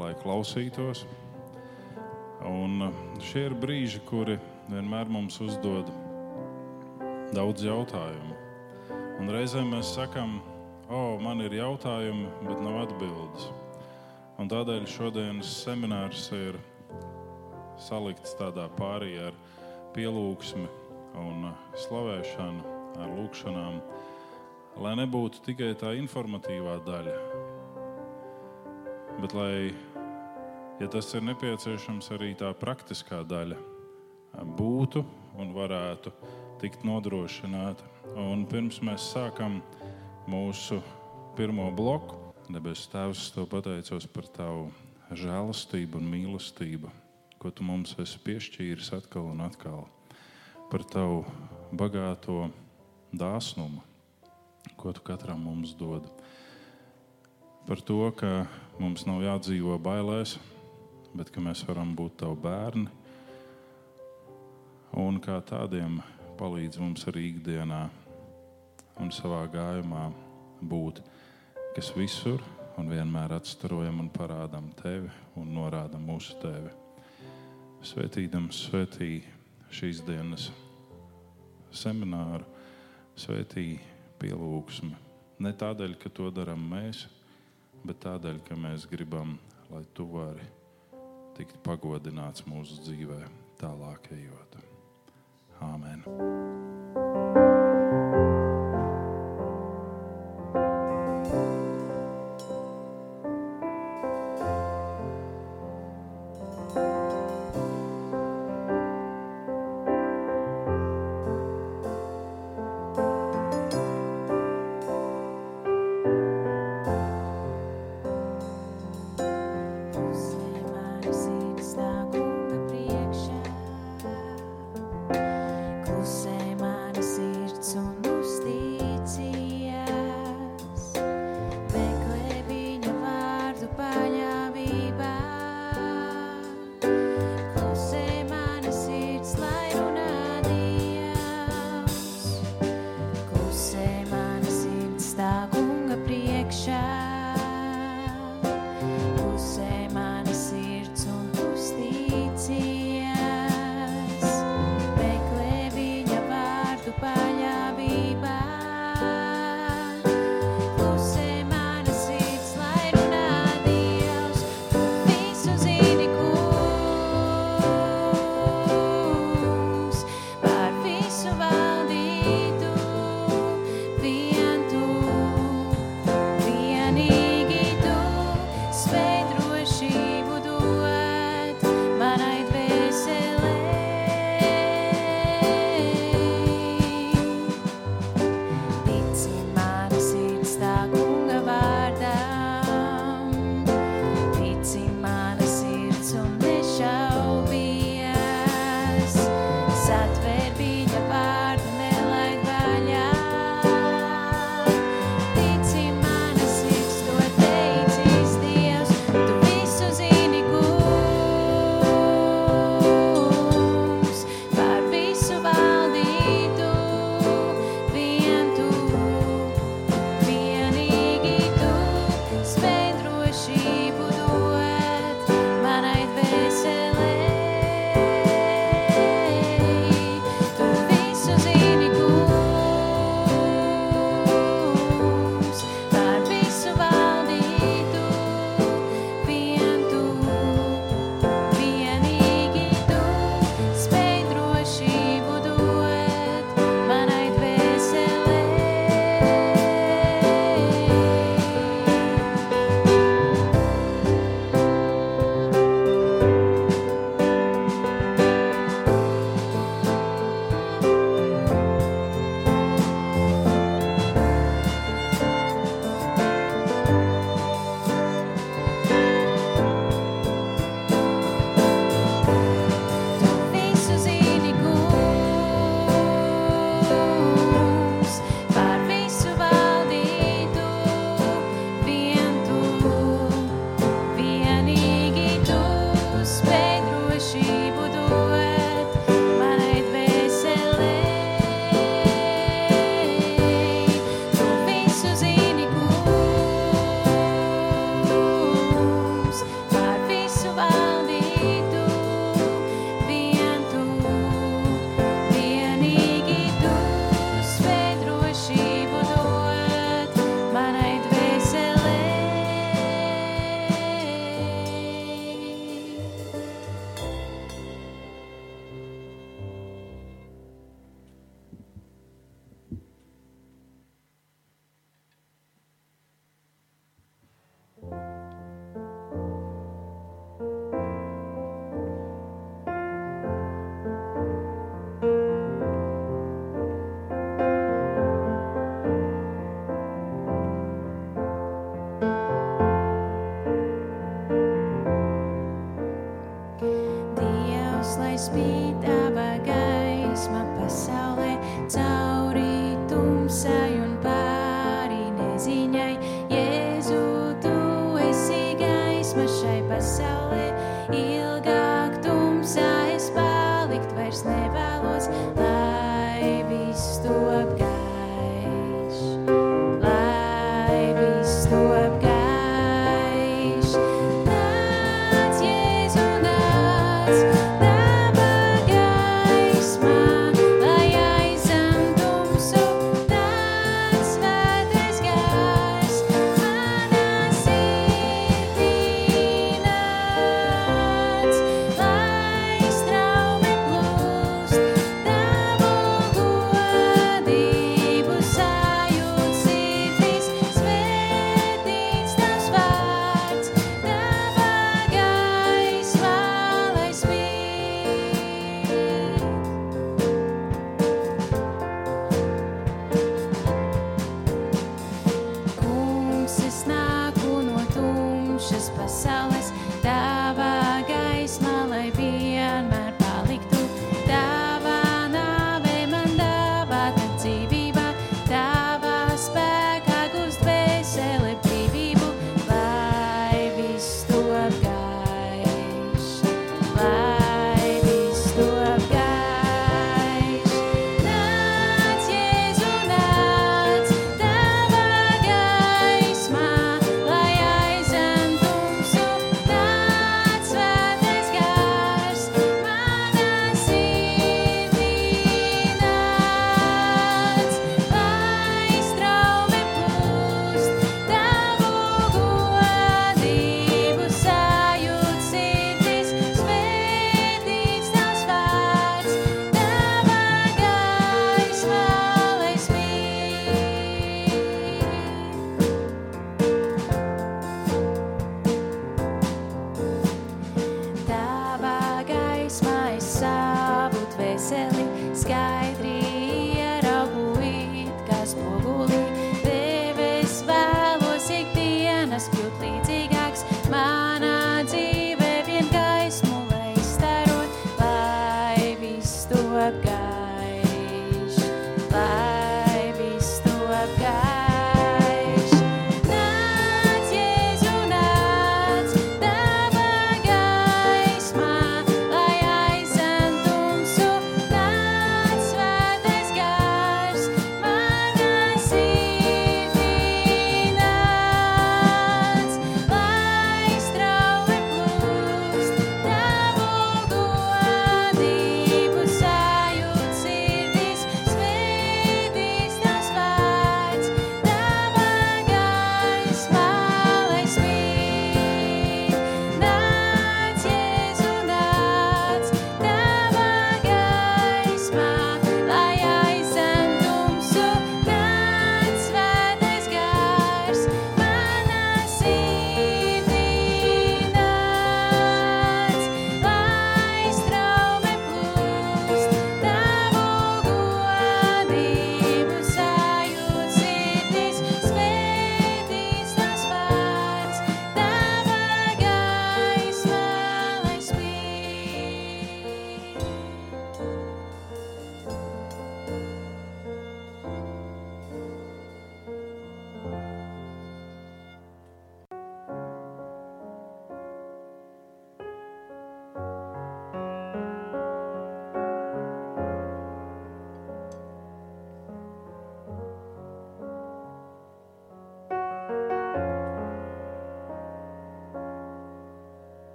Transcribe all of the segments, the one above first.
lai klausītos. Un uh, šie ir brīži, kuri vienmēr mums uzdod daudz jautājumu. Un reizēm mēs sakām, o, oh, man ir jautājumi, bet nav atbildes. Un tādēļ šodienas seminārs ir salikts tādā pārējā ar pielūgsmi un uh, slavēšanu, ar lūgšanām, lai nebūtu tikai tā informatīvā daļa, bet lai, ja tas ir nepieciešams, arī tā praktiskā daļa būtu un varētu tikt nodrošināta. Un pirms mēs sākam mūsu pirmo bloku, debes Tēvs, to pateicos par Tavu žēlastību un mīlestību, ko Tu mums esi piešķīris atkal un atkal, par Tavu bagāto dāsnumu, ko Tu katram mums dod. Par to, ka mums nav jādzīvo bailēs, bet ka mēs varam būt tavi bērni. Un kā tādiem palīdz mums arī ikdienā un savā gājumā būt, kas visur un vienmēr atstarojam un parādām tevi un norādām mūsu tevi. Svētīdams, svētī šīs dienas semināru, svētī pielūgsmi. Ne tādēļ, ka to darām mēs, bet tādēļ, ka mēs gribam, lai tu vari tikt pagodināts mūsu dzīvē, tālāk ejot. Āmen!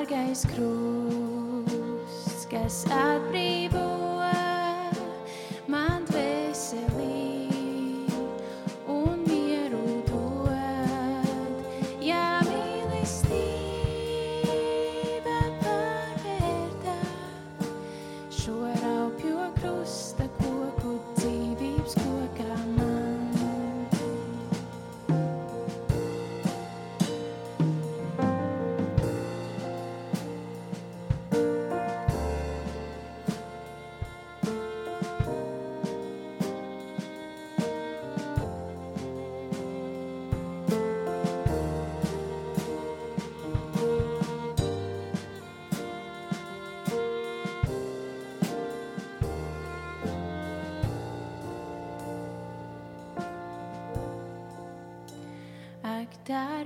Dārgais krusts, kas atbrīvo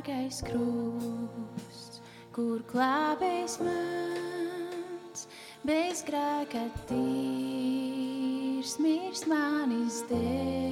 dārgais krusts, kur glābējs mans, bez grēka tīrs, mirst manis dēļ.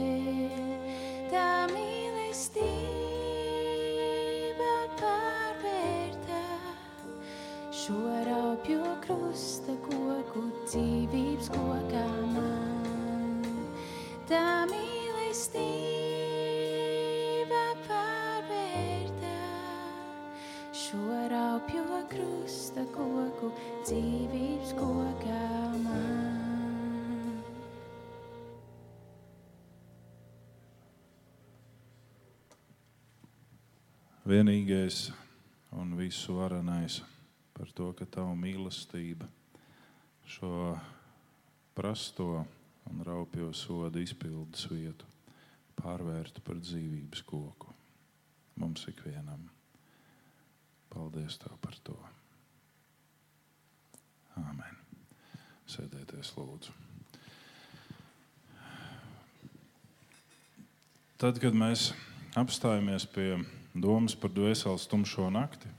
Vienīgais un visu varenais par to, ka tava mīlestība šo prasto un raupjo sodu izpildes vietu pārvērtu par dzīvības koku mums ikvienam. Paldies Tev par to. Āmen. Sēdieties, lūdzu. Tad, kad mēs apstājamies pie domas par dvēseles tumšo nakti,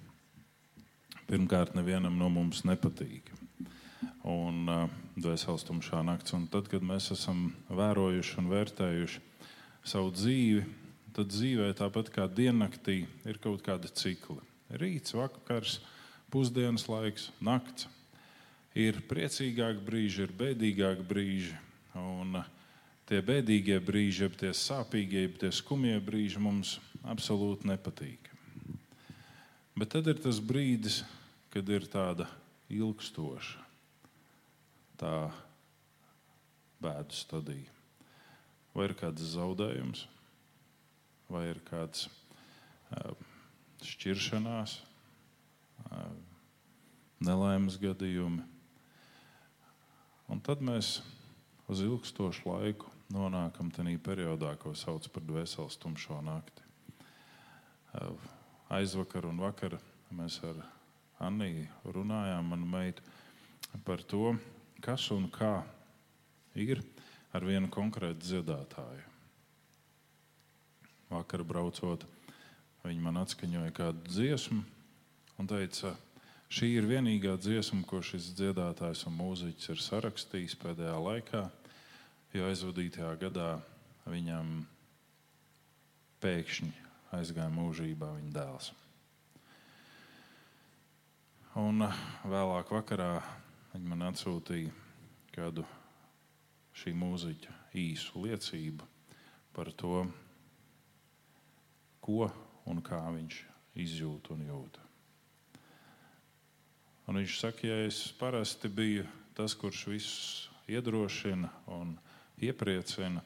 pirmkārt, nevienam no mums nepatīk. Un dvēseles tumšā naktis, un tad, kad mēs esam vērojuši un vērtējuši savu dzīvi, tad dzīvē, tāpat kā diennaktī, ir kaut kādi cikli. Rīts, vakars, pusdienas laiks, nakts. Ir priecīgāki brīži, ir bēdīgāki brīži. Un tie bēdīgie brīži, jeb tie sāpīgie, jeb tie skumjie brīži mums absolūti nepatīk. Bet tad ir tas brīdis, kad ir tāda ilgstoša, tā bēdu stadija. Vai ir kāds zaudējums, vai ir kāds uh, šķiršanās, uh, nelaimes gadījumi. Un tad mēs uz ilgstošu laiku nonākam tajā periodā, ko sauc par dvēseles tumšo nakti. Aizvakar un vakar mēs ar Anniju runājām, manu meitu, par to, kas un kā ir ar vienu konkrētu dziedātāju. Vakar braucot, viņi man atskaņoja kādu dziesmu un teica, šī ir vienīgā dziesma, ko šis dziedātājs un mūziķis ir sarakstījis pēdējā laikā, jo aizvadītajā gadā viņam pēkšņi aizgāja mūžībā viņa dēls. Un vēlāk vakarā viņi man atsūtīja kādu šī mūziķa īsu liecību par to, ko un kā viņš izjūt un jūt. Un viņš saka, ja es parasti biju tas, kurš visus iedrošina un iepriecina,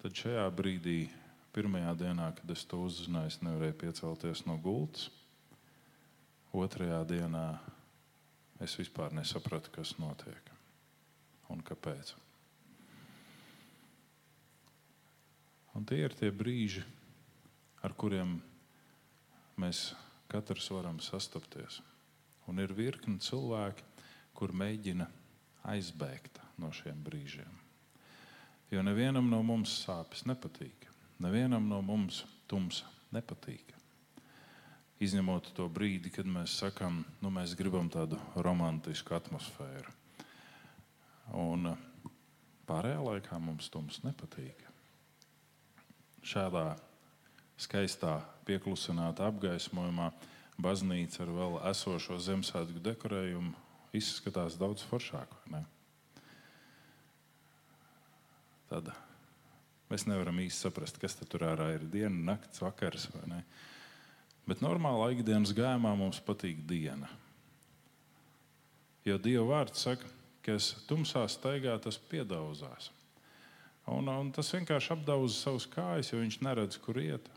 tad šajā brīdī, pirmajā dienā, kad es to uzzināju, es nevarēju piecelties no gultas. Otrajā dienā es vispār nesapratu, kas notiek un kāpēc. Un tie ir tie brīži, ar kuriem mēs katrs varam sastapties. Un ir virkni cilvēki, kur mēģina aizbēgt no šiem brīžiem. Jo nevienam no mums sāpes nepatīk. Nevienam no mums tumsa nepatīk. Izņemot to brīdi, kad mēs sakām, nu, mēs gribam tādu romantisku atmosfēru. Un pārējā laikā mums tums nepatīk šādā skaistā, pieklusinātā apgaismojumā baznīca ar vēl esošo Ziemassvētku dekorējumu izskatās daudz foršāk. Tad mēs nevaram īsti saprast, kas tur ārā ir diena, nakts, vakars. Bet normālā ikdienas gājumā mums patīk diena. Jo Dieva vārds saka, ka es tumsā staigā, tas piedauzās. Un, un tas vienkārši apdauza savus kājas, jo viņš neredz, kur iet.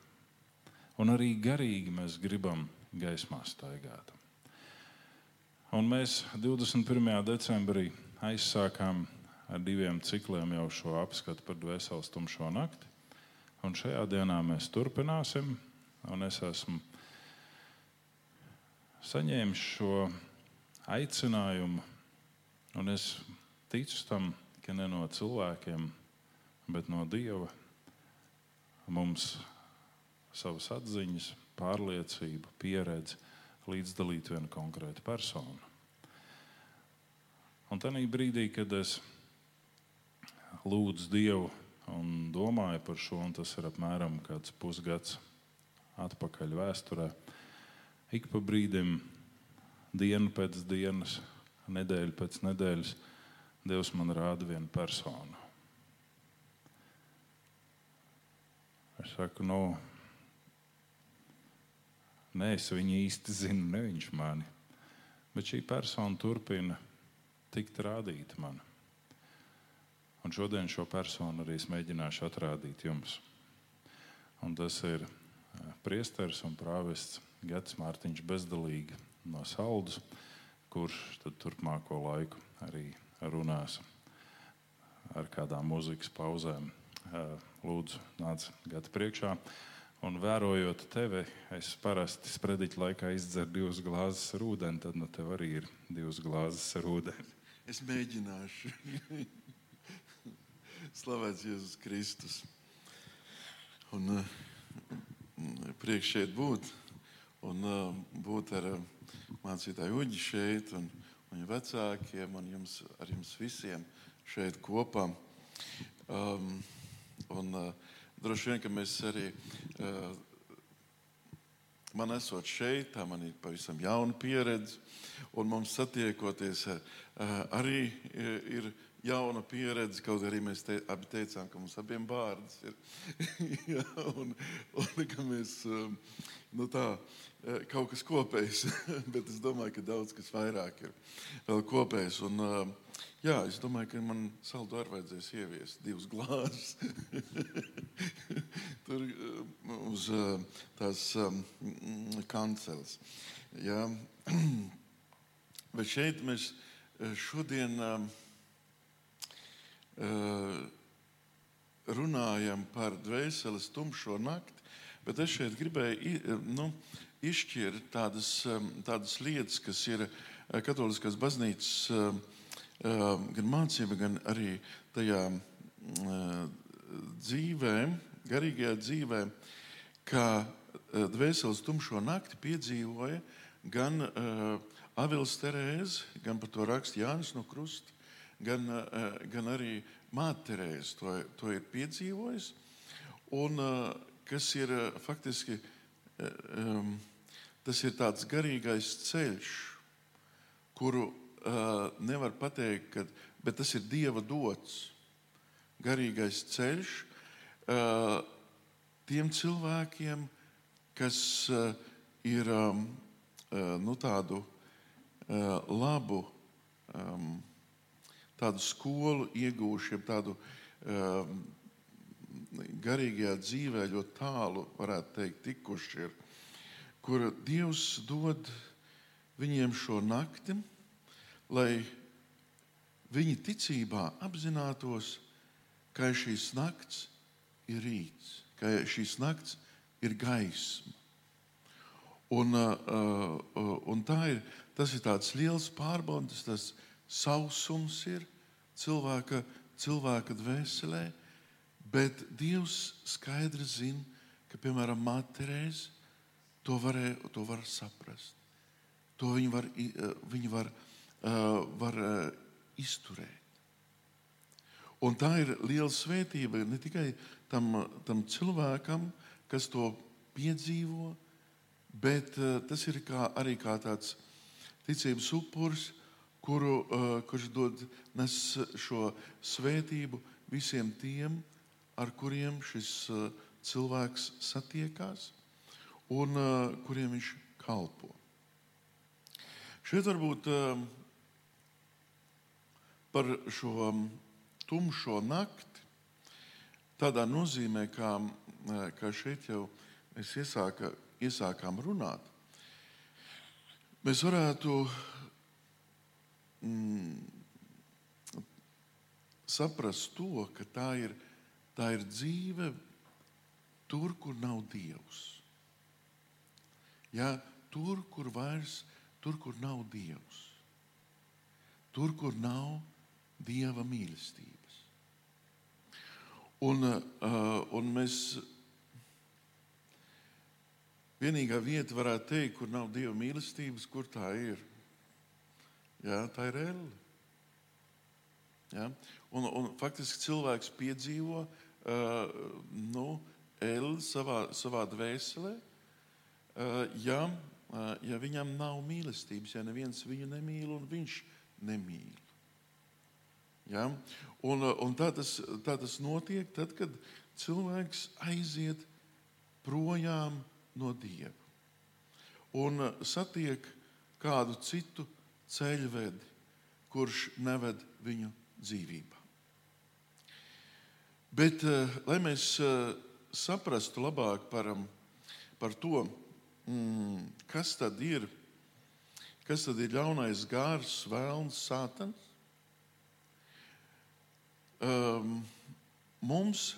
Un arī garīgi mēs gribam gaismā staigāt. Un mēs 21. decembrī aizsākām ar diviem cikliem jau šo apskatu par dvēseles tumšo nakti. Un šajā dienā mēs turpināsim. Es esmu saņēmis šo aicinājumu, un es ticu tam, ka ne no cilvēkiem, bet no Dieva mums savas atziņas, pārliecību, pieredzi līdzdalīt vienu konkrētu personu. Un tajā brīdī, kad es lūdzu Dievu un domāju par šo, un tas ir apmēram pusgads atpakaļ vēsturē, ik pa brīdim, dienu pēc dienas, nedēļu pēc nedēļas, Dievs man rāda vienu personu. Es saku, nu, nē, es viņu īsti zinu, ne viņš mani. Bet šī persona turpina tikt rādīta man. Un šodien šo personu arī es mēģināšu atrādīt jums. Un tas ir eh, priesteris un prāvests Gets Mārtiņš Bezdalīgi no Saldus, kurš turpmāko laiku arī runās ar kādām mūzikas pauzēm lūdzu, nāc gada priekšā. Un vērojot tevi, es parasti sprediķa laikā izdzeru divas glāzes ar ūdeni, tad no nu tev arī ir divas glāzes ar ūdeni. Es mēģināšu. Slavēts Jēzus Kristus. Un uh, priekš šeit būt. Un uh, būt ar uh, mācītāju Uģi šeit un viņa vecākiem un jums, ar jums visiem šeit kopā. Um, Un, droši vien, ka mēs arī, man esot šeit, tā man ir pavisam jauna pieredze, un mums satiekoties arī ir jauna pieredze, kaut arī mēs te, abi teicām, ka mums abiem bārdas ir. ja, un, un ka mēs nu tā, kaut kas kopējs, bet es domāju, ka daudz kas vairāk ir vēl kopējs. Un, Jā, es domāju, ka man saldu arī vajadzēs ieviest divas glāzes. Tur uz tās kanceles. Jā. Bet šeit mēs eh, šodien um, uh, runājam par dvēseles tumšo nakti, bet es šeit gribēju nu, izšķirt tādas, um, tādas lietas, kas ir Katoliskās baznīcas um, um, gan mācība, gan arī tajā dzīvē, garīgajā dzīvē, ka dvēseles tumšo nakti piedzīvoja gan Avils Terēze, gan par to raksta Jānis no Krusta, gan, uh, gan arī Māte Terēze to, to ir piedzīvojis. Un uh, kas ir uh, faktiski tas ir tāds garīgais ceļš, kuru nevar pateikt, ka, bet tas ir Dieva dots garīgais ceļš tiem cilvēkiem, kas ir nu, tādu labu um, tādu skolu iegūši, jeb tādu um, garīgajā dzīvē ļoti tālu, varētu teikt, tikuši ir, kur Dievs dod viņiem šo nakti, lai viņi ticībā apzinātos, ka šīs nakts ir rīts, ka šīs nakts ir gaisma. Un, uh, uh, un tā ir, tas ir tāds liels pārbaudas, tas sausums ir cilvēka, cilvēka dvēselē, bet Dievs skaidri zina, ka, piemēram, Māterēs to, varē, to var saprast. To viņi var, uh, viņi var, uh, var uh, izturēt. Un tā ir liela svētība ne tikai tam, tam cilvēkam, kas to piedzīvo, bet tas ir kā, arī kā tāds ticības upuris, kuru, uh, kurš dod nes šo svētību visiem tiem, ar kuriem šis uh, cilvēks satiekās un uh, kuriem viņš kalpo. Šeit varbūt par šo um, tumšo nakti, tādā nozīmē, kā, kā šeit jau mēs iesāka, iesākām runāt, mēs varētu mm, saprast to, ka tā ir, tā ir dzīve tur, kur nav Dievs. Ja, tur, kur vairs, tur, kur nav Dievs. Tur, kur nav Dieva mīlestības. Un, uh, un mēs vienīgā vieta varētu teikt, kur nav Dieva mīlestības, kur tā ir. Jā, tā ir elle. Ja? Un, un faktiski cilvēks piedzīvo uh, nu, elle savā, savā dvēselē, uh, ja, uh, ja viņam nav mīlestības, ja neviens viņu nemīl un viņš nemīl. Ja? Un, un tā, tas, tā tas notiek tad, kad cilvēks aiziet projām no Dieva un satiek kādu citu ceļvedi, kurš neved viņu dzīvībā. Bet, eh, lai mēs eh, saprastu labāk par, um, par to, mm, kas tad ir, kas tad ir ļaunais gārs, vēlns, sātans, um, mums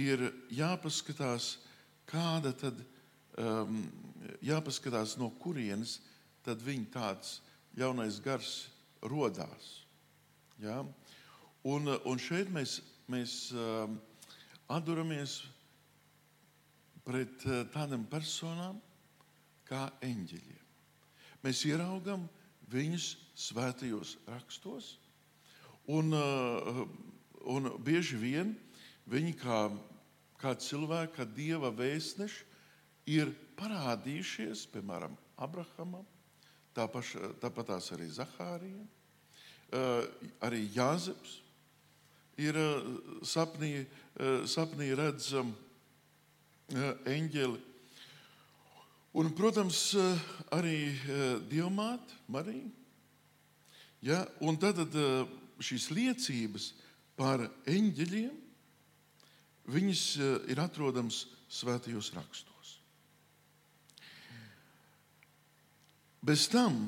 ir jāpaskatās, kāda tad um, jāpaskatās, no kurienes tad viņa tāds ļaunais gars rodās. Ja? Un, un šeit mēs, mēs um, atduramies pret uh, tādām personām kā eņģeļiem. Mēs ieraugam viņus svētajos rakstos, un, un bieži vien viņi kā, kā cilvēki, kā dieva vēstneši, ir parādījušies, piemēram, Abrahamam, tāpaš, tāpatās arī Zahārijam, uh, arī Jāzeps ir uh, sapnī, uh, sapnī redzam eņģeli. Un, protams, arī Dievmāte, Marija. Ja? Un tad šīs liecības par eņģeļiem, viņas ir atrodamas svētajos rakstos. Bez tam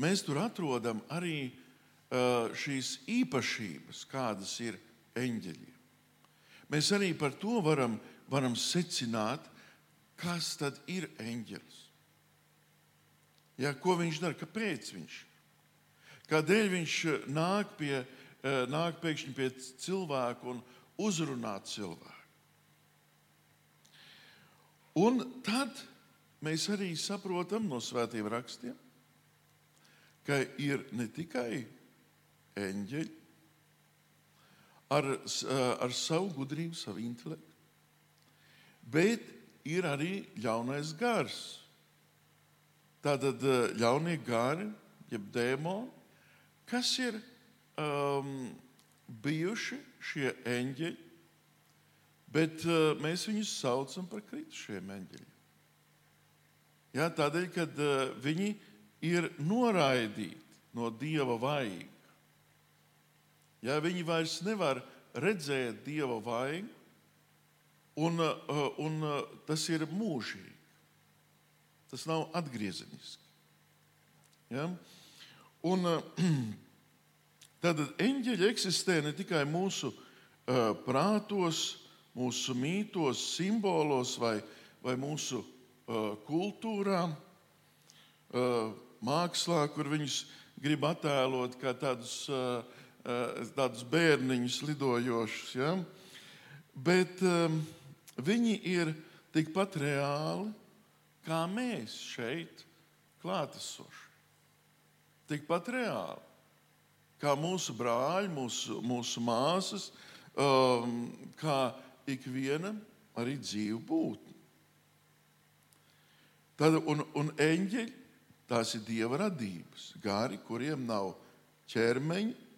mēs tur atrodam arī uh, šīs īpašības, kādas ir eņģeļiem. Mēs arī par to varam, varam secināt, kas tad ir eņģelis. Ja, ko viņš dara, kāpēc viņš? Kādēļ viņš nāk, pie, uh, nāk pēkšņi pie cilvēka un uzrunā cilvēku? Un tad mēs arī saprotam no svētiem rakstiem, ka ir ne tikai eņģeļi ar, ar savu gudrību, savu intelektu, bet ir arī ļaunais gars. Tātad ļaunie gari, jeb dēmoni, kas ir um, bijuši šie eņģeļi, bet uh, mēs viņus saucam par kritušiem eņģeļiem. Jā, tādēļ, ka uh, viņi ir noraidīti no dieva vaiga. Ja viņi vairs nevar redzēt dieva vaigu, un, uh, un uh, tas ir mūžīgi. Tas nav atgriezeniski. Ja? Un, tad eņģeļi eksistē ne tikai mūsu prātos, mūsu mītos, simbolos vai, vai mūsu kultūrā, mākslā, kur viņus grib attēlot kā tādus, tādus bērniņus lidojošus. Ja? Bet viņi ir tikpat reāli kā mēs šeit, klātesoši. Tikpat reāli kā mūsu brāļi, mūsu, mūsu māsas, um, kā ikviena arī dzīva būtne. Tad, un, un eņģeļi, tās ir dieva radības, gari, kuriem nav ķermeņa.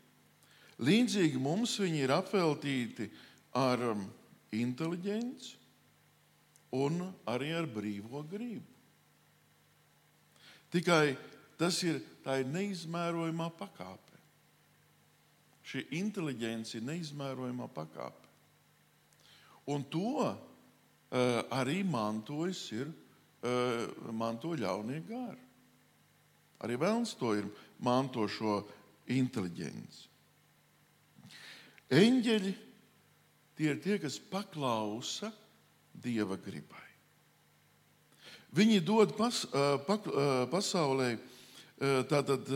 Līdzīgi mums viņi ir apveltīti ar um, inteliģenci un arī ar brīvo gribu. Tikai tas ir, ir neizmērojamā pakāpe. Šī inteliģence ir neizmērojamā pakāpe. Un to uh, arī mantojas ir manto ļaunie gari. Arī vēlams to ir manto šo inteliģenci. Eņģeļi tie ir tie, kas paklausa dieva gribai. Viņi dod pas, uh, pak, uh, pasaulē tātad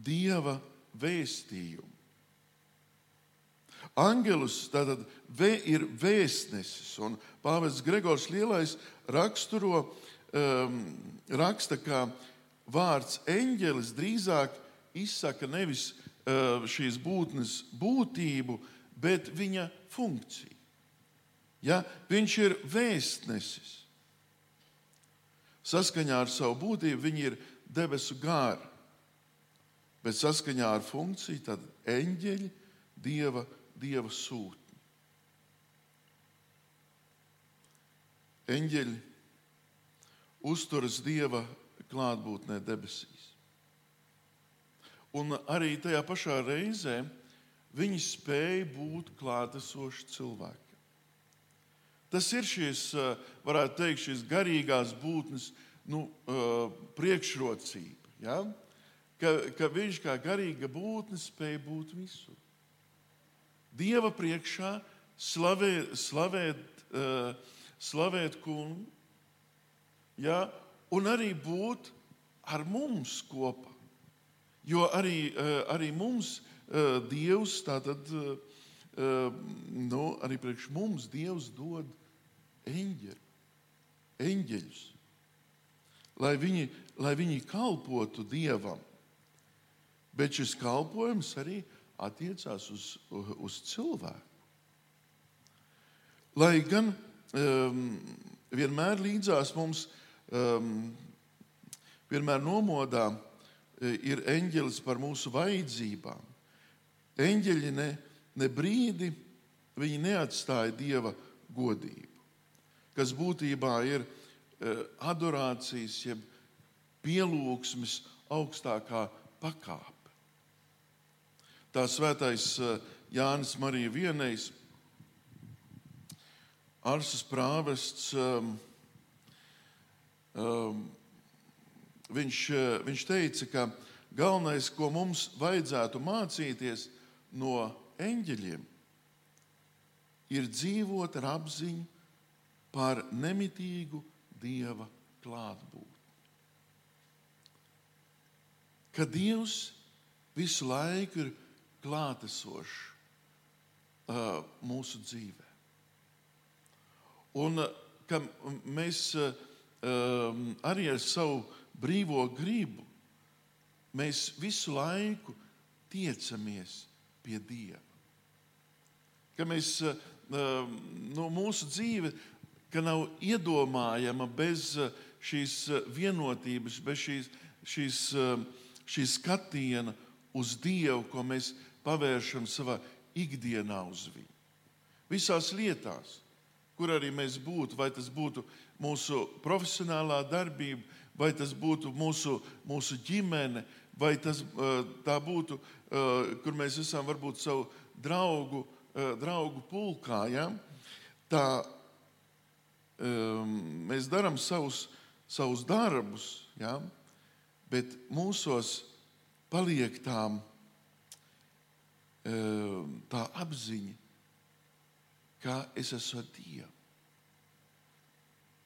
dieva vēstījumu. Angelus tātad vē, ir vēstnesis, un Pāvils Gregors Lielais raksturo, um, raksta, ka vārds eņģelis drīzāk izsaka nevis uh, šīs būtnes būtību, bet viņa funkciju. Ja? Viņš ir vēstnesis. Saskaņā ar savu būtību viņi ir debesu gāri, bet saskaņā ar funkciju tad eņģeļi dieva dieva sūtni. Eņģeļi uzturas dieva klātbūtnē debesīs. Un arī tajā pašā reizē viņi spēja būt klātesoši cilvēki. Tas ir šīs, varētu teikt, šīs garīgās būtnes nu, priekšrocība. Ja? Ka, ka viņš kā garīga būtne spēja būt visur. Dieva priekšā slavēt, slavēt, uh, slavēt kungu, ja, un arī būt ar mums kopā. Jo arī, uh, arī mums uh, Dievs, tātad, uh, nu, arī priekš mums Dievs dod eņģeļu, eņģeļus, lai viņi, lai viņi kalpotu Dievam. Bet šis kalpojums arī attiecās uz, uz cilvēku. Lai gan vienmēr līdzās mums, um, vienmēr nomodā e, ir eņģelis par mūsu vajadzībām. Eņģeļi ne, ne brīdi viņi neatstāja dieva godību, kas būtībā ir uh, adorācijas, jeb pielūgsmes augstākā pakāpe tā svētais eh, Jānis Marija Vienais, Arsas prāvests, um, um, viņš, eh, viņš teica, ka galvenais, ko mums vajadzētu mācīties no eņģeļiem, ir dzīvot ar apziņu par nemitīgu Dieva klātbūtni. Ka Dievs visu laiku ir klātesošs uh, mūsu dzīvē. Un uh, ka mēs uh, um, arī ar savu brīvo gribu mēs visu laiku tiecamies pie Dieva. Ka mēs, uh, nu, mūsu dzīve nav iedomājama bez šīs vienotības, bez šīs, šīs, uh, šīs skatiena uz Dievu, ko mēs pavēršam savā ikdienā uz viņu. Visās lietās, kur arī mēs būtu, vai tas būtu mūsu profesionālā darbība, vai tas būtu mūsu, mūsu ģimene, vai tas tā būtu, kur mēs esam varbūt savu draugu, draugu pulkā. Ja? Tā mēs darām savus, savus darbus, ja? bet mūsos paliek tā, tā apziņa, ka es esmu ar Dievu.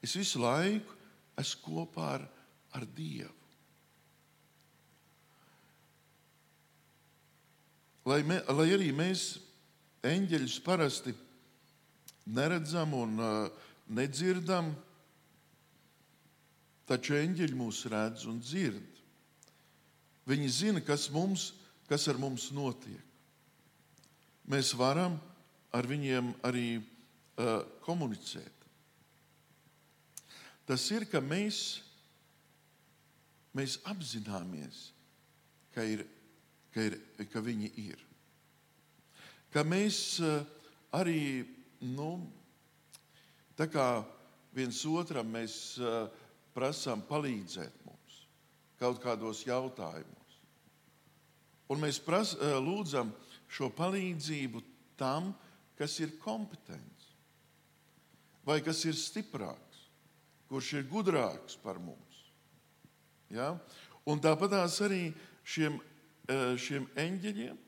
Es visu laiku esmu kopā ar, ar Dievu. Lai, me, lai arī mēs eņģeļus parasti neredzam un uh, nedzirdam, taču eņģeļi mūs redz un dzird. Viņi zina, kas, mums, kas ar mums notiek. Mēs varam ar viņiem arī uh, komunicēt. Tas ir, ka mēs, mēs apzināmies, ka, ir, ka, ir, ka viņi ir. Ka mēs uh, arī nu, viens otram mēs uh, prasām palīdzēt mums kaut kādos jautājumos. Un mēs pras, uh, lūdzam šo palīdzību tam, kas ir kompetents vai kas ir stiprāks, kurš ir gudrāks par mums. Ja? Un tāpat arī šiem, šiem eņģeļiem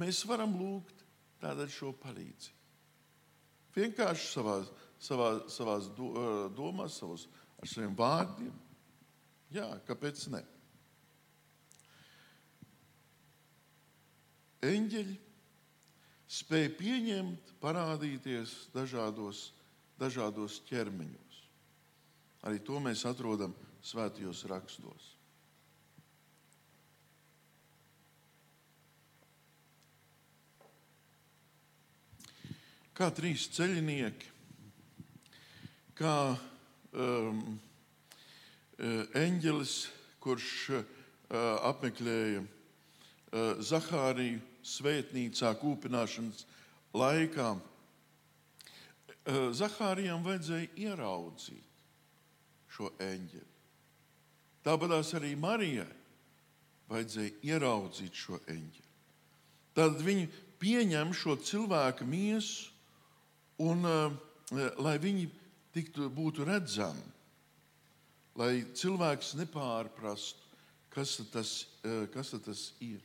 mēs varam lūgt šo palīdzību. Vienkārši savā, savā, savās domās, savos, ar saviem vārdiem. Jā, kāpēc ne? Eņģeļi spēja pieņemt, parādīties dažādos, dažādos ķermeņos. Arī to mēs atrodam svētajos rakstos. Kā trīs ceļinieki, kā um, eņģelis, kurš uh, apmeklēja uh, Zahāriju svētnīcā kūpināšanas laikā, Zahārijam vajadzēja ieraudzīt šo eņģeli. Tāpat arī Marijai vajadzēja ieraudzīt šo eņģeli. Tad viņi pieņem šo cilvēku miesu, un lai viņi tiktu, būtu redzami, lai cilvēks nepārprastu, kas tas, kas tas ir.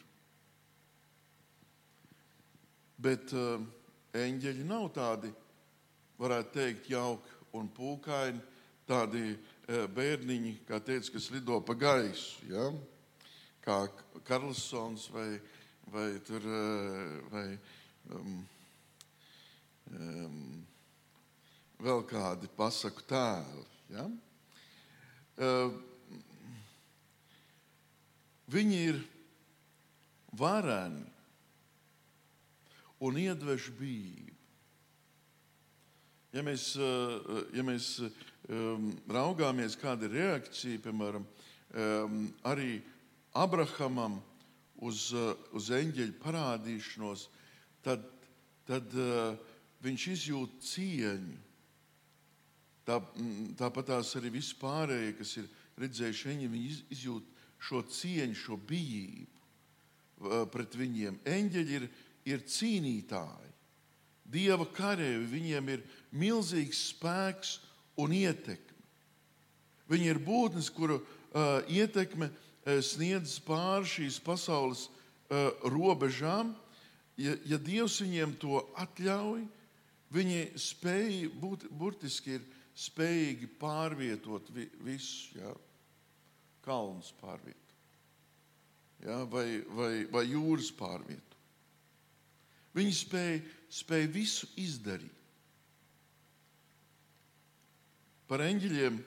Bet uh, eņģeļi nav tādi, varētu teikt, jauki un pūkaini, tādi uh, bērniņi, kā teica, kas lido pa gaisu. Ja? Kā Karlsons vai, vai, tur, uh, vai um, um, vēl kādi pasaku tēli. Ja? Uh, viņi ir vareni un iedvež bību. Ja mēs, eh, ja mēs um, raugāmies, kāda ir reakcija, piemēram, um, arī Abrahamam uz, uh, uz eņģeļa parādīšanos, tad, tad uh, viņš izjūt cieņu. Tā, tāpat tās arī vispārējie, kas ir redzējuši viņu, viņi izjūt šo cieņu, šo bijību pret viņiem. Eņģeļi ir ir cīnītāji, dieva karevi, viņiem ir milzīgs spēks un ietekme. Viņi ir būtnes, kuru uh, ietekme eh, sniedz pāri šīs pasaules uh, robežām, ja, ja Dievs viņiem to atļauj, viņi spēj, būt, burtiski ir spējīgi pārvietot vi, visu, ja? kalnus pārvietot, ja? vai, vai, vai jūras pārvietot. Viņi spēja, spēja visu izdarīt. Par eņģeļiem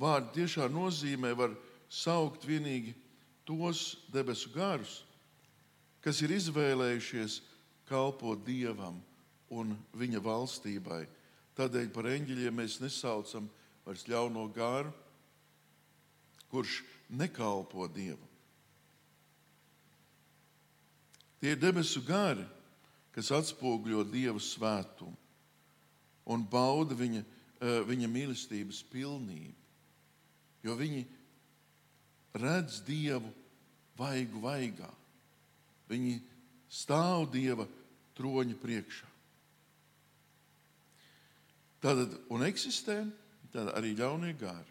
vārdu tiešā nozīmē var saukt vienīgi tos debesu garus, kas ir izvēlējušies kalpot Dievam un viņa valstībai. Tādēļ par eņģeļiem mēs nesaucam vairs ļauno garu, kurš nekalpo Dievam. Tie ir debesu gari, kas atspoguļo Dieva svētumu un bauda viņa, eh, viņa mīlestības pilnību. Jo viņi redz Dievu vaigu vaigā. Viņi stāv Dieva troņa priekšā. Tātad un eksistē tad arī ļaunie gari,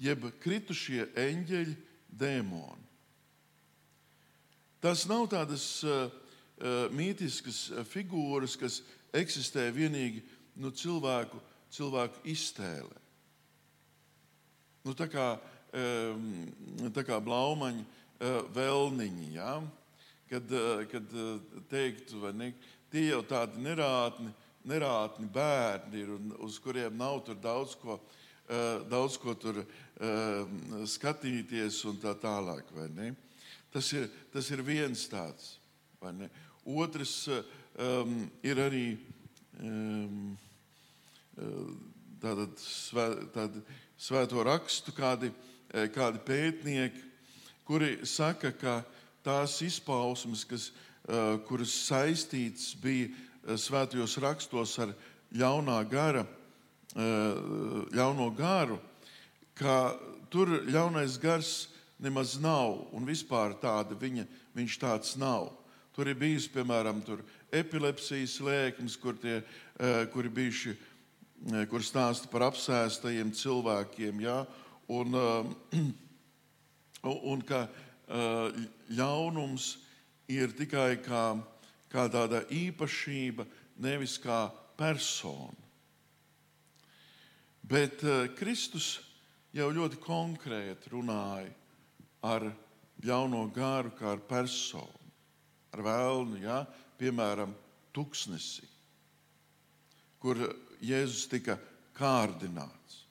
jeb kritušie eņģeļi, dēmoni. Tas nav tādas uh, mītiskas figūras, kas eksistē tikai nu, cilvēku, cilvēku iztēlē. Nu, tā kā, um, tā kā blaumaņa uh, vēlniņi, ja? kad, uh, kad teiktu, ne, tie jau tādi nerātni, nerātni bērni ir, uz kuriem nav tur daudz ko, daudz ko tur, skatīties un tā tālāk. Vai ne? Tas ir, tas ir viens tāds. Otrs um, ir arī um, tātad, svē, tātad, svēto rakstu kādi, eh, kādi pētnieki, kuri saka, ka tās izpausmes, kas, uh, kuras saistītas bija eh, svētajos rakstos ar ļaunā gara, uh, ļauno garu, ka tur ļaunais gars nemaz nav, un vispār tāda viņa, viņš tāds nav. Tur ir bijis, piemēram, epilepsijas lēkmes, kur tie, eh, kuri bijuši, eh, kur stāsta par apsēstajiem cilvēkiem, ja? un, eh, un ka ļaunums ir tikai kā, kā tāda īpašība, nevis kā persona. Bet Kristus jau ļoti konkrēti runāja ar ļauno gāru, kā ar personu, ar vēlnu, ja? piemēram, tuksnesī, kur Jēzus tika kārdināts.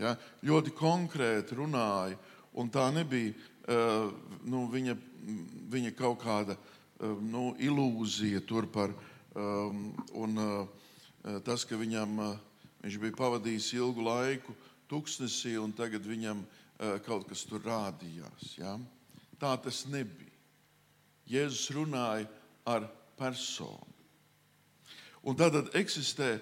Ja? Ļoti konkrēti runāja, un tā nebija uh, nu, viņa, viņa kaut kāda uh, nu, ilūzija tur par, um, un uh, tas, ka viņam, viņš bija pavadījis ilgu laiku tuksnesī, un tagad viņam ir kaut kas tur rādījās. Ja? Tā tas nebija. Jēzus runāja ar personu. Un tad eksistē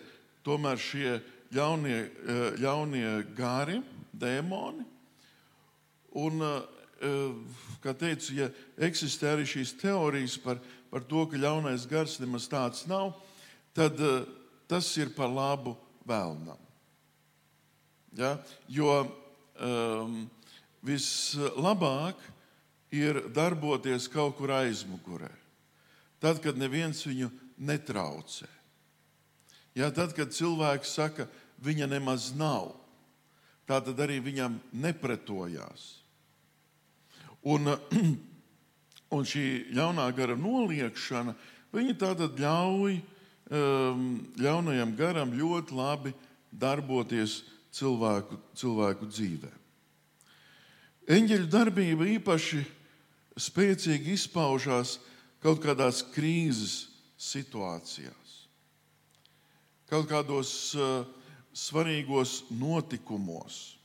tomēr šie ļaunie, eh, ļaunie gari, dēmoni. Un, eh, kā teicu, ja eksistē arī šīs teorijas par, par to, ka ļaunais gars nemaz tāds nav, tad tas ir par labu vēlnam. Ja? Jo um, vislabāk ir darboties kaut kur aizmugurē. Tad, kad neviens viņu netraucē. Ja, tad, kad cilvēks saka, viņa nemaz nav, tā tad arī viņam nepretojās. Un, un šī ļaunā gara noliekšana, viņa tātad ļauj um, ļaunajam garam ļoti labi darboties cilvēku, cilvēku dzīvē. Eņģeļu darbība īpaši spēcīgi izpaužās kaut kādās krīzes situācijās, kaut kādos uh, svarīgos notikumos,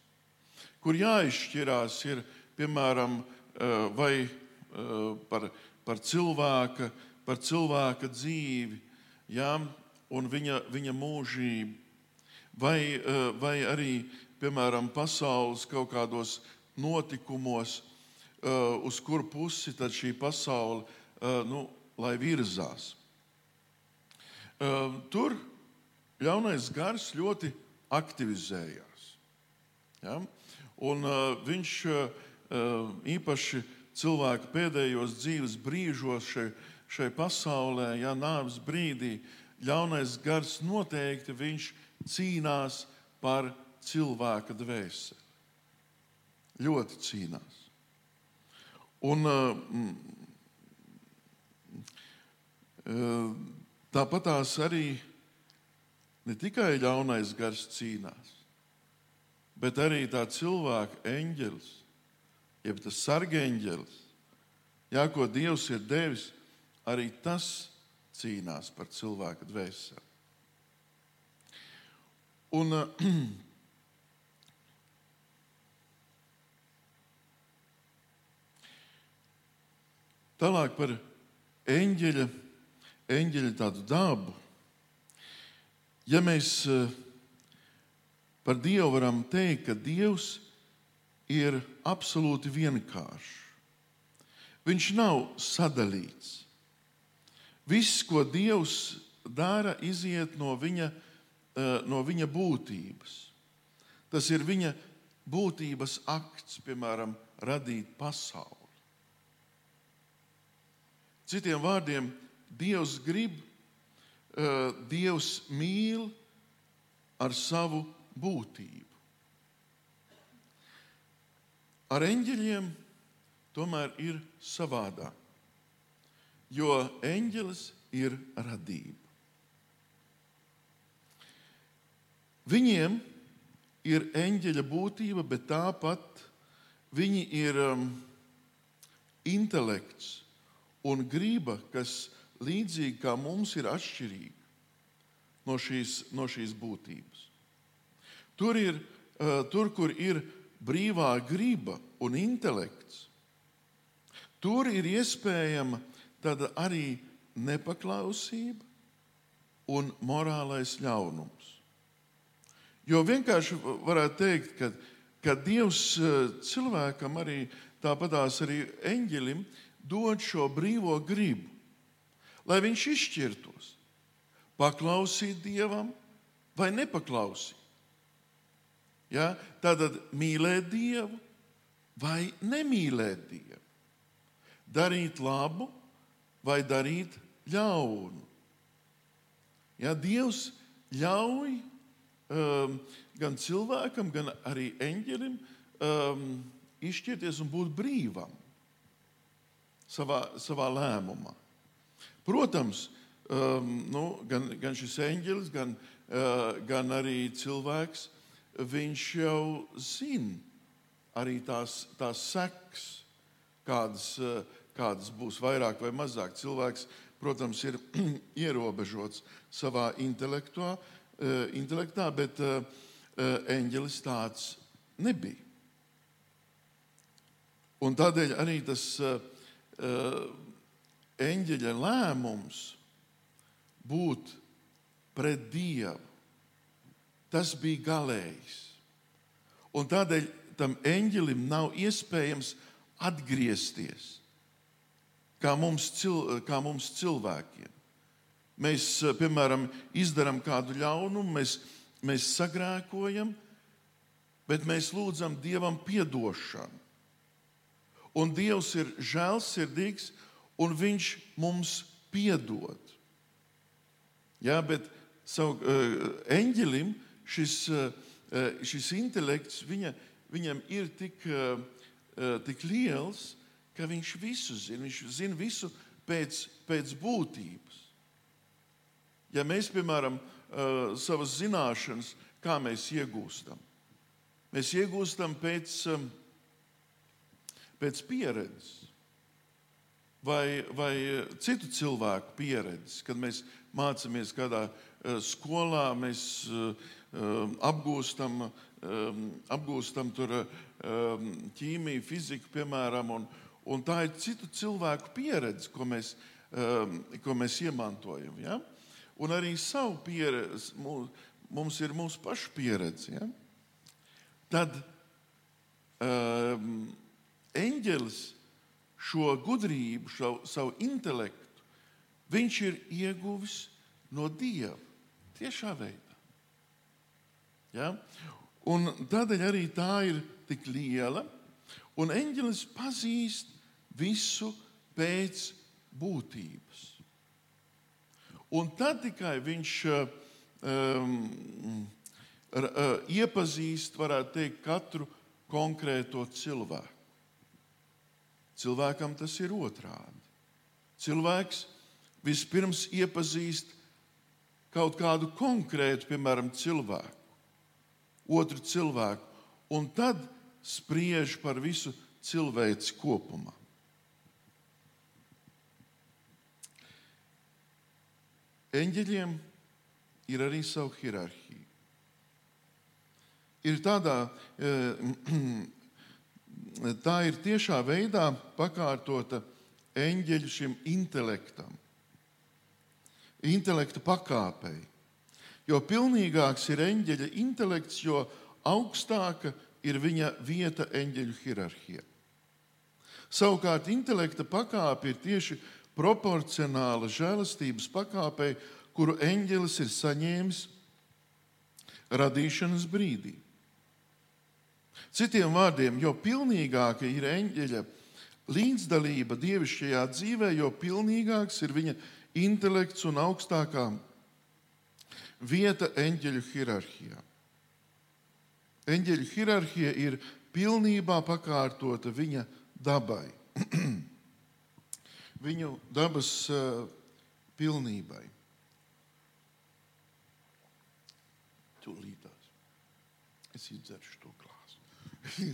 kur jāizšķirās ir piemēram uh, vai uh, par, par, cilvēka, par cilvēka dzīvi ja, un viņa, viņa mūžību vai, eh, vai arī, piemēram, pasaules kaut kādos notikumos, eh, uz kuru pusi tad šī pasaule eh, nu, virzās. Tur ļaunais gars ļoti aktivizējās. Ja? Un, viņš īpaši cilvēku pēdējos dzīves brīžos šai, šai pasaulē, ja nāves brīdī, ļaunais gars noteikti viņš cīnās par cilvēka dvēseli. Ļoti cīnās. Un, uh, uh, tāpat tās arī ne tikai ļaunais gars cīnās, bet arī tā cilvēka eņģelis, jeb tas sargeņģelis, jā, ko Dievs ir devis, arī tas cīnās par cilvēka dvēseli. Un, Tālāk par eņģeļa, eņģeļa tādu dabu. Ja mēs eh, par Dievu varam teikt, ka Dievs ir absolūti vienkāršs. Viņš nav sadalīts. Viss, ko Dievs dara, iziet no viņa, no viņa būtības. Tas ir viņa būtības akts, piemēram, radīt pasauli. Citiem vārdiem, Dievs grib, eh, Dievs mīl ar savu būtību. Ar eņģeļiem tomēr ir savādāk, jo eņģelis ir radība. Viņiem ir eņģeļa būtība, bet tāpat viņi ir um, intelekts un griba, kas līdzīgi kā mums ir atšķirīga no šīs, no šīs būtības. Tur, ir, tur, kur ir brīvā griba un intelekts, tur ir iespējama arī nepaklausība un morālais ļaunums. Jo vienkārši varētu teikt, ka, ka Dievs cilvēkam arī tāpatās arī eņģelim dod šo brīvo gribu, lai viņš izšķirtos, paklausīt Dievam vai nepaklausīt. Ja? Tātad mīlēt Dievu vai nemīlēt Dievu, darīt labu vai darīt ļaunu. Ja? Dievs ļauj um, gan cilvēkam, gan arī eņģelim um, izšķirties un būt brīvam savā, savā lēmumā. Protams, um, nu, gan, gan šis eņģelis, gan, uh, gan arī cilvēks, viņš jau zina arī tās, tās sekas, kādas, uh, kādas būs vairāk vai mazāk. Cilvēks, protams, ir ierobežots savā intelektā, uh, intelektā bet uh, uh, eņģelis tāds nebija. Un tādēļ arī tas Eh, eņģeļa lēmums būt pret Dievu, tas bija galējs. Un tādēļ tam eņģelim nav iespējams atgriezties kā mums, cil, kā mums cilvēkiem. Mēs, eh, piemēram, izdarām kādu ļaunumu, mēs, mēs sagrēkojam, bet mēs lūdzam Dievam atdošanu un Dievs ir žēlsirdīgs, un Viņš mums piedod. Jā, bet savu uh, eņģelim šis, uh, šis intelekts viņa, viņam ir tik, uh, tik liels, ka viņš visu zina. Viņš zina visu pēc, pēc būtības. Ja mēs, piemēram, savas zināšanas, kā mēs iegūstam, mēs iegūstam pēc. Pēc pieredzes. Vai, vai citu cilvēku pieredzes, kad mēs mācāmies kādā skolā, mēs apgūstam, apgūstam tur, ķīmiju, fiziku, piemēram, un, un tā ir citu cilvēku pieredze, ko mēs, ko mēs iemantojam. Ja? Un arī savu pieredzi, mums ir mūsu pašu pieredze. Ja? Tad um, eņģelis šo gudrību, šo, savu intelektu, viņš ir ieguvis no Dieva tiešā veidā. Ja? Un tādēļ arī tā ir tik liela, un eņģelis pazīst visu pēc būtības. Un tad tikai viņš um, uh, iepazīst, varētu teikt, katru konkrēto cilvēku. Cilvēkam tas ir otrādi. Cilvēks vispirms iepazīst kaut kādu konkrētu, piemēram, cilvēku, otru cilvēku, un tad spriež par visu cilvēci kopumā. Eņģeļiem ir arī sava hierarhija. Ir tādā, eh, tā ir tiešā veidā pakārtota eņģeļu šim intelektam, intelekta pakāpei. Jo pilnīgāks ir eņģeļa intelekts, jo augstāka ir viņa vieta eņģeļu hierarhijā. Savukārt intelekta pakāpe ir tieši proporcionāla žēlastības pakāpei, kuru eņģelis ir saņēmis radīšanas brīdī. Citiem vārdiem, jo pilnīgāka ir eņģeļa līdzdalība dievišķajā dzīvē, jo pilnīgāks ir viņa intelekts un augstākā vieta eņģeļu hierarhijā. Eņģeļu hierarhija ir pilnībā pakārtota viņa dabai, viņu dabas pilnībai. Tūlītās. Es izdzeršu to glāzi.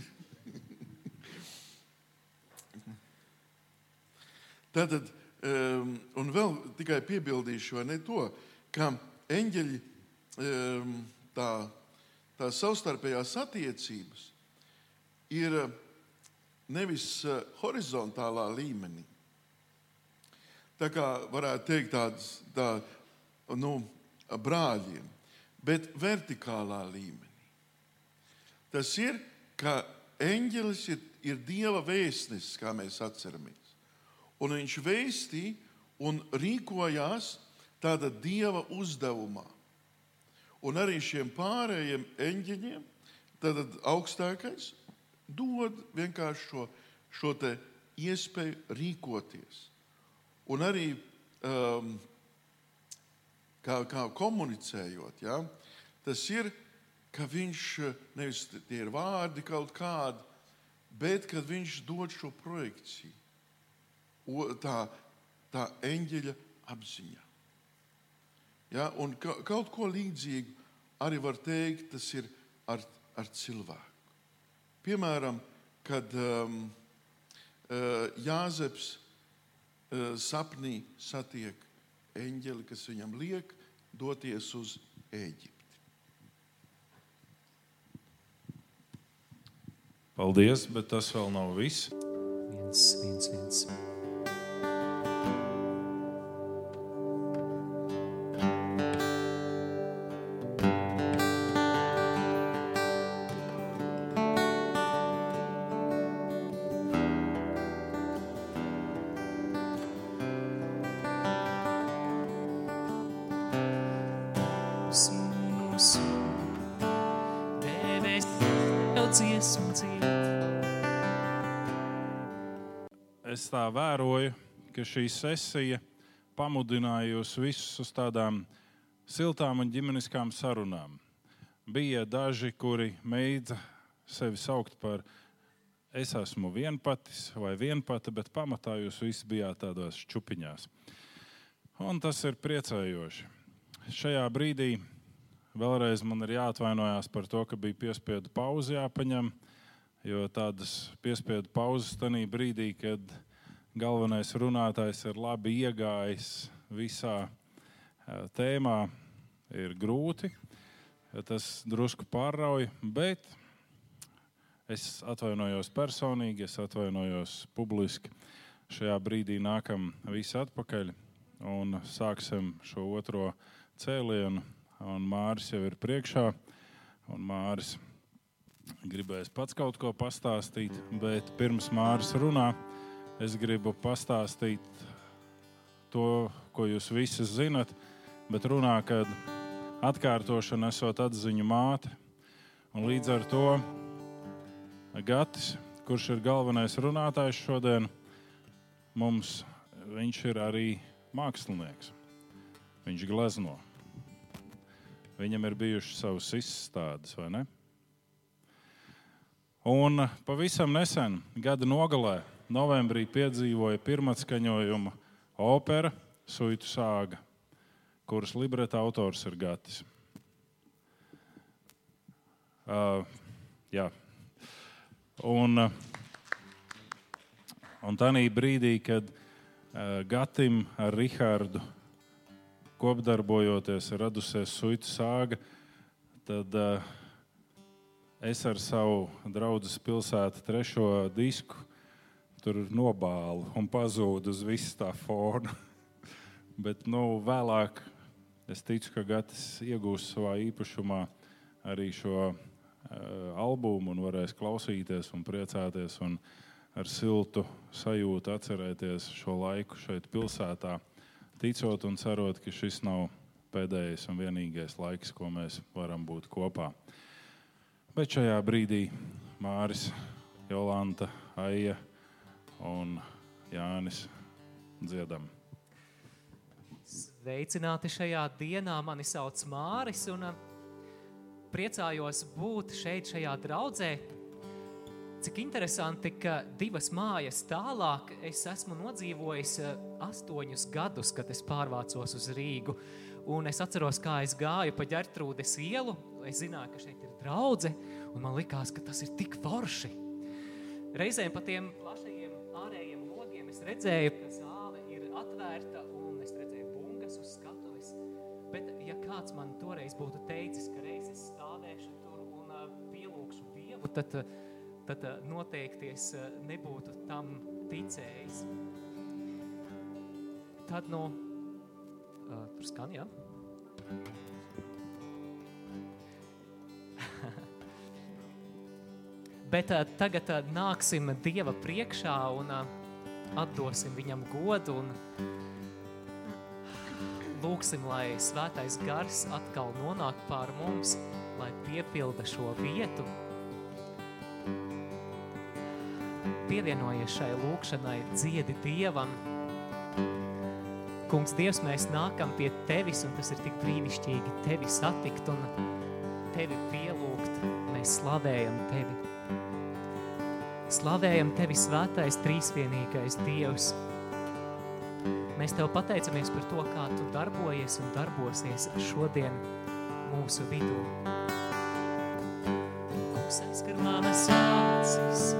Tātad, um, un vēl tikai piebildīšu ne to, ka eņģeļi um, tā, tā savstarpējās attiecības ir nevis horizontālā līmenī. Tā kā varētu teikt, tādas tā, nu, brāļiem, bet vertikālā līmenī. Tas ir, ka eņģelis ir, ir dieva vēstnesis, kā mēs atceramies un viņš vēstīja un rīkojās tāda dieva uzdevumā. Un arī šiem pārējiem eņģeļiem, tad augstākais dod vienkārši šo, šo iespēju rīkoties. Un arī um, kā, kā komunicējot, ja, tas ir, ka viņš nevis tie ir vārdi kaut kādi, bet kad viņš dod šo projekciju tā, tā eņģeļa apziņā. Ja, un kaut ko līdzīgu arī var teikt, tas ir ar, ar cilvēku. Piemēram, kad um, uh, Jāzeps sapnī satiek eņģeli, kas viņam liek doties uz Eģipti. Paldies, bet tas vēl nav viss. Viens, viens, viens. Vēroju, ka šī sesija pamudināja jūs visus uz tādām siltām un ģimeniskām sarunām. Bija daži, kuri mēģināja sevi saukt par es esmu vienpatis vai vienpata, bet pamatā jūs visi bijāt tādos čupiņās. Un tas ir priecējoši. Šajā brīdī vēlreiz man ir jāatvainojas par to, ka bija piespiedu pauze jāpaņem, jo tādas piespiedu pauzes tajā brīdī, kad galvenais runātājs ir labi iegājis visā tēmā, ir grūti. Tas drusku pārrauj, bet es atvainojos personīgi, es atvainojos publiski. Šajā brīdī nākam visi atpakaļ un sāksim šo otro cēlienu. Un Māris jau ir priekšā. Un Māris gribēs pats kaut ko pastāstīt, bet pirms Māris runā, es gribu pastāstīt to, ko jūs visi zinat, bet runā, ka atkārtošana esot atziņu māte. Un līdz ar to Gatis, kurš ir galvenais runātājs šodien, mums viņš ir arī mākslinieks. Viņš glezno. Viņam ir bijušas savas izstādes, vai ne? Un pavisam nesen, gada nogalē, novembrī piedzīvoja pirmatskaņojuma opera Suitu sāga, kuras libreta autors ir Gatis. Uh, jā. Un, un tādā brīdī, kad uh, Gatim ar Rihardu kopdarbojoties, ir radusies suitu sāga, tad uh, es ar savu draugu pilsētu trešo disku tur nobālu un pazūdu uz visu tā fona. Bet nu, vēlāk es ticu, ka Gatis iegūs savā īpašumā arī šo uh, albumu un varēs klausīties un priecāties un ar siltu sajūtu atcerēties šo laiku šeit pilsētā ticot un cerot, ka šis nav pēdējais un vienīgais laiks, ko mēs varam būt kopā. Bet šajā brīdī Māris, Jolanta, Aija un Jānis dziedam. Sveicināti šajā dienā. Mani sauc Māris un uh, priecājos būt šeit, šajā draudzē, Cik interesanti, ka divas mājas tālāk es esmu nodzīvojis eh, astoņus gadus, kad es pārvācos uz Rīgu. Un es atceros, kā es gāju pa ģertrūdes ielu. Es zināju, ka šeit ir draudze, un man likās, ka tas ir tik forši. Reizēm pa tiem plašajiem redzēju, ka zāle ir atvērta, un es redzēju bungas uz skatuves. Bet ja kāds man toreiz būtu teicis, ka reiz es stāvēšu tur un uh, pielūkšu Dievu, tad uh, tad eh, noteikti es nebūtu tam ticējis. Tad, nu, uh, tur skan, jā? Bet uh, tagad uh, nāksim Dieva priekšā un uh, atdosim viņam godu un lūksim, lai svētais gars atkal nonāk pār mums, lai piepilda šo vietu, pievienojies šai lūkšanai, dziedi Dievam. Kungs, Dievs, mēs nākam pie Tevis, un tas ir tik brīnišķīgi Tevi satikt un Tevi pielūgt. Mēs slavējam Tevi. Slavējam Tevi svētais, trīsvienīgais Dievs. Mēs Tev pateicamies par to, kā Tu darbojies un darbosies šodien mūsu vidū. Kungs, aizskar manas acis,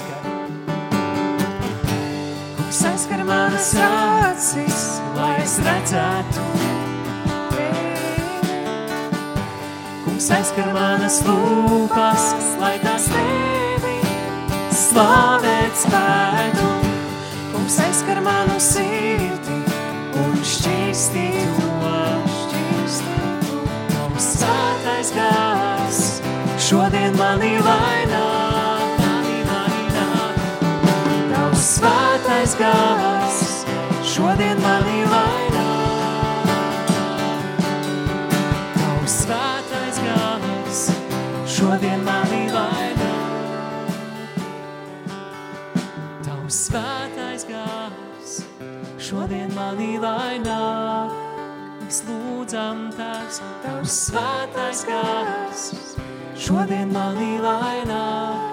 Kungs aizskar. Kungs aizskar manas acis, lai es redzētu. Kungs aizskar manas lūpas, lai tās tevi slavēt spētu. Kungs aizskar manu sirdi un šķīstītu. Tavs svētais gars šodien manī lai aizgās, šodien mani vainā. Tavs svētais gāvis, šodien mani vainā. Tavs svētais gāvis, šodien mani vainā. Mēs lūdzam tās, tavs svētais gāvis, šodien mani vainā.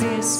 exist.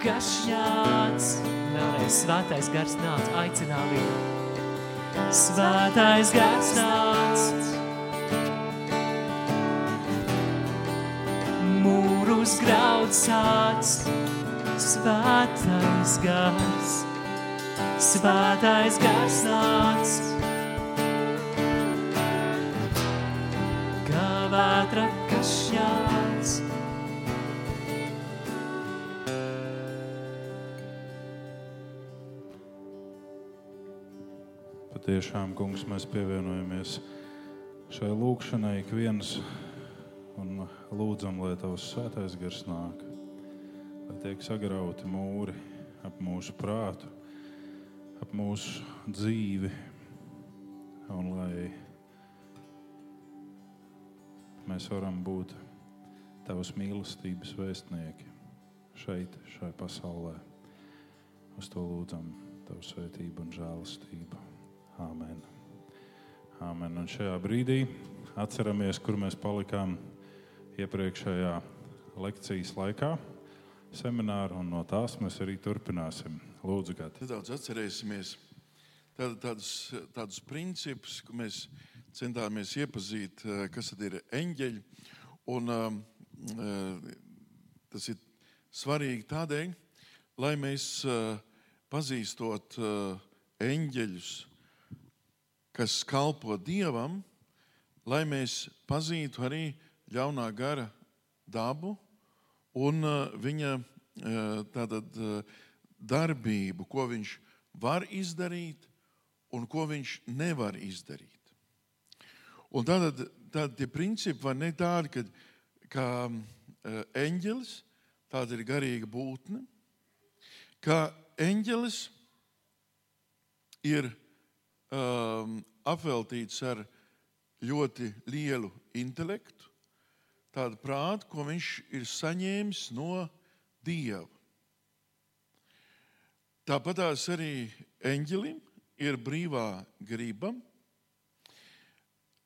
Vētra kašņāts. Vēlreiz svētais gars nāc, aicinām viņu. Svētais gars nāc, mūrus graud sāc, svētais gars, svētais gars nāc. Kā vētra kašņāts, Patiešām, kungs, mēs pievienojamies šai lūkšanai, ik viens, un lūdzam, lai tavs svētais gars nāk, lai tiek sagrauti mūri ap mūsu prātu, ap mūsu dzīvi, un lai mēs varam būt tavas mīlestības vēstnieki šeit, šai pasaulē. Uz to lūdzam tavu svētību un žēlastību. Āmen. Āmen. Un šajā brīdī atceramies, kur mēs palikām iepriekšējā lekcijas laikā, semināra, un no tās mēs arī turpināsim. Lūdzu, Gati. Nedaudz atcerēsimies tād, tādus, tādus principus, ko mēs centāmies iepazīt, eh, kas tad ir eņģeļi. Un, um, eh, tas ir svarīgi tādēļ, lai mēs eh, pazīstot eņģeļus, kas kalpo dievam, lai mēs pazītu arī ļaunā gara dabu un eh, viņa eh, tātad, eh, darbību, ko viņš var izdarīt un ko viņš nevar izdarīt. Un tātad, tātad tie principi var ne tādi, ka kā eh, eņģelis, tāda ir garīga būtne, ka eņģelis ir um, apveltīts ar ļoti lielu intelektu, tādu prātu, ko viņš ir saņēmis no Dieva. Tāpat arī eņģelim ir brīvā griba.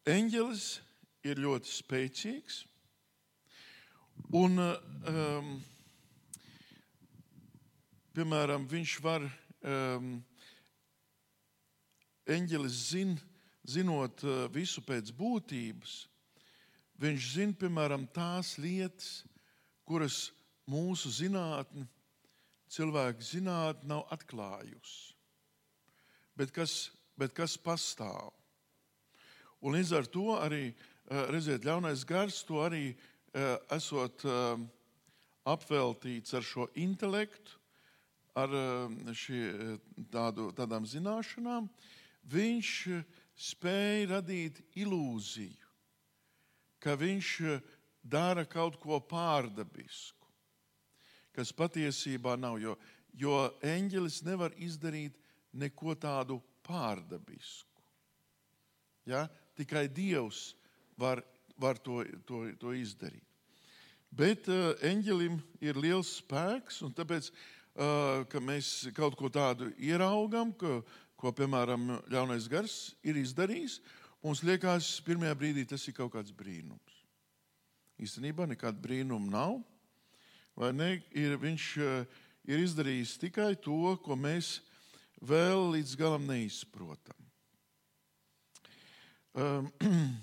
Eņģelis ir ļoti spēcīgs. Un, um, piemēram, viņš var, um, eņģelis zin, zinot uh, visu pēc būtības, viņš zina, piemēram, tās lietas, kuras mūsu zinātne, cilvēka zinātne nav atklājusi, bet kas, bet kas pastāv. Un līdz ar to arī, uh, redziet, ļaunais gars to arī uh, esot uh, apveltīts ar šo intelektu, ar šī, tādu, tādām zināšanām, viņš spēja radīt ilūziju, ka viņš dara kaut ko pārdabisku, kas patiesībā nav. Jo, jo eņģelis nevar izdarīt neko tādu pārdabisku. Ja? Tikai Dievs var, var to, to, to izdarīt. Bet uh, eņģelim ir liels spēks, un tāpēc, uh, ka mēs kaut ko tādu ieraugam, ka, ko, piemēram, ļaunais gars ir izdarījis, mums liekas, pirmajā brīdī tas ir kaut kāds brīnums. Īstenībā nekāda brīnuma nav. Ne? Ir, viņš uh, ir izdarījis tikai to, ko mēs vēl līdz galam neizprotam. Um,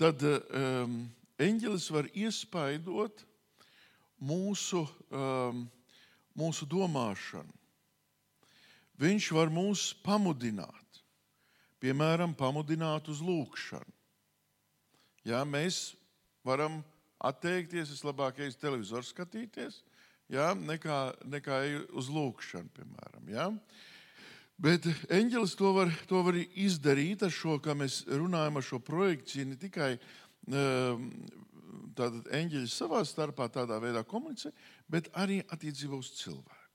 tad um, eņģelis var iespaidot mūsu, um, mūsu domāšanu. Viņš var mūs pamudināt, piemēram, pamudināt uz lūgšanu. Ja, mēs varam atteikties, vislabāk ir televizoru skatīties, ja, nekā, nekā uz lūgšanu, piemēram. Ja. Bet eņģelis to var, to var izdarīt ar šo, kā mēs runājam, ar šo projekciju, ne tikai uh, tātad eņģeļi savā starpā tādā veidā komunicē, bet arī attiecībā uz cilvēku.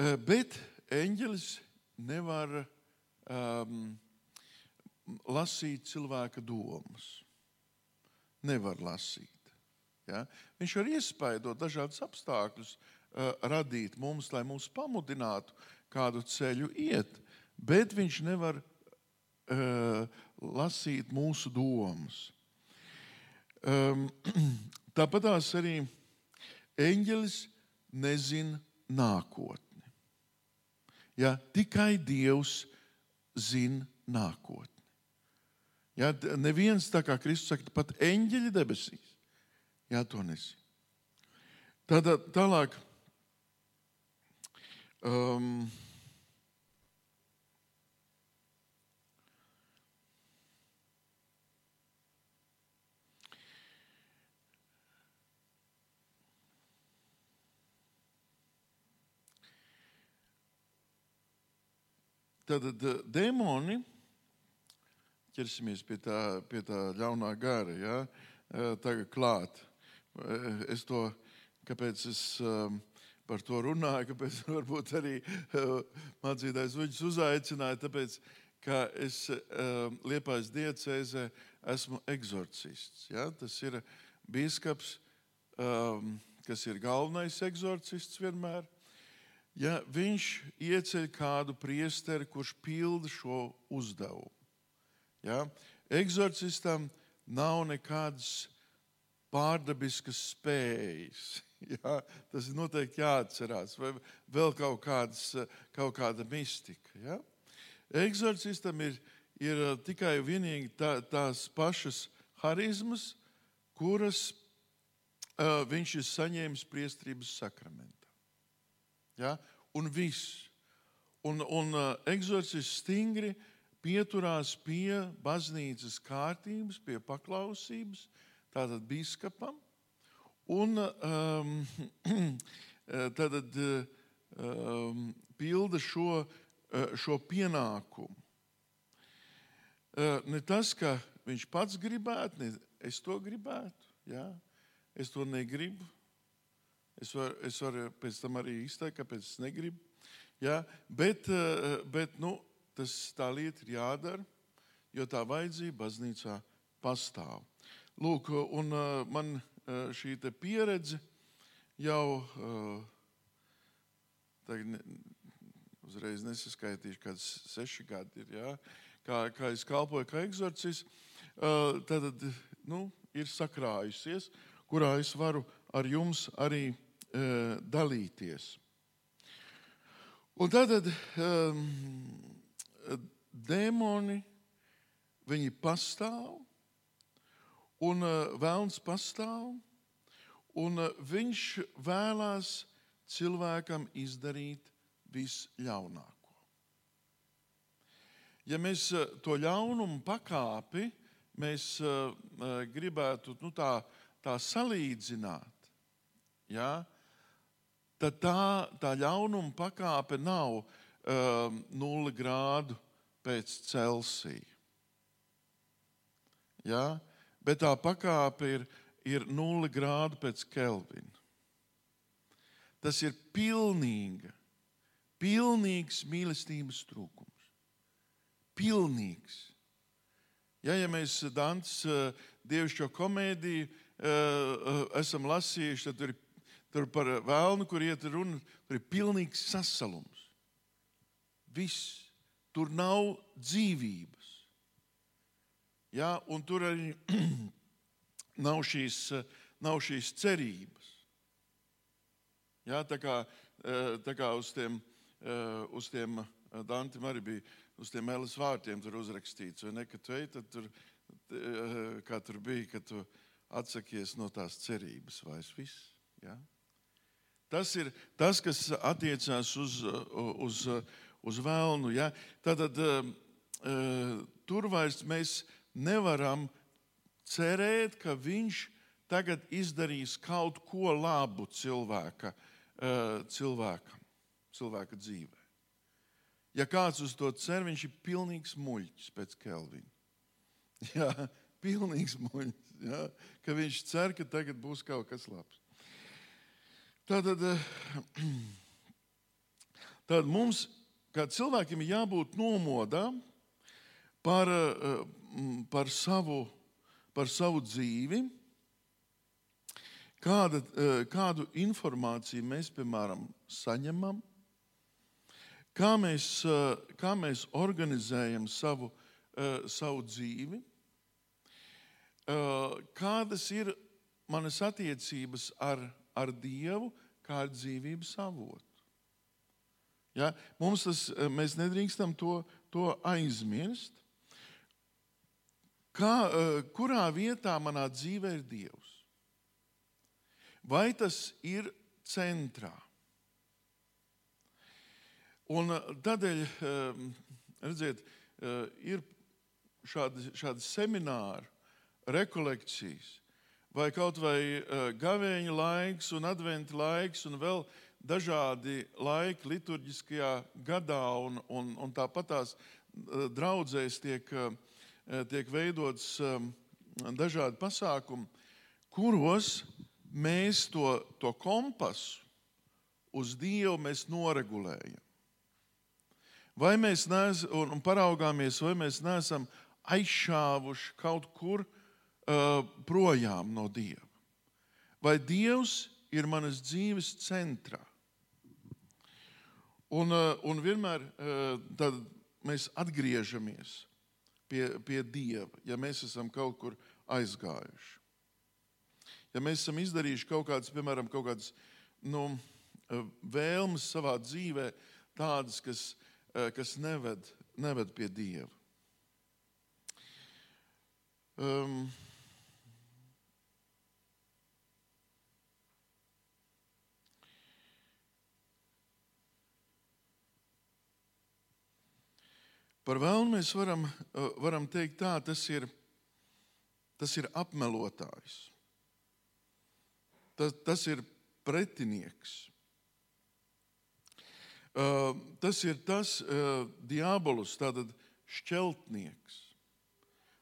Eh, Bet eņģelis nevar um, lasīt cilvēka domas. Nevar lasīt. Ja? Viņš var iespaidot dažādus apstākļus, uh, radīt mums, lai mūs pamudinātu kādu ceļu iet, bet viņš nevar uh, lasīt mūsu domas. Um, Tāpat arī eņģelis nezina nākotni. Ja, tikai Dievs zina nākotni. Ja, neviens, tā kā Kristus saka, pat eņģeļi debesīs, ja, to nezina. Tad tālāk. Um, Tad d- dēmoni, ķersimies pie tā, pie tā ļaunā gara, ja, eh, tagad klāt. Eh, Es to, kāpēc es par to runāju, kāpēc varbūt arī mācītājs Uģis uzaicināja, tāpēc, ka es Liepājas diecēzē esmu egzorcists. Ja? Tas ir bīskaps, kas ir galvenais egzorcists vienmēr. Ja viņš ieceļ kādu priesteri, kurš pilda šo uzdevumu. Ja? Egzorcistam nav nekādas pārdabiskas spējas. Ja? Tas ir noteikti jāatcerās, vai vēl kaut, kādas, kaut kāda mistika. Ja? Egzorcistam ir, ir tikai un vienīgi tā, tās pašas harizmas, kuras uh, viņš ir saņēmis priestrības sakramentā. Ja? Un viss. Un, un uh, eksorcists stingri pieturās pie baznīcas kārtības, pie paklausības, tātad biskupam. Un um, tātad um, pilda šo, uh, šo pienākumu. Ne tas, ka viņš pats gribētu, ne es to gribētu. Ja? Es to negribu. Es varu, es varu pēc tam arī izteikt, kāpēc es negribu. Ja? Bet, eh, bet nu, tas, tā lieta ir jādara, jo tā vajadzība baznīcā pastāv. Lūk, un eh, man eh, šī pieredze jau eh, tagad uzreiz nesaskaitīšu, kāds seši gadi ir. Ja? Kā, kā es kalpoju kā eksorcists, eh, tad nu, ir sakrājusies, kurā es varu ar jums arī eh, dalīties. Un tad um, dēmoni, viņi pastāv, un uh, vēlns pastāv, un uh, viņš vēlās cilvēkam izdarīt visļaunāko. Ja mēs uh, to ļaunumu pakāpi, mēs uh, uh, gribētu nu, tā, tā salīdzināt, ja, tad tā, tā ļaunuma pakāpe nav um, nulle grādu pēc Celsija. Ja? Bet tā pakāpe ir, ir nulle grādu pēc Kelvina. Tas ir pilnīga, pilnīgs mīlestības trūkums. Pilnīgs. Ja, ja mēs Dants dievišķo komēdiju uh, esam lasījuši, tad tur ir Tur par vēlnu, kur iet runa, tur ir pilnīgs sasalums. Viss. Tur nav dzīvības. Ja, un tur arī nav šīs, nav šīs cerības. Ja, tā kā, tā kā uz tiem, uz tiem Dantam arī bija uz tiem mēlis vārtiem uzrakstīts, vai ne, ka tu ej, tad tur, kā tur bija, ka tu atsakies no tās cerības vairs viss. Ja? Tas ir tas, kas attiecās uz, uz, uz vēlnu. Ja? Tad uh, tur vairs mēs nevaram cerēt, ka viņš tagad izdarīs kaut ko labu cilvēka, uh, cilvēkam, cilvēka dzīvē. Ja kāds uz to cer, viņš ir pilnīgs muļķis pēc Kelvina. Jā, pilnīgs muļķis. Ja? Ka viņš cer, ka tagad būs kaut kas labs. Tātad, eh, tad mums, kā cilvēkiem, ir jābūt nomodā par, eh, par, savu, par savu dzīvi, kāda, eh, kādu informāciju mēs, piemēram, saņemam, kā mēs, kā mēs organizējam savu, savu dzīvi, kādas ir manas attiecības ar, ar Dievu, kā ar dzīvības avotu. Ja? Mums tas, eh, mēs nedrīkstam to, to aizmirst. Kā, eh, kurā vietā manā dzīvē ir Dievs? Vai tas ir centrā? Un eh, tādēļ, redziet, ir šādi, šādi semināri, rekolekcijas, vai kaut vai eh, gavēņa laiks, un adventa laiks, un vēl dažādi laiki liturģiskajā gadā, un, un, un tāpat tās eh, draudzēs tiek, eh, tiek veidots dažādi pasākumi, kuros mēs to, to kompasu uz Dievu mēs noregulējam. Vai mēs neesam, un paraugāmies, vai mēs neesam aizšāvuši kaut kur uh, projām no Dieva? Vai Dievs ir manas dzīves centrā? Un, uh, un vienmēr uh, mēs atgriežamies pie, pie Dieva, ja mēs esam kaut kur aizgājuši. Ja mēs esam izdarījuši kaut kādas, piemēram, kaut kādas nu, uh, vēlmes savā dzīvē, tādas, kas, uh, kas neved, neved pie Dieva. Um, Par vēlnu mēs varam, uh, varam teikt, tā, tas ir, tas ir apmelotājs. Tas, tas ir pretinieks. Uh, tas ir tas uh, diabolus, tātad šķeltnieks,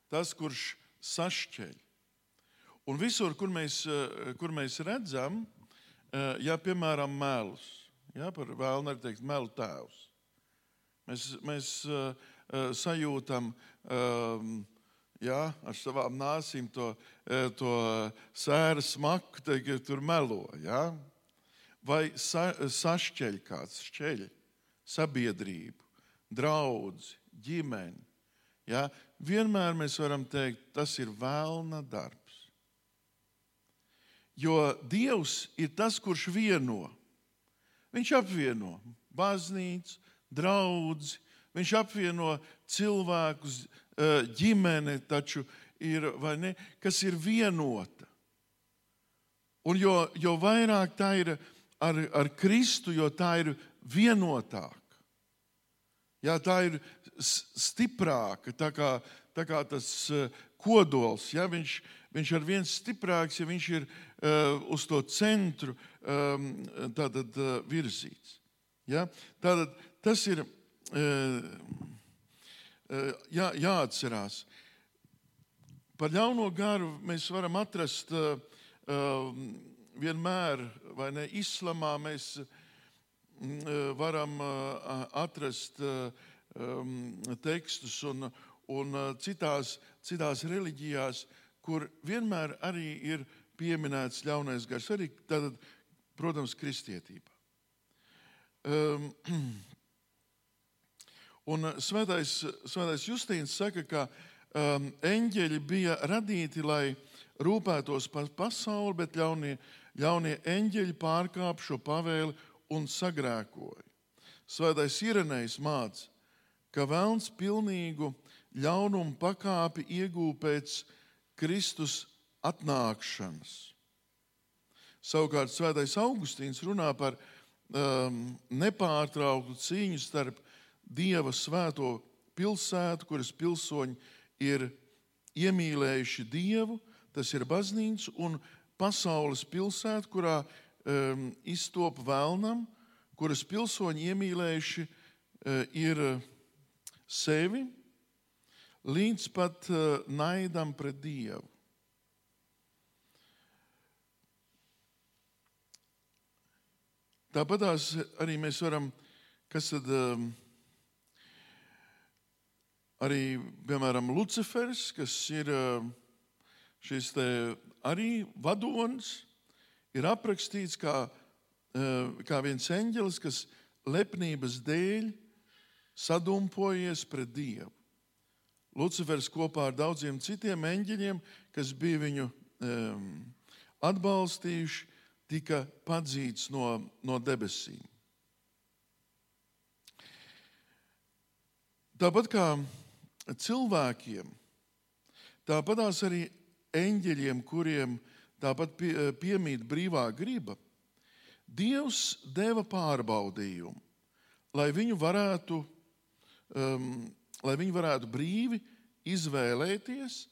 tas, kurš sašķeļ. Un visur, kur mēs, kur mēs redzam, ja piemēram melus, ja, par vēlnu ir teikt melu tēvs, mēs, mēs sajūtam um, ja, ar savām nāsīm to, uh, to sēra smaku, ka tur melo. Ja? Vai sa, sašķeļ kāds šķeļ sabiedrību, draugu, ģimeni. Ja? Vienmēr mēs varam teikt, tas ir vēlna darbs. Jo Dievs ir tas, kurš vieno. Viņš apvieno baznīcu, draugus, viņš apvieno cilvēkus, eh, ģimeni, taču ir, ne, kas ir vienota. Un jo, jo vairāk tā ir ar, ar Kristu, jo tā ir vienotāka. Jā, tā ir stiprāka, tā kā, tā kā tas eh, kodols. Ja, viņš, viņš ir viens stiprāks, ja viņš ir uh, uz to centru um, tātad, uh, virzīts. Ja? Tātad, tas ir jā, jāatcerās. Par ļauno garu mēs varam atrast vienmēr, vai ne, islamā mēs varam atrast tekstus un, un citās, citās reliģijās, kur vienmēr arī ir pieminēts ļaunais gars, arī tātad, protams, kristietībā. Un svētais, svētais Justīns saka, ka um, eņģeļi bija radīti, lai rūpētos par pasauli, bet ļaunie, ļaunie eņģeļi pārkāpa šo pavēli un sagrēkoja. Svētais Irenējs māca, ka vēlns pilnīgu ļaunumu pakāpi iegūta pēc Kristus atnākšanas. Savukārt Svētais Augustīns runā par um, nepārtrauktu cīņu starp Dieva svēto pilsētu, kuras pilsoņi ir iemīlējuši Dievu. Tas ir baznīca un pasaules pilsēta, kurā um, iztop vēlnam, kuras pilsoņi iemīlējuši uh, ir eh, sevi, līdz pat uh, naidam pret Dievu. Tāpat arī mēs varam, kas tad um, uh, arī, piemēram, Lucifers, kas ir um, šis arī vadonis, ir aprakstīts kā, uh, kā viens eņģelis, kas lepnības dēļ sadumpojies pret Dievu. Lucifers kopā ar daudziem citiem eņģeļiem, kas bija viņu um, atbalstījuši, tika padzīts no, no debesīm. Tāpat kā cilvēkiem, tāpatās arī eņģeļiem, kuriem tāpat pie, piemīt brīvā griba, Dievs deva pārbaudījumu, lai viņu varētu, um, lai viņi varētu brīvi izvēlēties,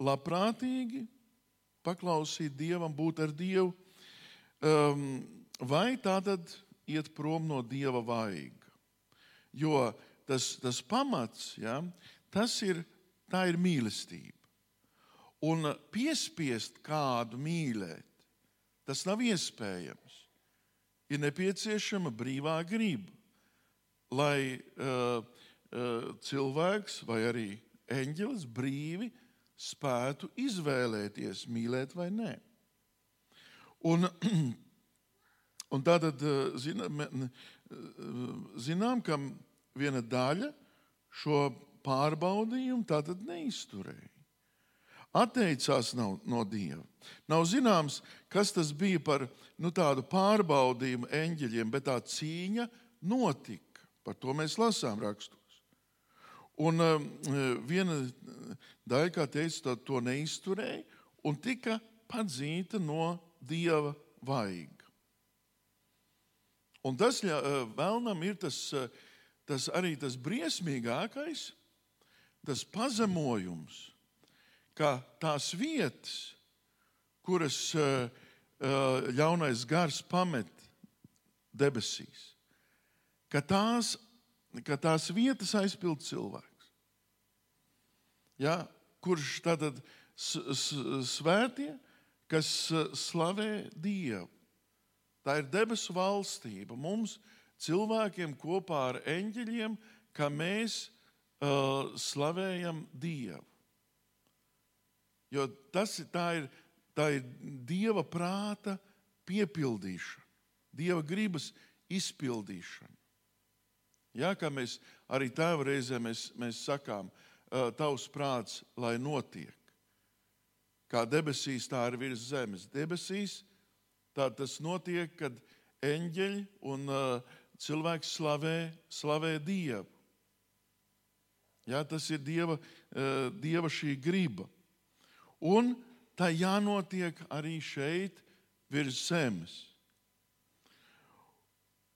labprātīgi paklausīt Dievam, būt ar Dievu, um, vai tātad iet prom no Dieva vaiga. Jo tas, tas pamats, ja, tas ir, tā ir mīlestība. Un piespiest kādu mīlēt, tas nav iespējams. Ir nepieciešama brīvā griba, lai uh, uh, cilvēks vai arī eņģelis brīvi spētu izvēlēties, mīlēt vai nē. Un, un tātad zinām, zinām, ka viena daļa šo pārbaudījumu tātad neizturēja. Atteicās no, no Dieva. Nav zināms, kas tas bija par nu, tādu pārbaudījumu eņģeļiem, bet tā cīņa notika. Par to mēs lasām rakstos. Un uh, viena daļa, kā teica, to neizturēja un tika padzīta no Dieva vaiga. Un tas uh, vēlnam ir tas, uh, tas arī tas briesmīgākais, tas pazemojums ka tās vietas, kuras uh, uh, ļaunais gars pamet debesīs, ka tās, ka tās vietas aizpild cilvēks. Ja, kurš tātad svētie, kas uh, slavē Dievu. Tā ir debesu valstība. Mums, cilvēkiem, kopā ar eņģeļiem, ka mēs uh, slavējam Dievu. Jo tas tā ir, tā ir Dieva prāta piepildīšana, Dieva gribas izpildīšana. Jā, kā mēs arī tēva reizē mēs, mēs sakām, tavs prāts, lai notiek. Kā debesīs, tā ir virs zemes. Debesīs tā tas notiek, kad eņģeļi un uh, cilvēks slavē, slavē Dievu. Jā, tas ir Dieva, uh, Dieva šī griba. Un tā jānotiek arī šeit, virs zemes.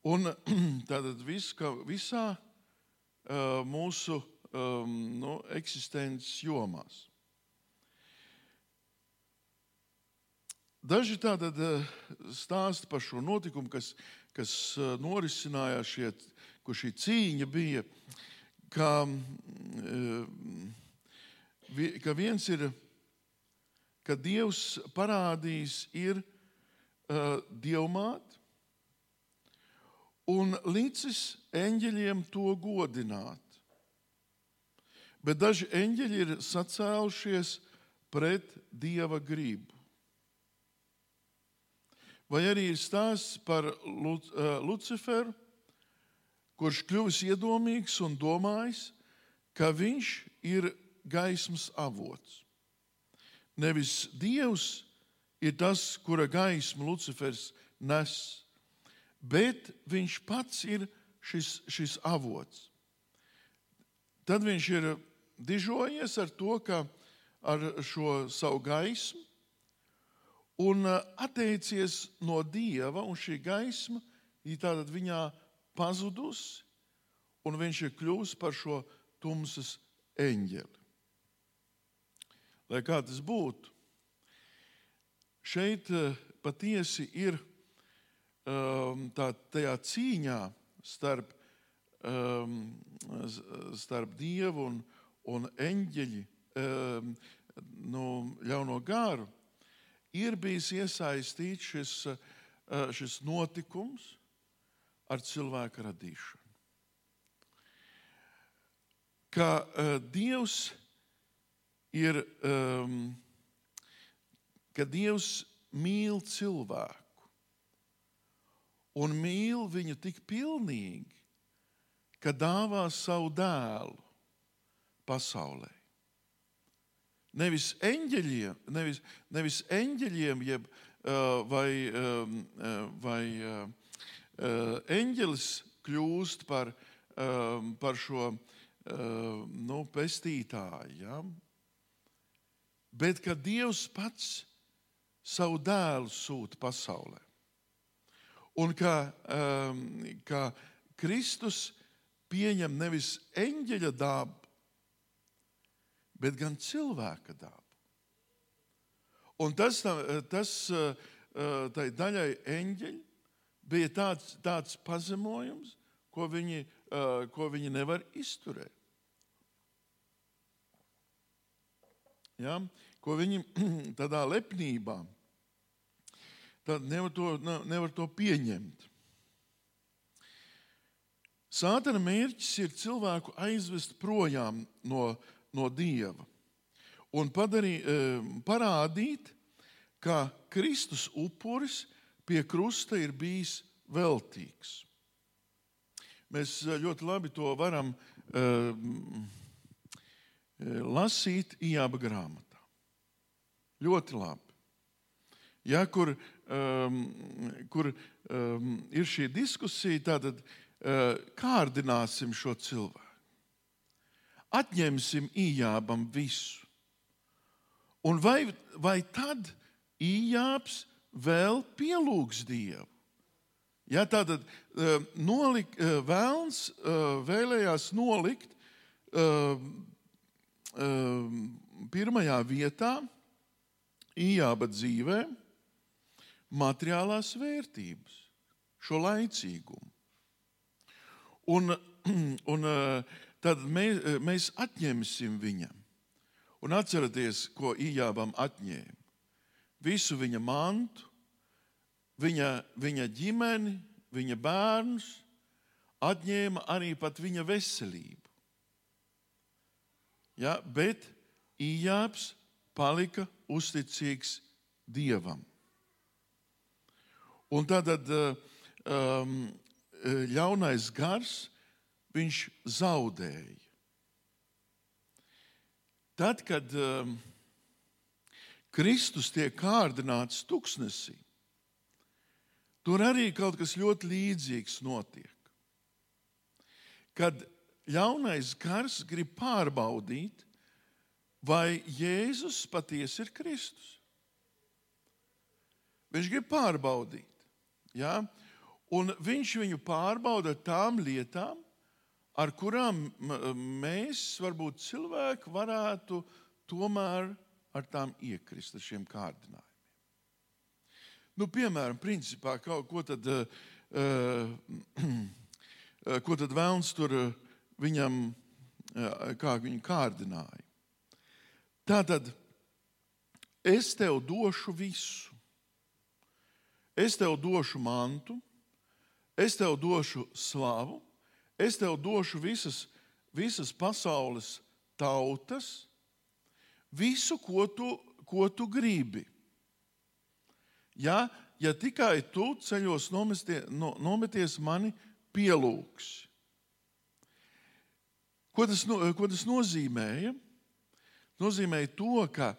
Un tātad vis, visā uh, mūsu um, nu, eksistences jomās. Daži tātad stāsta par šo notikumu, kas, kas norisinājās, šie, kur šī cīņa bija, ka, ka viens ir ka Dievs parādīs ir uh, dievmāte un licis eņģeļiem to godināt. Bet daži eņģeļi ir sacēlušies pret dieva gribu. Vai arī ir stāsts par Luciferu, kurš kļuvis iedomīgs un domājis, ka viņš ir gaismas avots. Nevis Dievs ir tas, kura gaismu Lucifers nes, bet viņš pats ir šis, šis avots. Tad viņš ir dižojies ar to, ka ar šo savu gaismu un uh, atteicies no dieva, un šī gaisma ir tātad viņā pazudusi, un viņš ir kļuvis par šo tumsas eņģeli lai kā tas būtu. Šeit eh, patiesi ir um, tā, tajā cīņā starp, um, starp dievu un, un eņģeļi, um, no ļauno gāru, ir bijis iesaistīts šis, uh, šis notikums, ar cilvēku radīšanu. Ka uh, Dievs ir, um, ka Dievs mīl cilvēku un mīl viņu tik pilnīgi, ka dāvā savu dēlu pasaulē. Nevis eņģeļiem, nevis, nevis eņģeļiem jeb, uh, vai, um, uh, vai uh, eņģelis kļūst par, um, par šo uh, nu, pestītāju. Ja? Bet ka Dievs pats savu dēlu sūta pasaulē. Un ka, ka Kristus pieņem nevis eņģeļa dabu, bet gan cilvēka dabu. Un tas, tas tai daļai eņģeļi bija tāds, tāds pazemojums, ko viņi, ko viņi nevar izturēt. Ja? Ko viņi tādā lepnībā nevar to, nevar to pieņemt. Sātana mērķis ir cilvēku aizvest projām no, no dieva un padarī, parādīt, ka Kristus upuris pie krusta ir bijis veltīgs. Mēs ļoti labi to varam uh, lasīt Ijāba grāmatā. Ļoti labi. Ja, kur um, kur um, ir šī diskusija, tad uh, kārdināsim šo cilvēku. Atņemsim Ijābam visu. Un vai, vai tad Ijābs vēl pielūgs Dievu? Ja, tātad uh, nolik, uh, vēlns uh, vēlējās nolikt pirmajā vietā Ijāba dzīvē materiālās vērtības, šo laicīgumu. Un, un tad mēs, mēs atņemsim viņam. Un atcerieties, ko Ijābam atņēma. Visu viņa mantu, viņa, viņa ģimeni, viņa bērnus, atņēma arī pat viņa veselību. Ja, bet Ijābs palika uzticīgs Dievam. Un tad um, ļaunais gars viņš zaudēja. Tad, kad um, Kristus tiek kārdināts tuksnesī, tur arī kaut kas ļoti līdzīgs notiek. Kad ļaunais gars grib pārbaudīt, vai Jēzus patiesi ir Kristus. Viņš grib pārbaudīt. Ja? Un viņš viņu pārbauda tām lietām, ar kurām mēs, varbūt cilvēki, varētu tomēr ar tām iekrist, ar šiem kārdinājumiem. Nu, piemēram, principā, ko tad, uh, ko tad Vēlns tur viņam, uh, kā viņu kārdināja? Tā tad es tev došu visu. Es tev došu mantu, es tev došu slavu, es tev došu visas, visas pasaules tautas, visu, ko tu, ko tu gribi. Ja, ja tikai tu ceļos nomestie, no, nometies mani pielūgs. Ko tas, ko tas nozīmēja? Nozīmēja to, ka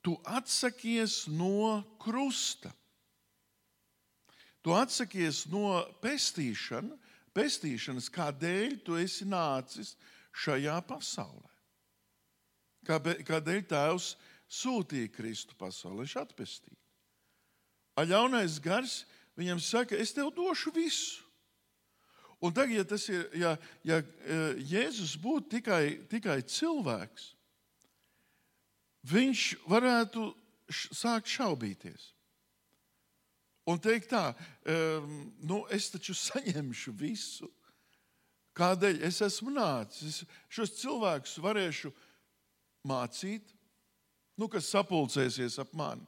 tu atsakies no krusta. Tu atsakies no pestīšana, pestīšanas, kādēļ tu esi nācis šajā pasaulē. Kādēļ Tēvs sūtīja Kristu pasaulē, viņš atpestīja. Aļaunais gars viņam saka, es tev došu visu. Un tagad, ja, tas ir, ja, ja Jēzus būtu tikai, tikai cilvēks, viņš varētu sākt šaubīties. Un teikt tā, um, nu, es taču saņemšu visu. Kādēļ es esmu nācis? Es šos cilvēkus varēšu mācīt, nu, kas sapulcēsies ap mani.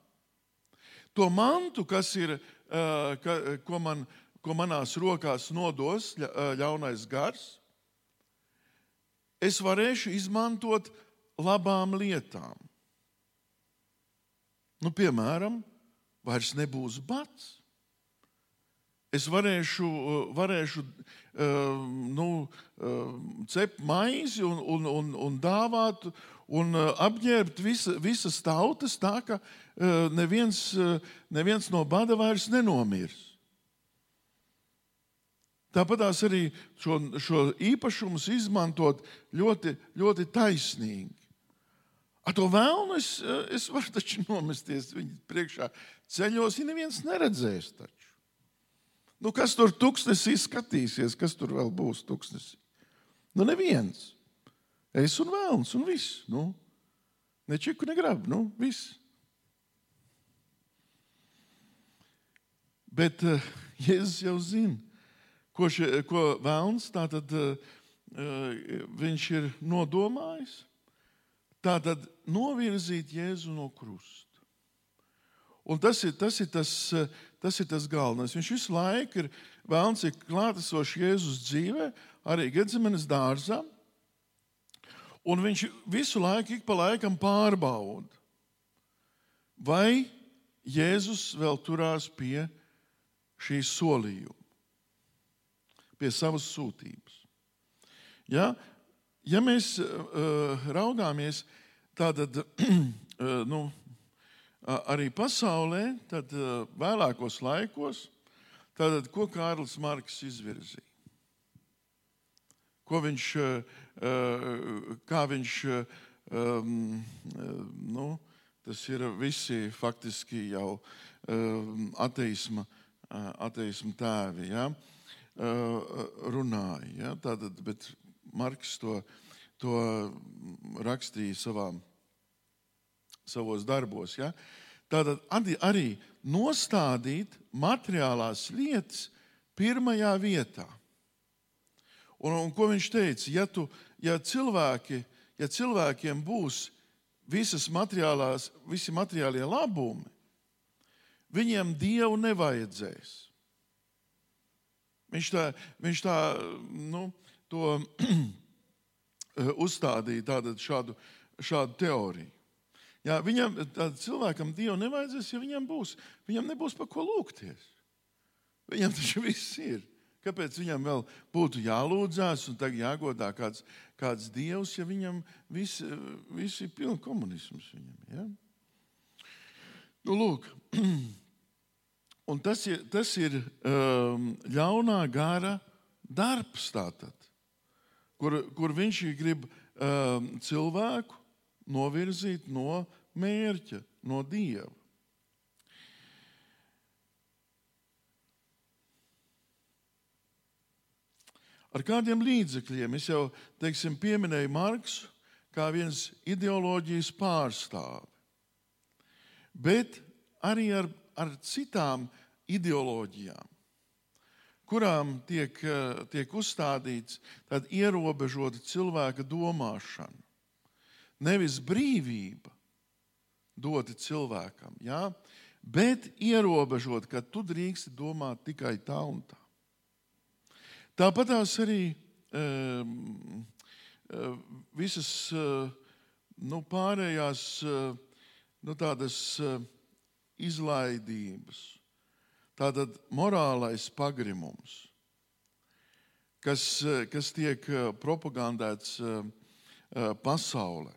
To mantu, kas ir, uh, ka, ko, man, ko manās rokās nodos ā, ļaunais gars, es varēšu izmantot labām lietām. Nu, piemēram, vairs nebūs bats. Es varēšu, uh, varēšu nu, cept maizi un, un, un, un dāvāt un uh, apģērbt visa, visas tautas tā, ka uh, neviens, uh, neviens no bada vairs nenomirs. Tāpat arī šo, šo īpašumu izmantot ļoti, ļoti taisnīgi. Ar to vēlnu es, es varu taču nomesties viņa priekšā ceļos, ja neviens neredzēs. Taču. Nu, kas tur tuksnesī skatīsies, kas tur vēl būs tuksnesī? Nu, neviens. Es un vēlns un viss. Nu, ne čiku, ne grabu. Nu, viss. Bet uh, Jēzus jau zina, ko, šie, ko vēlns tātad, uh, viņš ir nodomājis. Tātad novirzīt Jēzu no krusta. Un tas ir tas, ir tas, tas, ir tas galvenais. Viņš visu laiku ir vēlns, ir klātesošs Jēzus dzīvē, arī Gedzemanes dārzā. Un viņš visu laiku, ik pa laikam pārbauda, vai Jēzus vēl turās pie šī solījuma, pie savas sūtības. Ja, ja mēs uh, raugāmies tādā uh, nu, arī pasaulē, tad uh, vēlākos laikos, tad, ko Kārlis Marks izvirzīja? Ko viņš, uh, kā viņš, um, nu, tas ir visi faktiski jau um, ateisma, ateisma tēvi, ja, uh, runāja. Ja, tātad, bet Marks to, to rakstīja savām savos darbos. Ja? Tātad arī nostādīt materiālās lietas pirmajā vietā. Un, un ko viņš teica? Ja, tu, ja, cilvēki, ja cilvēkiem būs visas materiālās, visi materiālie labumi, viņiem dievu nevajadzēs. Viņš tā, viņš tā nu, to uzstādīja tātad šādu, šādu teoriju. Jā, viņam, cilvēkam Dievu nevajadzēs, ja viņam būs. Viņam nebūs par ko lūgties. Viņam taču viss ir. Kāpēc viņam vēl būtu jālūdzās un jāgodā kāds, kāds dievs, ja viņam viss vis ir pilns komunisms? Viņam, ja? nu, lūk, un tas ir, tas ir um, ļaunā gara darbs, tātad, kur, kur viņš grib um, cilvēku novirzīt no mērķa, no dieva. Ar kādiem līdzekļiem es jau teiksim, pieminēju Marksu kā viens ideoloģijas pārstāvis, bet arī ar, ar citām ideoloģijām, kurām tiek, tiek uzstādīts ierobežota cilvēka domāšana nevis brīvība dota cilvēkam, ja? bet ierobežot, ka tu drīksti domāt tikai tā un tā. Tāpat tās arī um, visas uh, nu, pārējās uh, nu, tādas izlaidības, tātad morālais pagrimums, kas, kas tiek propagandēts pasaulē.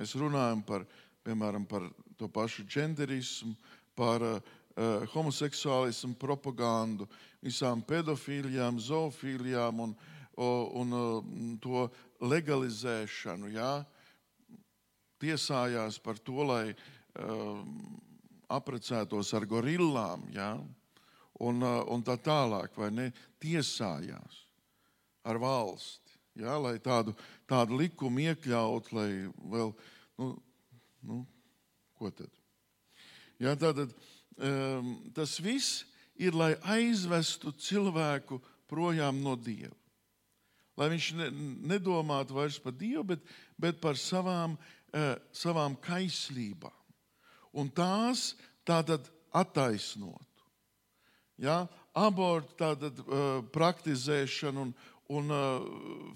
Mēs runājam par, piemēram, par to pašu genderismu, par homoseksuālismu, propagandu, visām pedofilijām, zoofīlijām un, un uh, to legalizēšanu. Jā? Tiesājās par to, lai uh, apprecētos ar gorillām jā? un, uh, un tā tālāk, vai ne? Tiesājās ar valsti. Ja, lai tādu, tādu likumu iekļautu, lai vēl, nu, nu ko tad? Ja, tātad, um, tas viss ir, lai aizvestu cilvēku projām no Dieva. Lai viņš ne, nedomātu vairs par Dievu, bet, bet par savām, uh, savām kaislībām. Un tās tātad attaisnotu. Ja? abortu tātad, uh, praktizēšana un, un uh,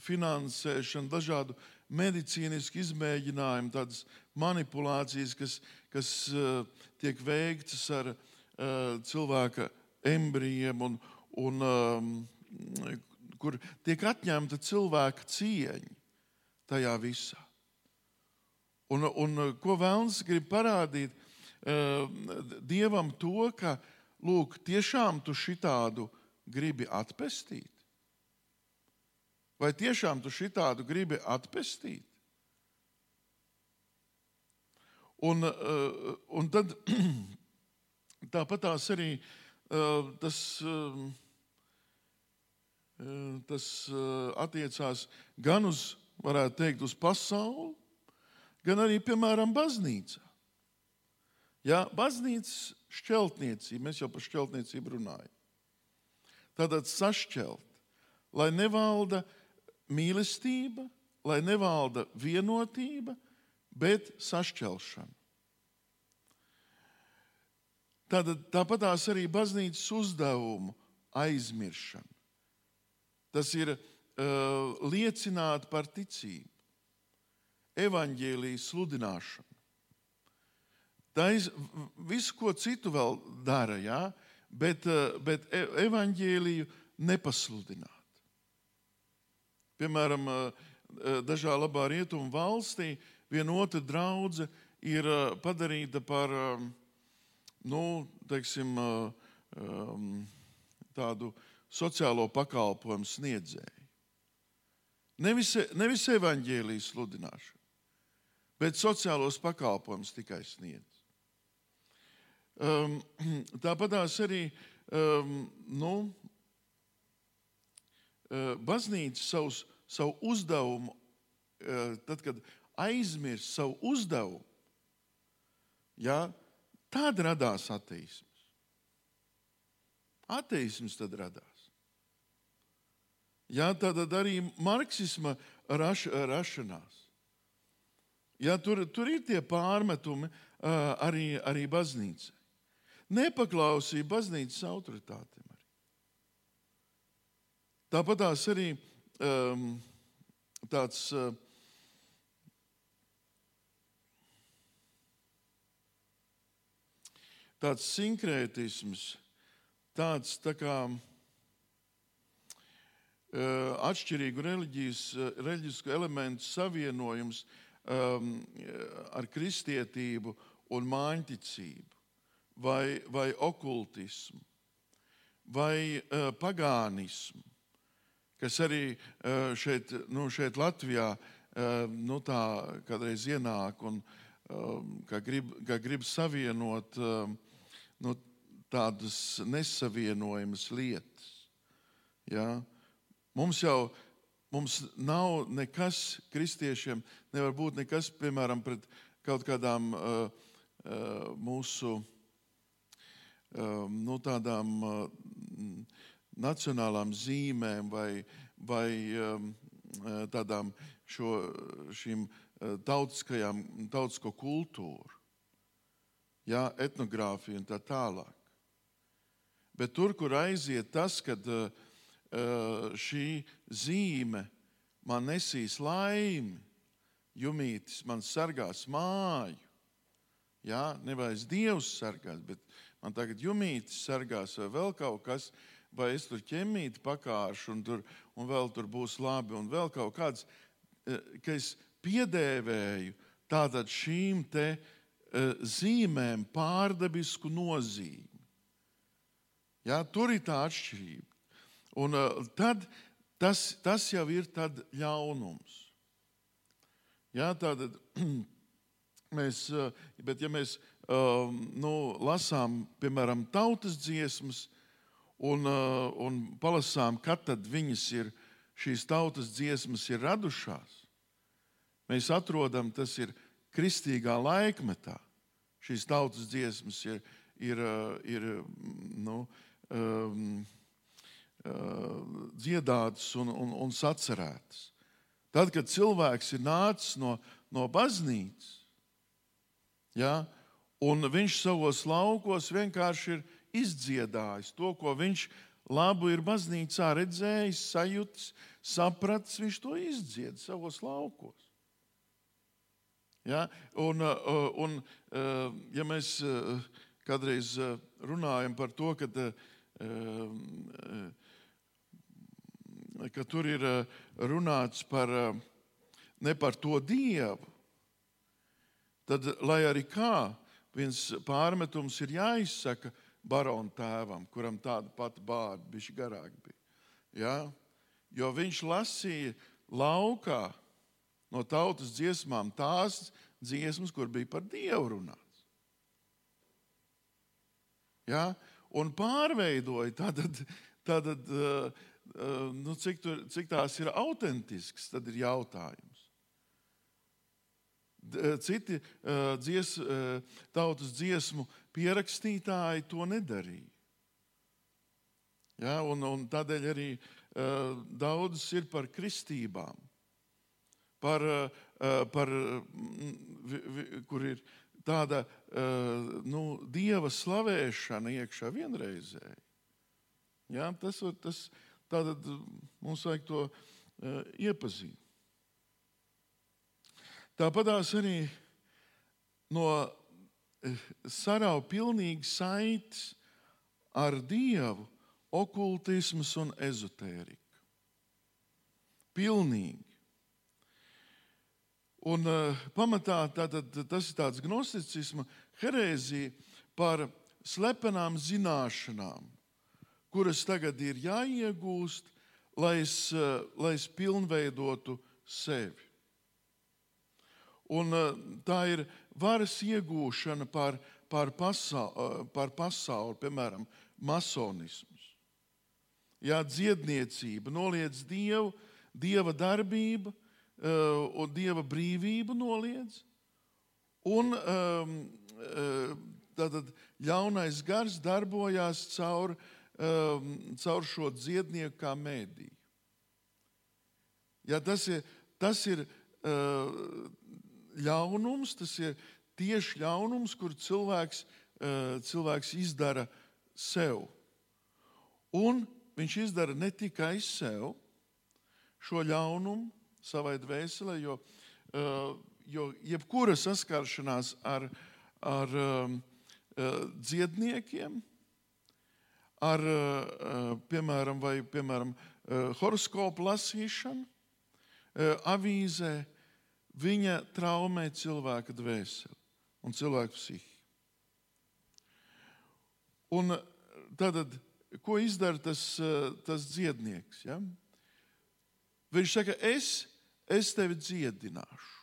finansēšana, dažādu medicīnisku izmēģinājumu, tādas manipulācijas, kas, kas uh, tiek veiktas ar uh, cilvēka embrijiem un, un um, kur tiek atņemta cilvēka cieņa tajā visā. Un, un ko Vēlns grib parādīt uh, Dievam to, ka lūk, tiešām tu šitādu gribi atpestīt? Vai tiešām tu šitādu gribi atpestīt? Un, uh, un tad tāpat tās arī uh, tas. Tas attiecās gan uz, varētu teikt, uz pasauli, gan arī, piemēram, baznīcā. Ja, baznīcas šķeltniecība, mēs jau par šķeltniecību runājam. Tātad sašķelt, lai nevalda mīlestība, lai nevalda vienotība, bet sašķelšana. Tātad, tāpat tās arī baznīcas uzdevumu aizmiršana. Tas ir uh, liecināt par ticību evaņģēlijas sludināšanu. Tais, visu, ko citu vēl dara, ja? bet, eh, bet e, evaņģēliju nepasludināt. Piemēram, eh, dažā labā rietumu valstī viena otra draudzene ir padarīta par nu, teiksim, tādu sociālo pakalpojumu sniedzēju. Nevis, nevis evaņģēlijas sludināšana bet sociālos pakalpojumus tikai sniedz. Um, Tāpat arī um, nu, uh, baznīca savus, savu uzdevumu, uh, tad, kad aizmirst savu uzdevumu, ja, tad radās ateisms. Ateisms tad radās. Ja, tad arī marksisma raš, rašanās. Ja, tur, tur ir tie pārmetumi arī, arī baznīcai. Nepaklausīja baznīcas autoritātēm. Tāpat tās arī um, tāds. Uh, Tāds sinkrētisms, tāds tā kā uh, atšķirīgu reliģijas, reliģisku elementu savienojums, um, ar kristietību un māņticību, vai, vai okultismu, vai uh, pagānismu, kas arī uh, šeit, nu, šeit Latvijā uh, nu, tā kādreiz ienāk un um, kā grib, kā grib savienot um, nu, tādas nesavienojamas lietas. Ja? Mums jau Mums nav nekas kristiešiem, nevar būt nekas, piemēram, pret kaut kādām uh, uh, mūsu uh, nu, tādām uh, nacionālām zīmēm vai, vai um, tādām šo, šīm tautiskajām, tautisko kultūru, jā, etnogrāfiju un tā tālāk. Bet tur, kur aiziet tas, kad uh, šī zīme man nesīs laimi, jumītis man sargās māju. Jā, nevis Dievs sargās, bet man tagad jumītis sargās vai vēl kaut kas, vai es tur ķemīti pakāršu un, tur, un vēl tur būs labi un vēl kaut kāds, ka es piedēvēju tātad šīm te zīmēm pārdabisku nozīmi. Jā, tur ir tā atšķirība. Un uh, tad tas, tas jau ir ļaunums. Jā, tātad mēs, uh, bet ja mēs nu, lasām, piemēram, tautas dziesmas un, un palasām, kad viņas ir, šīs tautas dziesmas ir radušās, mēs atrodam, tas ir kristīgā laikmetā. Šīs tautas dziesmas ir, ir, uh, ir nu, um, dziedātas un, un, un sacerētas. Tad, kad cilvēks ir nācis no, no baznīcas, ja, un viņš savos laukos vienkārši ir izdziedājis to, ko viņš labu ir baznīcā redzējis, sajūtis, sapratis, viņš to izdzied savos laukos. Ja? Un, uh, un, uh, ja mēs uh, kādreiz runājam par to, ka, ka tur ir runāts par ne par to dievu, tad, lai arī kā, viens pārmetums ir jāizsaka barona tēvam, kuram tāda pati bārda bija garāk. Bija. Ja? Jo viņš lasīja laukā no tautas dziesmām tās dziesmas, kur bija par dievu runāts. Ja? Un pārveidoja tātad, tātad, nu, cik, tur, cik tās ir autentisks, tad ir jautājums. Citi dzies, tautas dziesmu pierakstītāji to nedarīja. Ja, un, un tādēļ arī daudzas ir par kristībām, par, uh, par, vi, vi, kur ir tāda nu, dieva slavēšana iekšā vienreizēji. Ja, tas, tas, tātad mums vajag to uh, iepazīt. Tāpatās arī no sarauj pilnīgi saites ar dievu, okultisms un ezotērika. Pilnīgi. Un uh, pamatā tātad, tas ir tāds gnosticisma herēzija par slepenām zināšanām, kuras tagad ir jāiegūst, lai es, uh, lai es pilnveidotu sevi. Un uh, tā ir varas iegūšana pār, pār, pasauli, pār pasauli, piemēram, masonisms. Jā, dziedniecība noliedz dievu, dieva darbību un dieva brīvību noliedz. Un tātad ļaunais gars darbojās caur, caur šo dziednieku kā mēdīju. Ja, tas ir, tas ir ļaunums, tas ir tieši ļaunums, kur cilvēks, eh, cilvēks izdara sev. Un viņš izdara ne tikai sev šo ļaunumu savai dvēselē, jo, eh, jo jebkura saskaršanās ar, ar um, dziedniekiem, ar, piemēram, vai, piemēram horoskopu lasīšanu, avīzē, viņa traumē cilvēka dvēseli un cilvēku psihi. Un tad, ko izdara tas, tas dziednieks? Ja? Viņš saka, es, es tevi dziedināšu.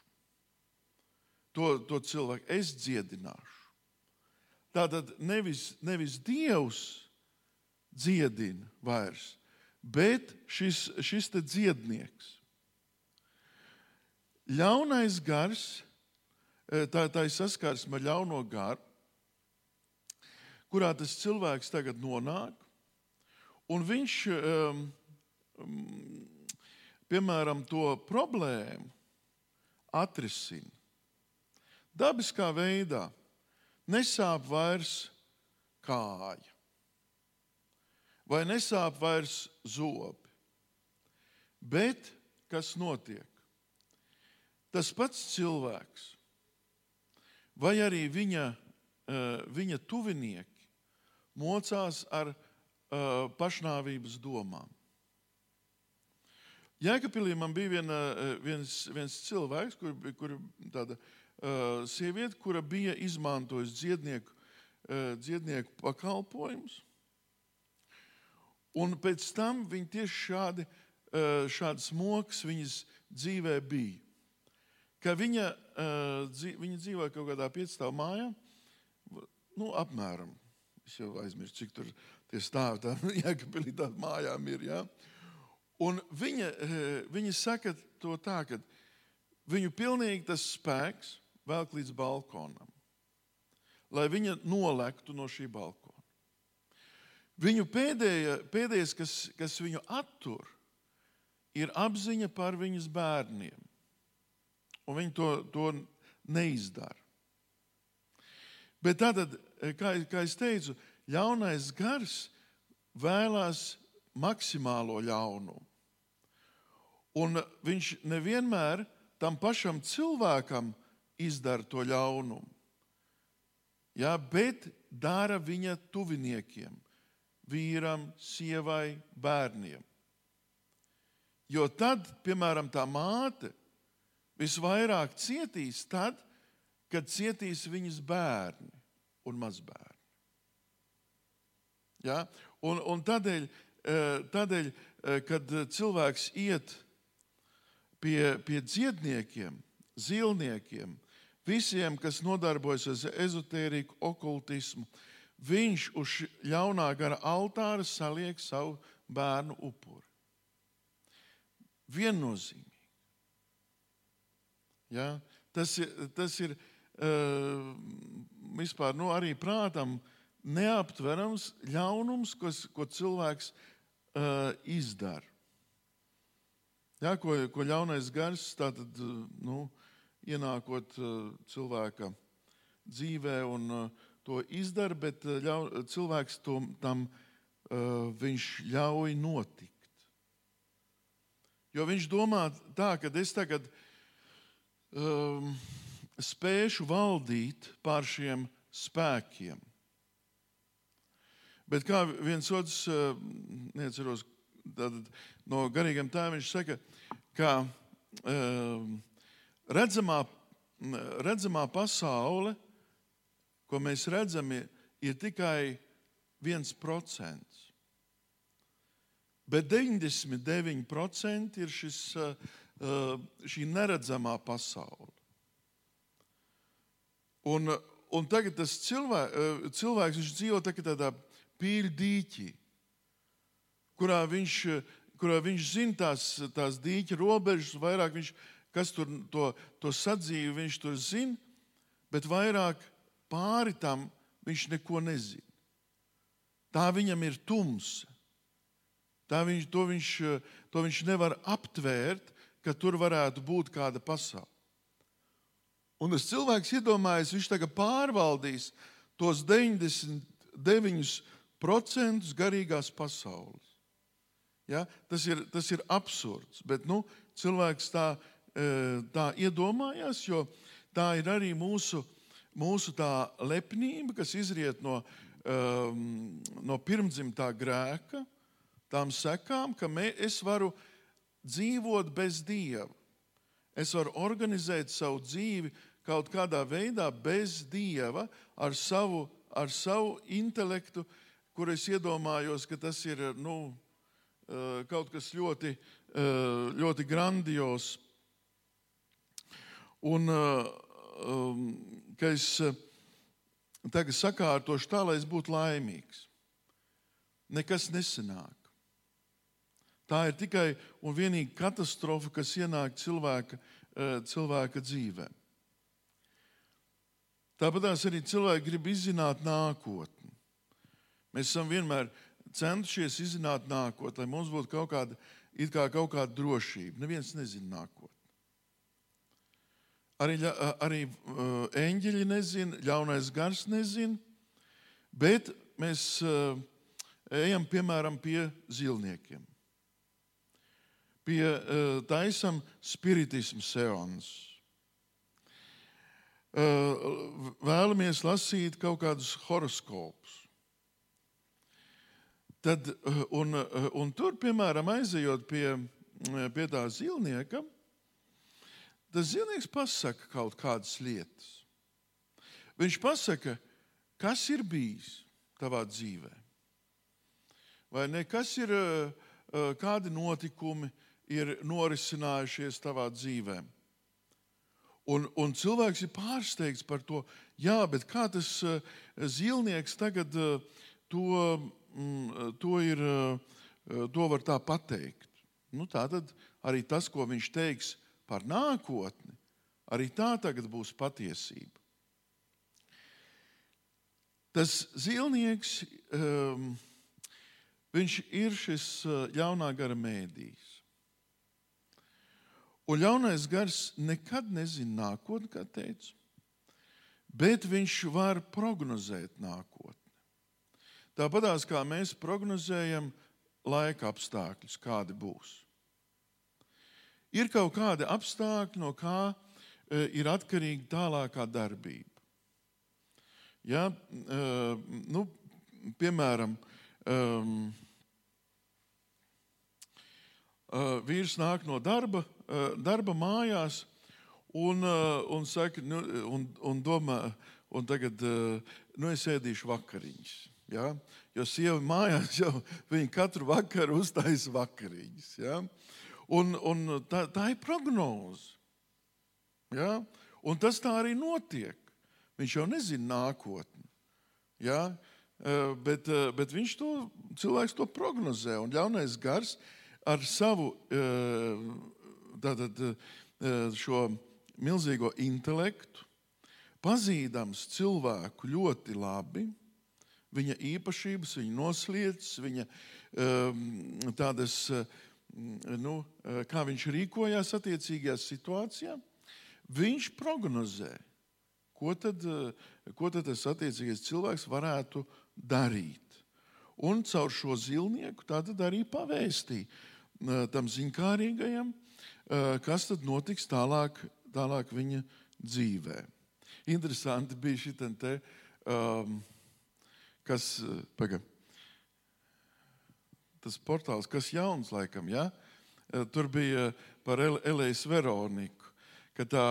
To, to cilvēku es dziedināšu. Tātad nevis, nevis Dievs dziedina vairs, bet šis, šis dziednieks. Ļaunais gars, eh, tā, tā ir saskarsme ar ļauno garu, kurā tas cilvēks tagad nonāk, un viņš, um, piemēram, to problēmu atrisina dabiskā veidā. Nesāp vairs kāja, vai nesāp vairs zobi. Bet kas notiek? tas pats cilvēks, vai arī viņa, eh, viņa tuvinieki mocās ar eh, pašnāvības domām. Jēkabīlī man bija viena, eh, viens, viens cilvēks, kur, kur tāda uh, sieviete, kura bija izmantojusi dziednieku, uh, dziednieku pakalpojumus. Un pēc tam viņa tieši šādi, uh, šāds moks viņas dzīvē bija ka viņa, uh, viņa dzīvoja kaut kādā piecstāvā mājā, nu, apmēram. Es jau aizmirsu, cik tur tie stāvi tā, Jēkabīlī tādām mājām ir. Ja? Un viņa, uh, viņa saka to tā, ka viņu pilnīgi tas spēks velk līdz balkonam, lai viņa nolektu no šī balkona. Viņu pēdējā, pēdējais, kas, kas viņu attur, ir apziņa par viņas bērniem un viņi to, to neizdara. Bet tātad, kā, kā es teicu, ļaunais gars vēlās maksimālo ļaunumu. Un viņš nevienmēr tam pašam cilvēkam izdara to ļaunumu. Jā, bet dara viņa tuviniekiem, vīram, sievai, bērniem. Jo tad, piemēram, tā māte visvairāk cietīs tad, kad cietīs viņas bērni un mazbērni. Ja? Un, un tādēļ, tādēļ, eh, kad cilvēks iet pie, pie dziedniekiem, zilniekiem, visiem, kas nodarbojas ar ezotēriku, okultismu, viņš uz ļaunā gara altāra saliek savu bērnu upuri. Viennozīmīgi. Ja? Tas ir, tas ir uh, vispār nu, arī prātam neaptverams ļaunums, kas, ko cilvēks uh, izdara. Ja, ko, ko ļaunais gars tātad, nu, ienākot uh, cilvēka dzīvē un uh, to izdara, bet ļau, cilvēks to, tam viņš ļauj notikt. Jo viņš domā tā, ka es tagad um, spēšu valdīt pār šiem spēkiem. Bet kā viens otrs, uh, neatceros, no garīgiem tēviem, viņš saka, ka um, redzamā, redzamā pasaule, ko mēs redzam, ir tikai viens procents. Bet 99% ir šis, šī neredzamā pasaule. Un, un tagad tas cilvēks, cilvēks dzīvo tādā pīļu dīķī, kurā viņš, kurā viņš zina tās, tās dīķa robežas, vairāk viņš kas tur to, to sadzīvi, viņš tur zina, bet vairāk pāri tam viņš neko nezina. Tā viņam ir tumsa. Tā viņš, to, viņš, to viņš nevar aptvērt, ka tur varētu būt kāda pasaule. Un tas cilvēks iedomājas, viņš tagad pārvaldīs tos 99% garīgās pasaules. Ja? Tas, ir, tas ir absurds, bet nu, cilvēks tā tā iedomājās, jo tā ir arī mūsu, mūsu tā lepnība, kas izriet no, um, no pirmdzimtā grēka, tām sekām, ka mē, es varu dzīvot bez dieva. Es varu organizēt savu dzīvi kaut kādā veidā bez dieva, ar savu, ar savu intelektu, kur es iedomājos, ka tas ir nu, kaut kas ļoti, ļoti grandios. Un uh, um, ka es tagad sakārtošu tā, lai es būtu laimīgs. Nekas nesanāk. Tā ir tikai un vienīgi katastrofa, kas ienāk cilvēka, cilvēka dzīvē. Tāpat arī cilvēki grib izzināt nākotni. Mēs esam vienmēr centušies izzināt nākotni, lai mums būtu kaut kāda, kā kaut kāda drošība. Neviens nezina nākotni. Arī, arī eņģeļi nezina, ļaunais gars nezina, bet mēs ejam piemēram pie zilniekiem. Pie taisam spiritismu seans. Vēlamies lasīt kaut kādus horoskopus. Tad, un, un tur, piemēram, aizejot pie, pie tā zilnieka, tas zīmnieks pasaka kaut kādas lietas. Viņš pasaka, kas ir bijis tavā dzīvē. Vai ne, kas ir, eh, eh, kādi notikumi ir norisinājušies tavā dzīvē. Un, un cilvēks ir pārsteigts par to, jā, bet kā tas zīlnieks tagad to, mm, to, ir, uh, to var tā pateikt. Nu, tā tad arī tas, ko viņš teiks, par nākotni, arī tā tagad būs patiesība. Tas zīlnieks, um, viņš ir šis ļaunā gara mēdījis. Un ļaunais gars nekad nezina nākotni, kā teicu, bet viņš var prognozēt nākotni. Tāpatās kā mēs prognozējam laika apstākļus, kādi būs. Ir kaut kādi apstākļi, no kā e, ir atkarīga tālākā darbība. Ja, e, nu, piemēram, um, vīrs nāk no darba, darba mājās un, un, saka, nu, un, un domā, un tagad nu, es ēdīšu vakariņas. Ja? Jo sieva mājās jau katru vakaru uztaisa vakariņas. Ja? Un, un tā, tā ir prognoze. Ja? Un tas tā arī notiek. Viņš jau nezina nākotni. Ja? Bet, bet viņš to cilvēks to prognozē. Un ļaunais gars ar savu tātad, šo milzīgo intelektu, pazīdams cilvēku ļoti labi, viņa īpašības, viņa noslēdzes, viņa tādas, nu, kā viņš rīkojās attiecīgajā situācijā, viņš prognozē, ko tad, ko tad tas attiecīgais cilvēks varētu darīt. Un caur šo zilnieku tātad arī pavēstīja tam ziņkārīgajam, kas tad notiks tālāk, tālāk viņa dzīvē. Interesanti bija šī te, um, kas, paga, tas portāls, kas jauns laikam, ja? tur bija par Elējas Veroniku, ka tā,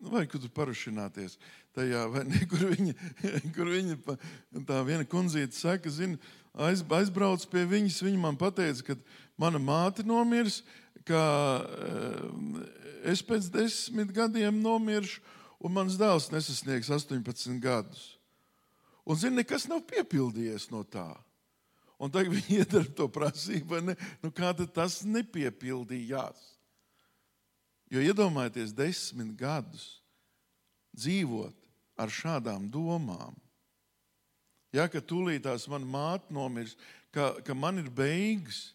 vai kur tur parušināties, tajā, vai ne, kur viņa, kur viņa tā viena kundzīte saka, zina, aiz, aizbrauc pie viņas, viņa man pateica, ka mana māte nomirs, ka eh, es pēc desmit gadiem nomiršu, un mans dēls nesasniegs 18 gadus. Un, zini, nekas nav piepildījies no tā. Un tagad viņi iedara to prasību, ne? nu, kā tas nepiepildījās. Jo iedomājieties, desmit gadus dzīvot ar šādām domām. Ja, ka tūlītās mana māte nomirs, ka, ka man ir beigas,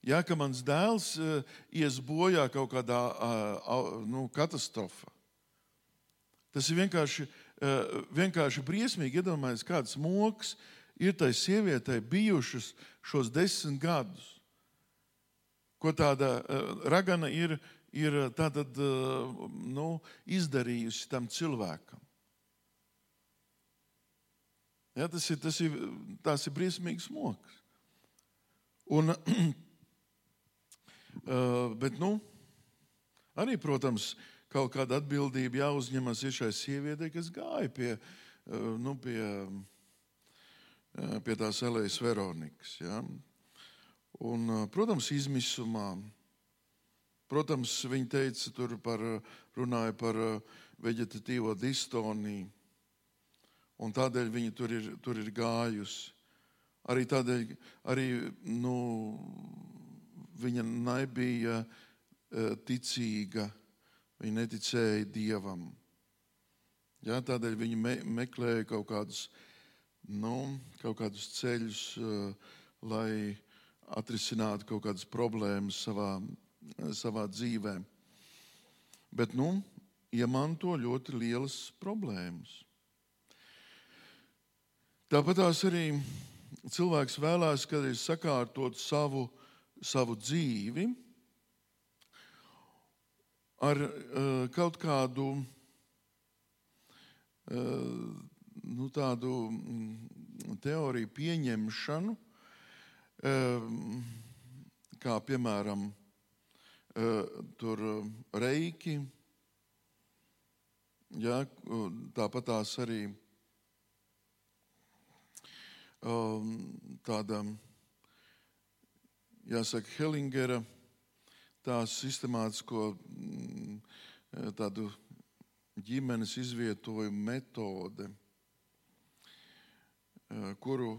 ja, ka mans dēls uh, ies bojā kaut kādā uh, nu, katastrofā. Tas ir vienkārši, uh, vienkārši briesmīgi iedomājies, kāds moks ir tai sievietei bijušas šos desmit gadus. Ko tāda uh, ragana ir, ir tātad, uh, nu, izdarījusi tam cilvēkam. Ja, tas, ir, tas, ir, tas ir briesmīgs moks. Un, bet, nu, arī, protams, kaut kāda atbildība jāuzņemas ir šai sievietei, kas gāja pie, nu, pie, pie tās Elējas Veronikas. Ja? Un, protams, izmisumā. Protams, viņa teica, tur par, runāja par veģetatīvo distoniju un tādēļ viņa tur ir, tur ir gājusi. Arī tādēļ arī, nu, viņa nebija ticīga, viņa neticēja dievam. Ja, tādēļ viņa me, meklēja kaut kādus, nu, kaut kādus ceļus, uh, lai atrisinātu kaut kādas problēmas savā, savā dzīvē. Bet nu, iemanto ļoti lielas problēmas. Tāpat arī cilvēks vēlās, kad ir sakārtot savu, savu dzīvi ar uh, kaut kādu uh, nu, tādu mm, teoriju pieņemšanu, uh, kā piemēram tur reiki, ja, tāpat tās arī tāda, jāsaka, Hellingera tā sistemātisko mm, tādu ģimenes izvietojumu metode, uh, kuru,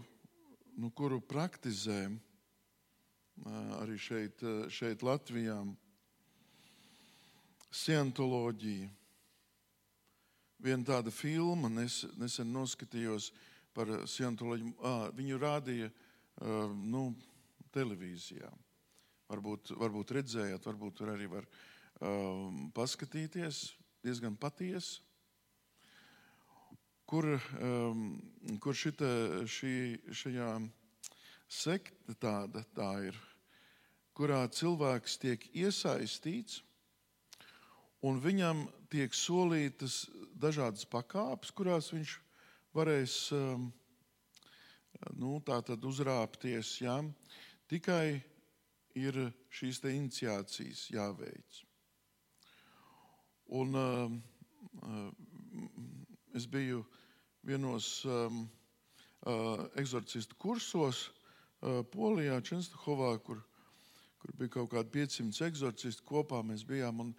nu, kuru praktizē uh, arī šeit, uh, šeit Latvijā. Scientoloģija. Viena tāda filma nesen noskatījos, uh, par Scientoloģiju. Ah, viņu rādīja uh, nu, televīzijā. Varbūt, varbūt redzējāt, varbūt tur arī var uh, paskatīties. Diezgan patiesi. kur, um, kur šita, šī, šajā sekta tāda tā ir, kurā cilvēks tiek iesaistīts, un viņam tiek solītas dažādas pakāpes, kurās viņš varēs um, nu, uzrāpties. Ja? Tikai ir šīs iniciācijas jāveic. Un, uh, es biju vienos um, uh, eksorcistu kursos uh, Polijā, Čenstahovā, kur, kur bija kaut kādi 500 eksorcisti kopā. Mēs bijām, un,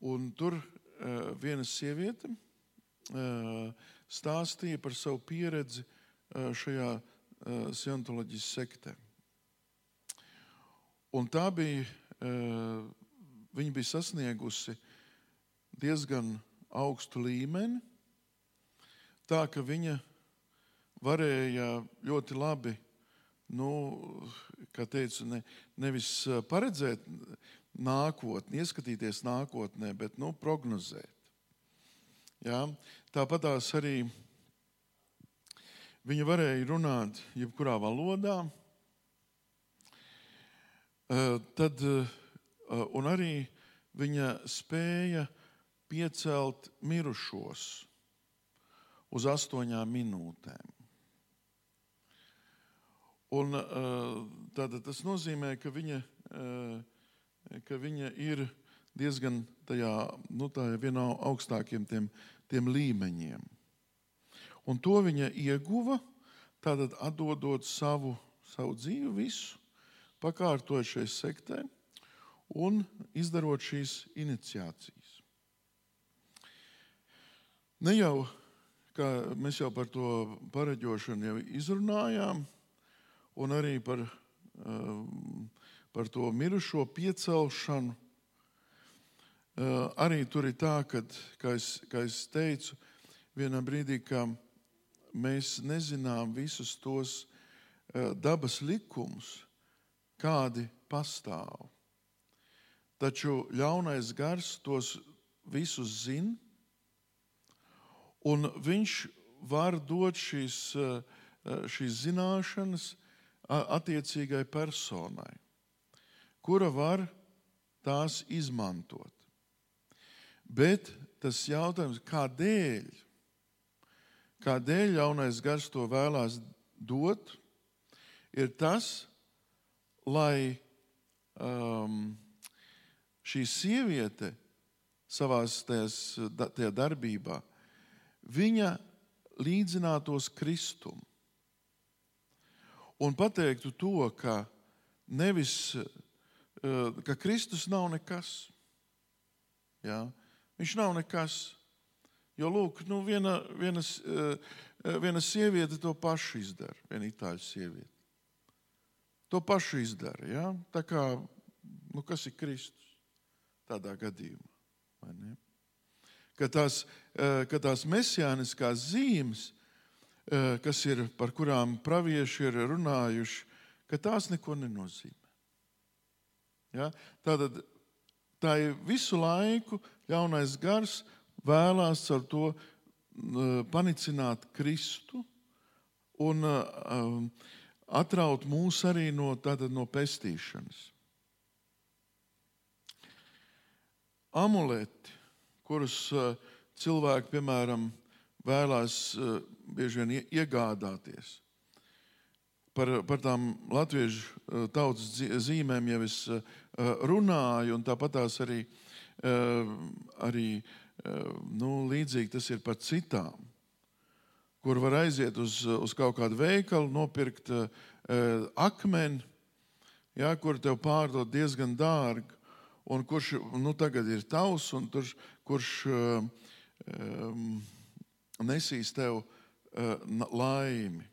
un tur uh, viena sieviete uh, stāstīja par savu pieredzi uh, šajā uh, Scientoloģijas sektē. Un tā bija, uh, viņa bija sasniegusi diezgan augstu līmeni, tā ka viņa varēja ļoti labi, nu, kā teicu, ne, nevis paredzēt nākotni, ieskatīties nākotnē, bet nu, prognozēt. Ja? Tāpat tās arī viņa varēja runāt jebkurā valodā. Tad, un arī viņa spēja piecelt mirušos uz astoņām minūtēm. Un, tātad, tas nozīmē, ka viņa, ka viņa ir diezgan tajā, nu, tajā vienā augstākiem tiem, tiem līmeņiem. Un to viņa ieguva, tātad atdodot savu, savu dzīvi, visu, pakārtojot šai sektē un izdarot šīs iniciācijas. Ne jau, kā mēs jau par to pareģošanu jau izrunājām, un arī par, um, par to mirušo piecelšanu. Uh, arī tur ir tā, ka, kā es, kā es teicu, vienā brīdī, ka mēs nezinām visus tos uh, dabas likumus, kādi pastāv. Taču ļaunais gars tos visus zina, Un viņš var dot šīs, eh, šīs zināšanas attiecīgai personai, kura var tās izmantot. Bet tas jautājums, kādēļ, kādēļ jaunais gars to vēlās dot, ir tas, lai um, šī sieviete savā tajā darbībā viņa līdzinātos Kristum. Un pateiktu to, ka nevis, eh, ka Kristus nav nekas. Ja? Viņš nav nekas. Jo, lūk, nu, viena, viena, eh, viena sieviete to pašu izdara, viena itāļu sieviete. To pašu izdara. Ja? Tā kā, nu, kas ir Kristus tādā gadījumā? ka tās, eh, ka tās mesijāniskās zīmes, eh, kas ir, par kurām pravieši ir runājuši, ka tās neko nenozīmē. Ja? Tātad tā ir visu laiku ļaunais gars vēlās ar to eh, panicināt Kristu un atraut mūs arī no, tātad, no pestīšanas. Amuleti kurus eh, cilvēki, piemēram, vēlās eh, bieži vien iegādāties. Par, par tām latviešu eh, tautas zīmēm jau es runāju, un tāpat tās arī, arī nu, līdzīgi tas ir par citām, kur var aiziet uz, uz kaut kādu veikalu, nopirkt akmeni, ja, kur tev pārdod diezgan dārgi un kurš nu, tagad ir tavs, un tur, kurš um, nesīs tev uh, laimi.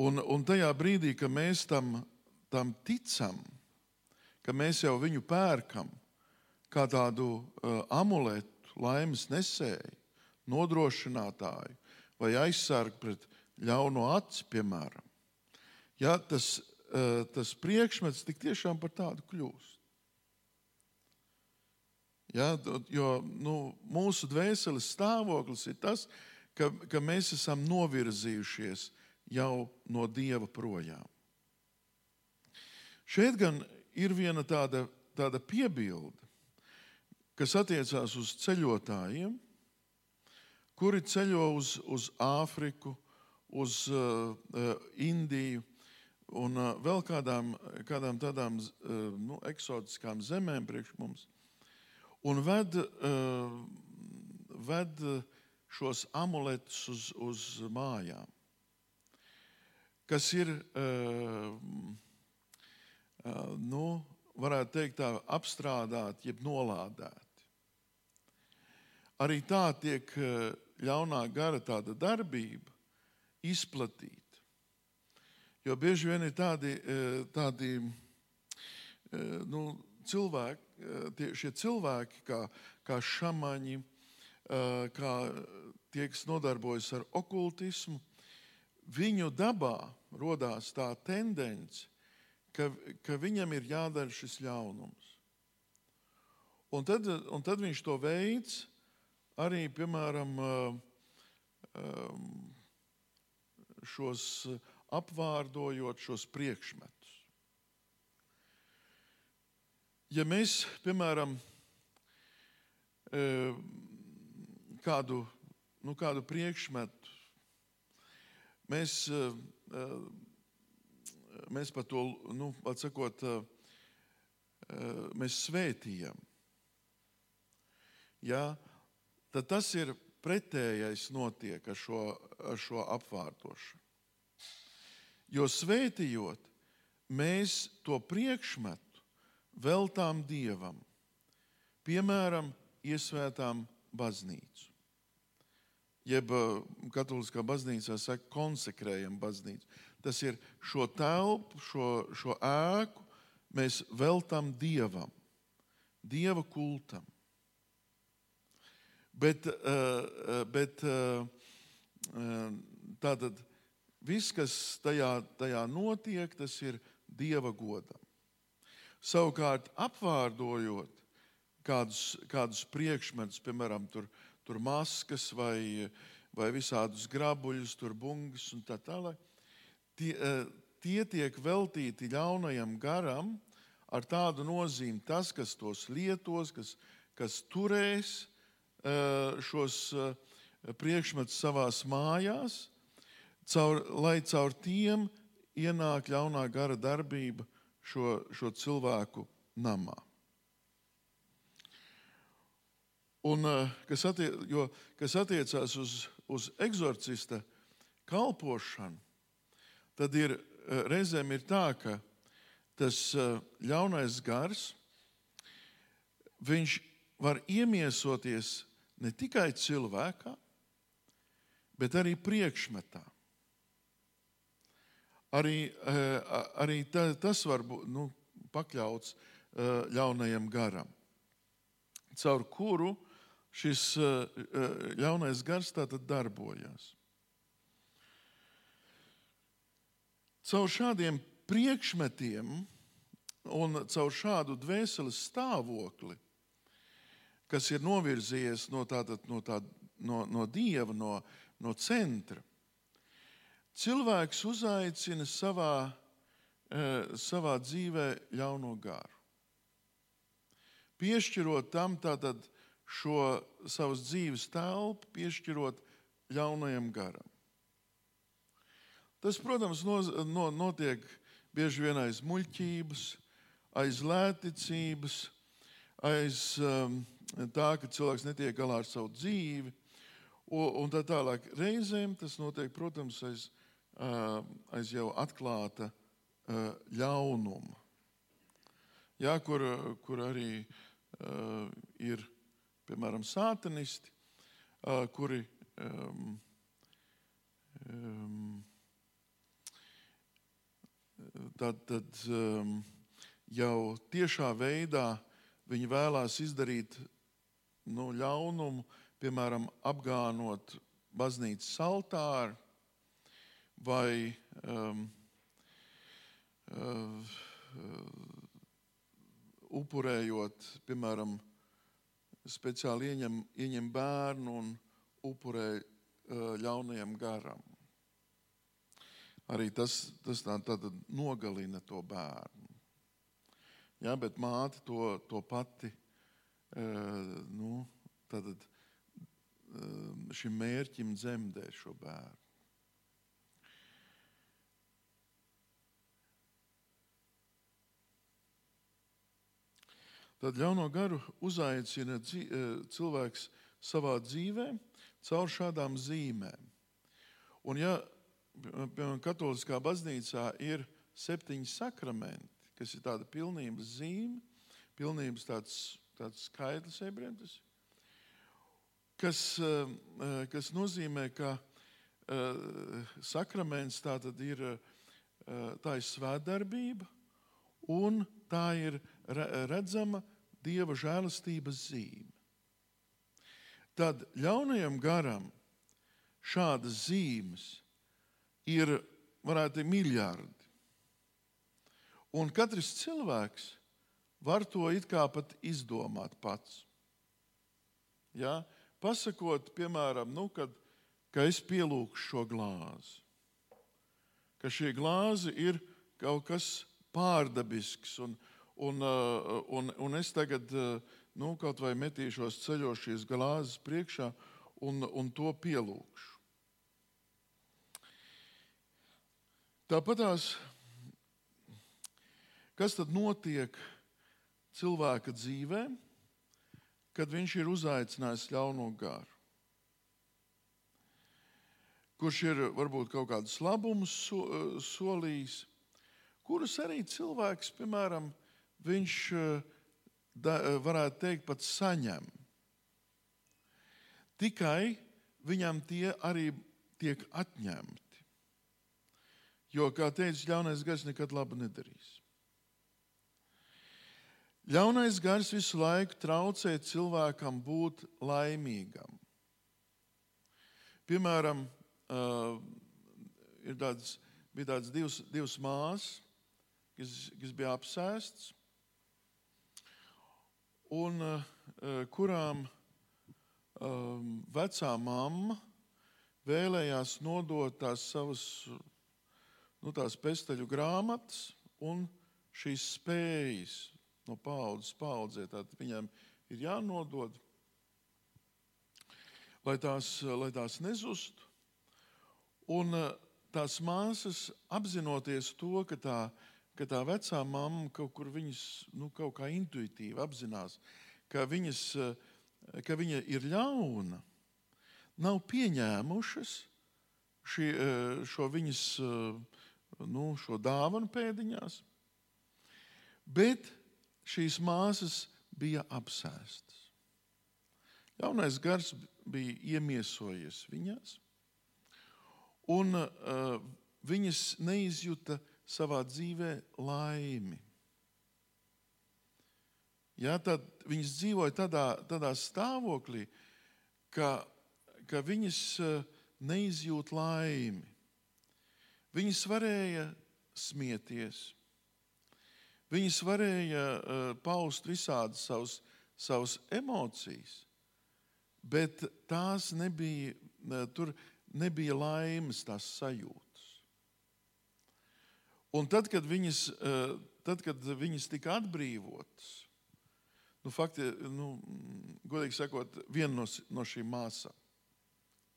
Un, un tajā brīdī, kad mēs tam, tam ticam, ka mēs jau viņu pērkam kā tādu uh, amuletu, laimes nesēju, nodrošinātāju vai aizsargu pret ļauno aci, piemēram. Ja, tas Eh, tas priekšmets tik tiešām par tādu kļūst. Ja, jo nu, mūsu dvēseles stāvoklis ir tas, ka, ka mēs esam novirzījušies jau no dieva projām. Šeit gan ir viena tāda, tāda piebilde, kas attiecās uz ceļotājiem, kuri ceļo uz, uz Āfriku, uz uh, Indiju un uh, vēl kādām, kādām tādām uh, nu, eksotiskām zemēm priekš mums, un ved, uh, ved šos amuletus uz, uz mājām, kas ir, uh, uh, nu, varētu teikt, tā, apstrādāti, jeb nolādēti. Arī tā tiek uh, ļaunā gara tāda darbība izplatīta. Jo bieži vien ir tādi, uh, tādi uh, nu, cilvēki, tie, šie cilvēki, kā, kā šamaņi, uh, kā tie, kas nodarbojas ar okultismu, viņu dabā radās tā tendence, ka, ka viņam ir jādara šis ļaunums. Un tad, un tad viņš to veids arī, piemēram, šos apvārdojot šos priekšmetus. Ja mēs, piemēram, kādu, nu, kādu priekšmetu, mēs, mēs par to, nu, atsakot, mēs svētījam. Ja, tad tas ir pretējais notiek ar šo, ar šo apvārdošanu. Jo svētījot, mēs to priekšmetu veltām dievam, piemēram, iesvētām baznīcu. Jeb katoliskā baznīcā saka, konsekrējam baznīcu. Tas ir šo telpu, šo, šo ēku mēs veltām dievam, dieva kultam. Bet, bet tātad viss, kas tajā, tajā notiek, tas ir dieva godam. Savukārt, apvārdojot kādus, kādus priekšmetus, piemēram, tur, tur maskas vai, vai visādus grabuļus, tur bungas un tā tālāk, tie, tie tiek veltīti ļaunajam garam ar tādu nozīmi, tas, kas tos lietos, kas, kas turēs šos priekšmetus savās mājās, caur, lai caur tiem ienāk ļaunā gara darbība šo, šo cilvēku namā. Un, kas, attie, jo, kas attiecās uz, uz eksorcista kalpošanu, tad ir, reizēm ir tā, ka tas ļaunais gars, viņš var iemiesoties ne tikai cilvēkā, bet arī priekšmetā. Arī, arī tas var būt nu, pakļauts ļaunajam garam, caur kuru šis ļaunais gars tātad darbojas. Caur šādiem priekšmetiem un caur šādu dvēseles stāvokli kas ir novirzījies no, tātad, no, tā, no, no dieva, no, no centra. Cilvēks uzaicina savā, eh, savā dzīvē ļauno garu. Piešķirot tam tātad šo savas dzīves telpu, piešķirot ļaunajam garam. Tas, protams, no, no, notiek bieži vien aiz muļķības, aiz lētticības, aiz um, tā, ka cilvēks netiek galā ar savu dzīvi. Un tā tālāk. Reizēm tas notiek, protams, aiz, aiz jau atklāta ļaunuma. Jā, kur, kur arī ir piemēram sātanisti, kuri um, um, tad, tad um, jau tiešā veidā viņi vēlās izdarīt nu, ļaunumu, piemēram, apgānot baznīcas altāru vai um, uh, upurējot, piemēram, speciāli ieņem, ieņem bērnu un upurē eh, ļaunajam garam. Arī tas, tas tā, tā, nogalina to bērnu. Ja, bet māte to, to pati nu, tad, eh, šim mērķim dzemdē šo bērnu. Tad ļauno garu uzaicina cilvēks savā dzīvē caur šādām zīmēm. Un, ja piemēram, Katoliskā baznīcā ir septiņi sakramenti, kas ir tāda pilnības zīme, pilnības tāds, tāds skaitlis ebrejiem, kas, eh, kas nozīmē, ka eh, sakraments tā ir, eh, tā ir svētdarbība un tā ir re- redzama Dieva žēlastības zīme. Tad ļaunajam garam šādas zīmes ir, varētu teikt, miljardi. Un katrs cilvēks var to it kā pat izdomāt pats. Ja? Pasakot, piemēram, nu, kad, ka es pielūgšu šo glāzi, ka šie glāzi ir kaut kas pārdabisks, un, un, uh, un, un es tagad uh, nu, kaut vai metīšos ceļos šīs glāzes priekšā un, un to pielūgšu. Tāpatās, kas tad notiek cilvēka dzīvē, kad viņš ir uzaicinājis ļauno garu? Kurš ir varbūt kaut kādus labumus so, solījis, kurus arī cilvēks, piemēram, viņš eh, da, varētu teikt, pat saņem. Tikai viņam tie arī tiek atņemti. Jo, kā teica, ļaunais gars nekad labu nedarīs. Ļaunais gars visu laiku traucē cilvēkam būt laimīgam. Piemēram, uh, tāds, bija tāds divs, divas māsas, kas, kas bija apsēstas, un uh, kurām um, vecā mamma vēlējās nodot tās savas nu, tās pesteļu grāmatas un šīs spējas no paudzes paudzē. Tātad viņiem ir jānodod, lai tās, lai tās nezustu. Un eh, tās māsas apzinoties to, ka tā, ka tā vecā mamma kaut kur viņas nu, kaut kā intuitīvi apzinās, ka, viņas, eh, ka viņa ir ļauna, nav pieņēmušas šī, eh, šo viņas nu, šo dāvanu pēdiņās, bet šīs māsas bija apsēstas. Jaunais gars bija iemiesojies viņās, un uh, viņas neizjuta savā dzīvē laimi. Ja, tad viņas dzīvoja tādā, tādā stāvoklī, ka, ka viņas uh, neizjūt laimi. Viņas varēja smieties, viņas varēja uh, paust visādas savas, savas emocijas, bet tās nebija, uh, tur nebija laimes, tās sajūtas. Un tad, kad viņas, uh, tad, kad viņas tika atbrīvotas, nu, fakti, nu, godīgi sakot, viena no, no šīm māsām.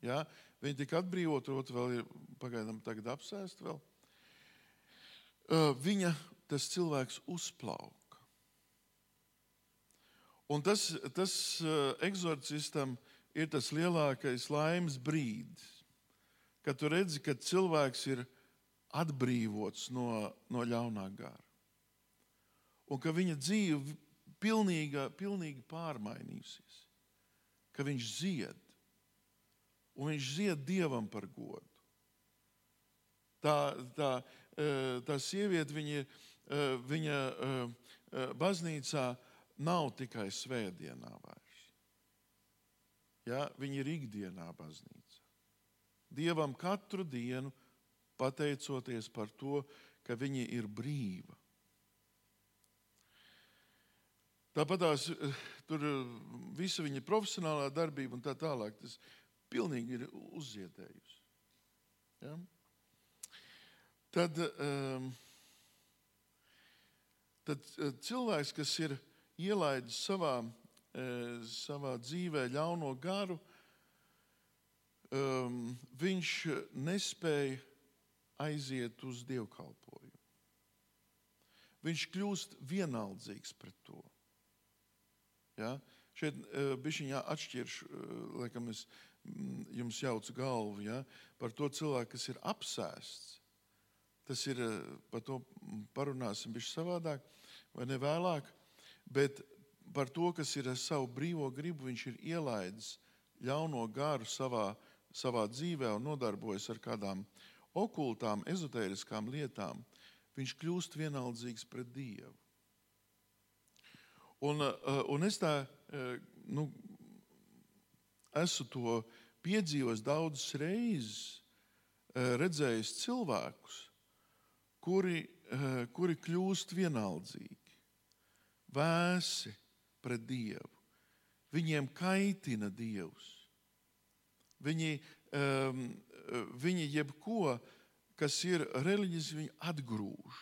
Ja? Viņa tika atbrīvota, otra vēl ir pagaidām apsēsta. Vēl. Viņa, tas cilvēks, uzplauka. Un tas, tas eksorcistam ir tas lielākais laimes brīdis, kad tu redzi, ka cilvēks ir atbrīvots no, no ļaunā gara. Un ka viņa dzīve pilnīga, pilnīgi pārmainījusies, ka viņš zied un viņš zied dievam par godu. Tā, tā, tā sieviete, viņa, viņa baznīcā nav tikai svētdienā vairs. Ja, viņa ir ikdienā baznīcā. Dievam katru dienu pateicoties par to, ka viņa ir brīva. Tāpat tās tur visa viņa profesionālā darbība un tā tālāk. Tas pilnīgi ir uzzietējusi. Ja? Tad, um, tad eh, cilvēks, kas ir ielaidis savā, savā dzīvē ļauno garu, um, viņš nespēja aiziet uz dievkalpojumu. Viņš kļūst vienaldzīgs pret to. Ja? Šeit uh, bija atšķirš, uh, laikam es mm, jums jaucu galvu ja? par to cilvēku, kas ir apsēsts. Tas ir, uh, par to parunāsim bišķi savādāk vai ne vēlāk, bet par to, kas ir ar savu brīvo gribu, viņš ir ielaidis ļauno garu savā, savā dzīvē un nodarbojas ar kādām okultām, ezotēriskām lietām, viņš kļūst vienaldzīgs pret Dievu. Un, eh, un es tā, eh, nu, esmu to piedzīvojis daudzas reizes, eh, redzējis cilvēkus, kuri, kuri kļūst vienaldzīgi, vēsi pret Dievu. Viņiem kaitina Dievs. Viņi, um, viņi jebko, kas ir reliģis, viņi atgrūž.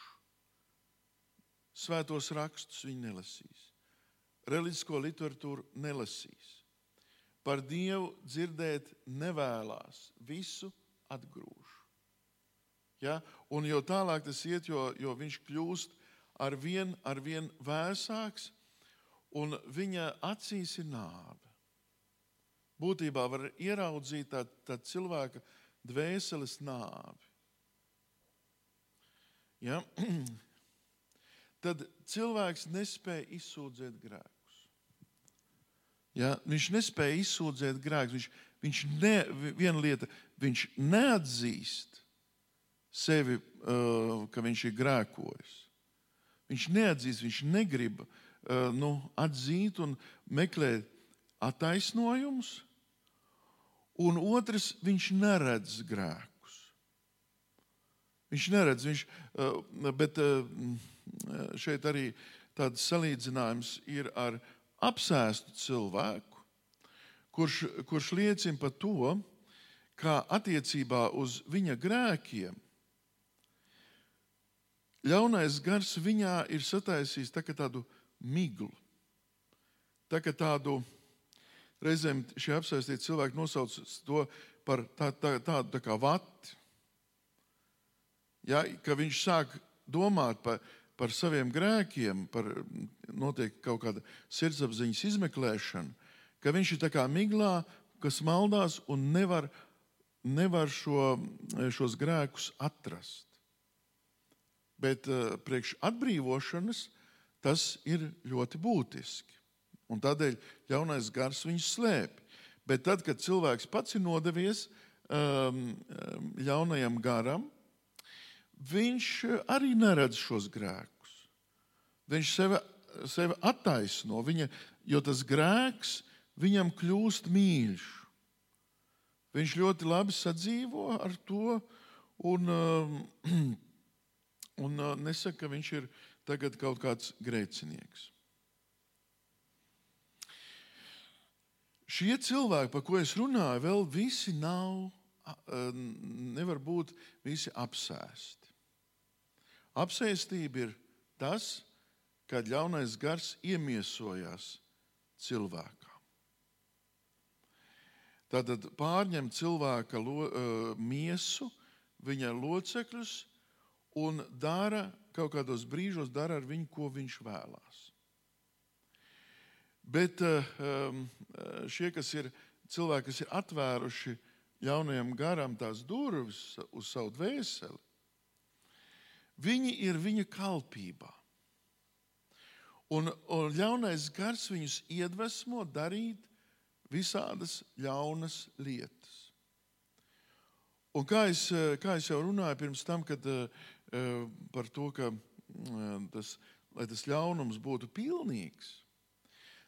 Svētos rakstus viņi nelasīs reliģisko literatūru nelasīs. Par Dievu dzirdēt nevēlas, visu atgrūž. Ja? Un jo tālāk tas iet, jo, jo viņš kļūst ar vien, ar vien vēsāks, un viņa acīs ir nāve. Būtībā var ieraudzīt tā, tā cilvēka dvēseles nāvi. Ja? Tad cilvēks nespēja izsūdzēt grēku. Ja, viņš nespēja izsūdzēt grēkus. Viņš, viņš ne, viena lieta, viņš neatzīst sevi, uh, ka viņš ir grēkojis. Viņš neatzīst, viņš negrib uh, nu, atzīt un meklēt attaisnojumus. Un otrs, viņš neredz grēkus. Viņš neredz, viņš, uh, bet šeit arī tāds salīdzinājums ir ar apsēstu cilvēku, kurš, kurš liecina par to, kā attiecībā uz viņa grēkiem ļaunais gars viņā ir sataisījis tā tādu miglu. Tā tādu reizēm šie apsēstie cilvēki nosauc to par tā, tā, tādu tā kā vati. Ja, ka viņš sāk domāt par, par saviem grēkiem, par notiek kaut kāda sirdsapziņas izmeklēšana, ka viņš ir tā kā miglā, kas maldās un nevar, nevar šo, šos grēkus atrast. Bet uh, priekš atbrīvošanas tas ir ļoti būtiski. Un tādēļ ļaunais gars viņu slēpj. Bet tad, kad cilvēks pats ir nodevies um, ļaunajam garam, viņš arī neredz šos grēkus. Viņš sevi, sevi attaisno, viņa, jo tas grēks viņam kļūst mīļš. Viņš ļoti labi sadzīvo ar to un, um, un uh, nesaka, ka viņš ir tagad kaut kāds grēcinieks. Šie cilvēki, par ko es runāju, vēl visi nav, uh, nevar būt visi apsēsti. Apsēstība ir tas, kad ļaunais gars iemiesojās cilvēkā. Tātad pārņem cilvēka lo, uh, miesu, viņa locekļus un dara kaut kādos brīžos, dara ar viņu, ko viņš vēlās. Bet uh, šie, kas ir cilvēki, kas ir atvēruši ļaunajam garam tās durvis uz savu dvēseli, Viņi ir viņa kalpībā. Un, un ļaunais gars viņus iedvesmo darīt visādas ļaunas lietas. Un kā, es, kā es jau runāju pirms tam, kad, uh, par to, ka uh, tas, lai tas ļaunums būtu pilnīgs,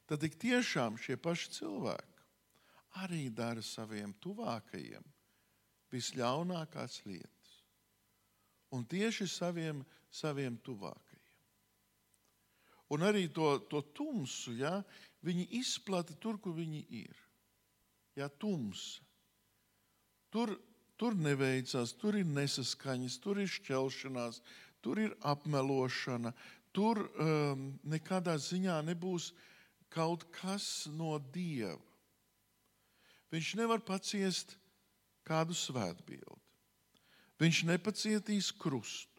tad tik tiešām šie paši cilvēki arī dara saviem tuvākajiem visļaunākās lietas un tieši saviem, saviem tuvākajiem. un arī to, to tumsu, ja, viņi izplata tur, kur viņi ir. Ja, tums. Tur, tur neveicās, tur ir nesaskaņas, tur ir šķelšanās, tur ir apmelošana, tur um, nekādā ziņā nebūs kaut kas no dieva. Viņš nevar paciest kādu svētbildi. Viņš nepacietīs krustu.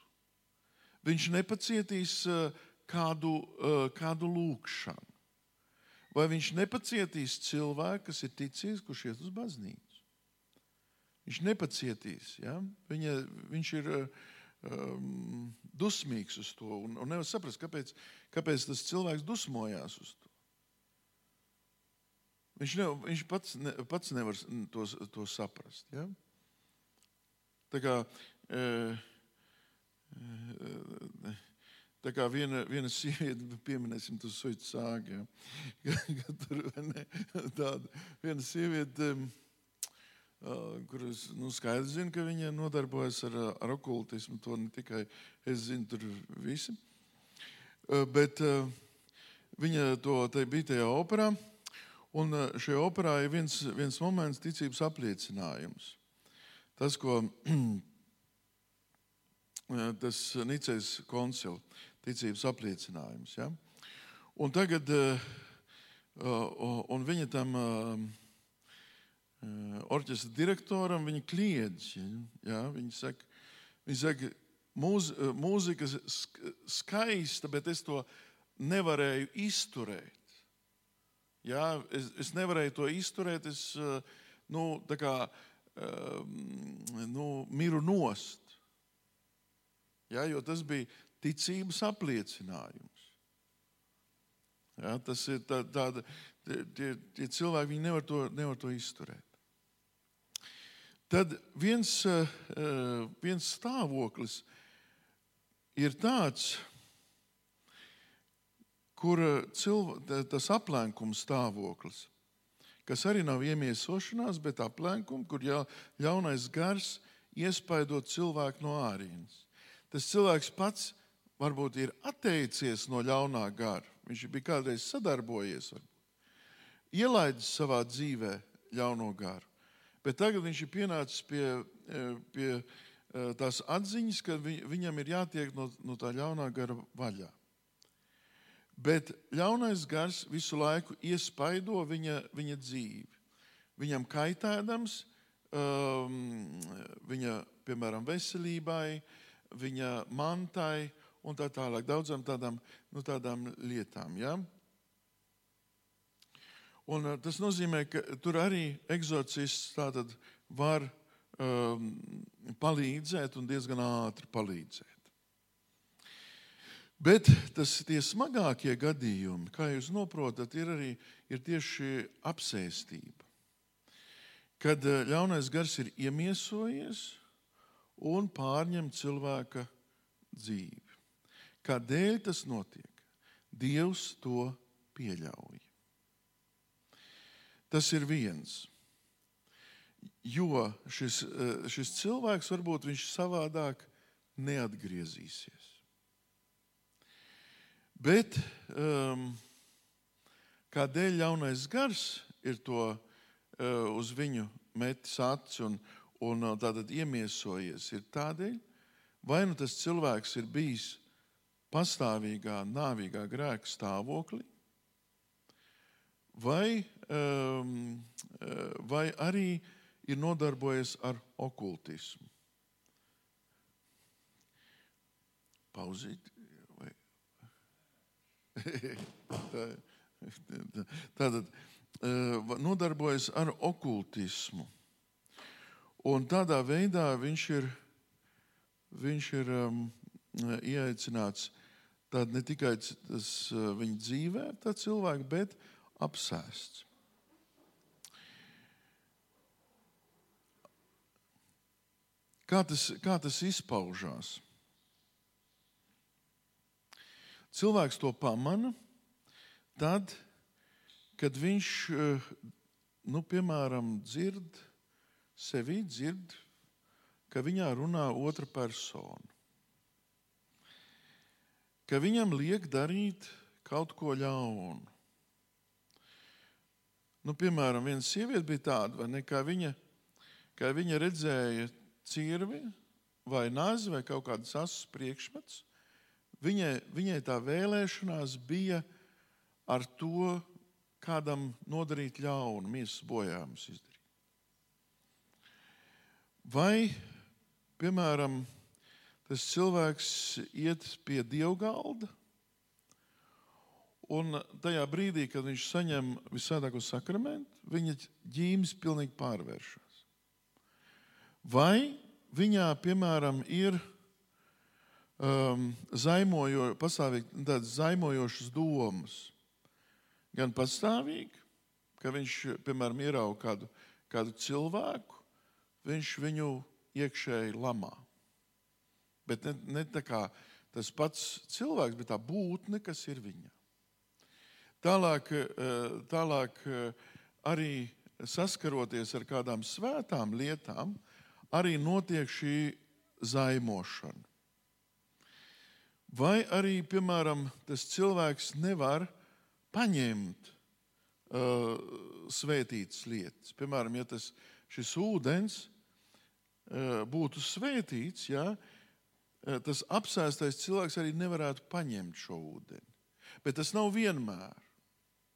Viņš nepacietīs uh, kādu, uh, kādu lūkšanu. Vai viņš nepacietīs cilvēku, kas ir ticīgs, kurš iet uz baznīcu? Viņš nepacietīs. Ja? Viņa, viņš ir um, dusmīgs uz to un, un nevar saprast, kāpēc, kāpēc tas cilvēks dusmojās uz to. Viņš, ne, viņš pats, ne, pats nevar to, to saprast. Ja? Tā kā, e, e, tā kā viena, viena sieviete, pieminēsim to suitu sāgu, ja? tur ne, tāda, viena sieviete, kuras nu, skaidrs zina, ka viņa nodarbojas ar, ar okultismu, to ne tikai es zinu, tur visi, bet viņa to bija tajā operā, un šajā operā ir viens, viens moments ticības apliecinājums. Tas, ko tas Nicējas koncils, ticības apliecinājums. Ja? Un tagad, un viņa tam orķestra direktoram, viņa kliedz, ja? viņa saka, viņa saka mūz, mūzika skaista, bet es to nevarēju izturēt. Ja? Es, es nevarēju to izturēt, es, nu, tā kā, nu, miru nost. Ja, jo tas bija ticības apliecinājums. Ja, tas ir tā, tāda, tie, tie cilvēki nevar to, nevar to izturēt. Tad viens, viens stāvoklis ir tāds, kur cilvē, tas aplenkums stāvoklis kas arī nav iemiesošanās, bet aplenkums, kur ļaunais gars iespaido cilvēku no ārienes. Tas cilvēks pats varbūt ir atteicies no ļaunā gara. Viņš bija kādreiz sadarbojies, varbūt. ielaidis savā dzīvē ļauno garu. Bet tagad viņš ir pienācis pie, e, pie e, tās atziņas, ka viņam ir jātiek no, no tā ļaunā gara vaļā. Bet ļaunais gars visu laiku iespaido viņa, viņa dzīvi. Viņam kaitēdams, um, viņa, piemēram, veselībai, viņa mantai un tā tālāk, daudzām tādām, nu, tādām lietām. Ja? Un, uh, tas nozīmē, ka tur arī eksorcists var um, palīdzēt un diezgan ātri palīdzēt. Bet tas tie smagākie gadījumi, kā jūs saprotat, ir arī ir tieši apsēstība. Kad eh, ļaunais gars ir iemiesojies un pārņem cilvēka dzīvi. Kādēļ tas notiek? Dievs to pieļauj. Tas ir viens. Jo šis, eh, šis cilvēks varbūt viņš savādāk neatgriezīsies. Bet um, kādēļ ļaunais gars ir to uh, uz viņu metis acis un, un uh, tātad iemiesojies? Ir tādēļ, vai nu tas cilvēks ir bijis pastāvīgā, nāvīgā grēka stāvoklī, vai, vai arī ir nodarbojies ar okultismu. Pauzīt. Tātad nodarbojas ar okultismu. Un tādā veidā viņš ir, viņš ir um, ieaicināts ne tikai tas, viņa dzīvē, tā cilvēka, bet apsēsts. Kā tas, kā tas izpaužās? Cilvēks to pamana tad, kad viņš, eh, nu, piemēram, dzird sevi, dzird, ka viņā runā otra persona. Ka viņam liek darīt kaut ko ļaunu. Nu, piemēram, viena sieviete bija tāda, ne, kā viņa, kā viņa redzēja cirvi vai nazi vai kaut kādas asas priekšmets. Viņai, viņai tā vēlēšanās bija ar to kādam nodarīt ļaunu, miesas bojājumus izdarīt. Vai, piemēram, tas cilvēks iet pie dievgalda, un tajā brīdī, kad viņš saņem visādāko sakramentu, viņa ģīmes pilnīgi pārvēršas. Vai viņā, piemēram, ir um, zaimojo, pastāvīgi tādas zaimojošas domas, gan pastāvīgi, ka viņš, piemēram, ierauga kādu, kādu cilvēku, viņš viņu iekšēji lamā. Bet ne, ne tā kā tas pats cilvēks, bet tā būtne, kas ir viņa. Tālāk, eh, tālāk eh, arī saskaroties ar kādām svētām lietām, arī notiek šī zaimošana. Vai arī, piemēram, tas cilvēks nevar paņemt uh, svētītas lietas. Piemēram, ja tas, šis ūdens uh, būtu svētīts, ja, uh, tas apsēstais cilvēks arī nevarētu paņemt šo ūdeni. Bet tas nav vienmēr.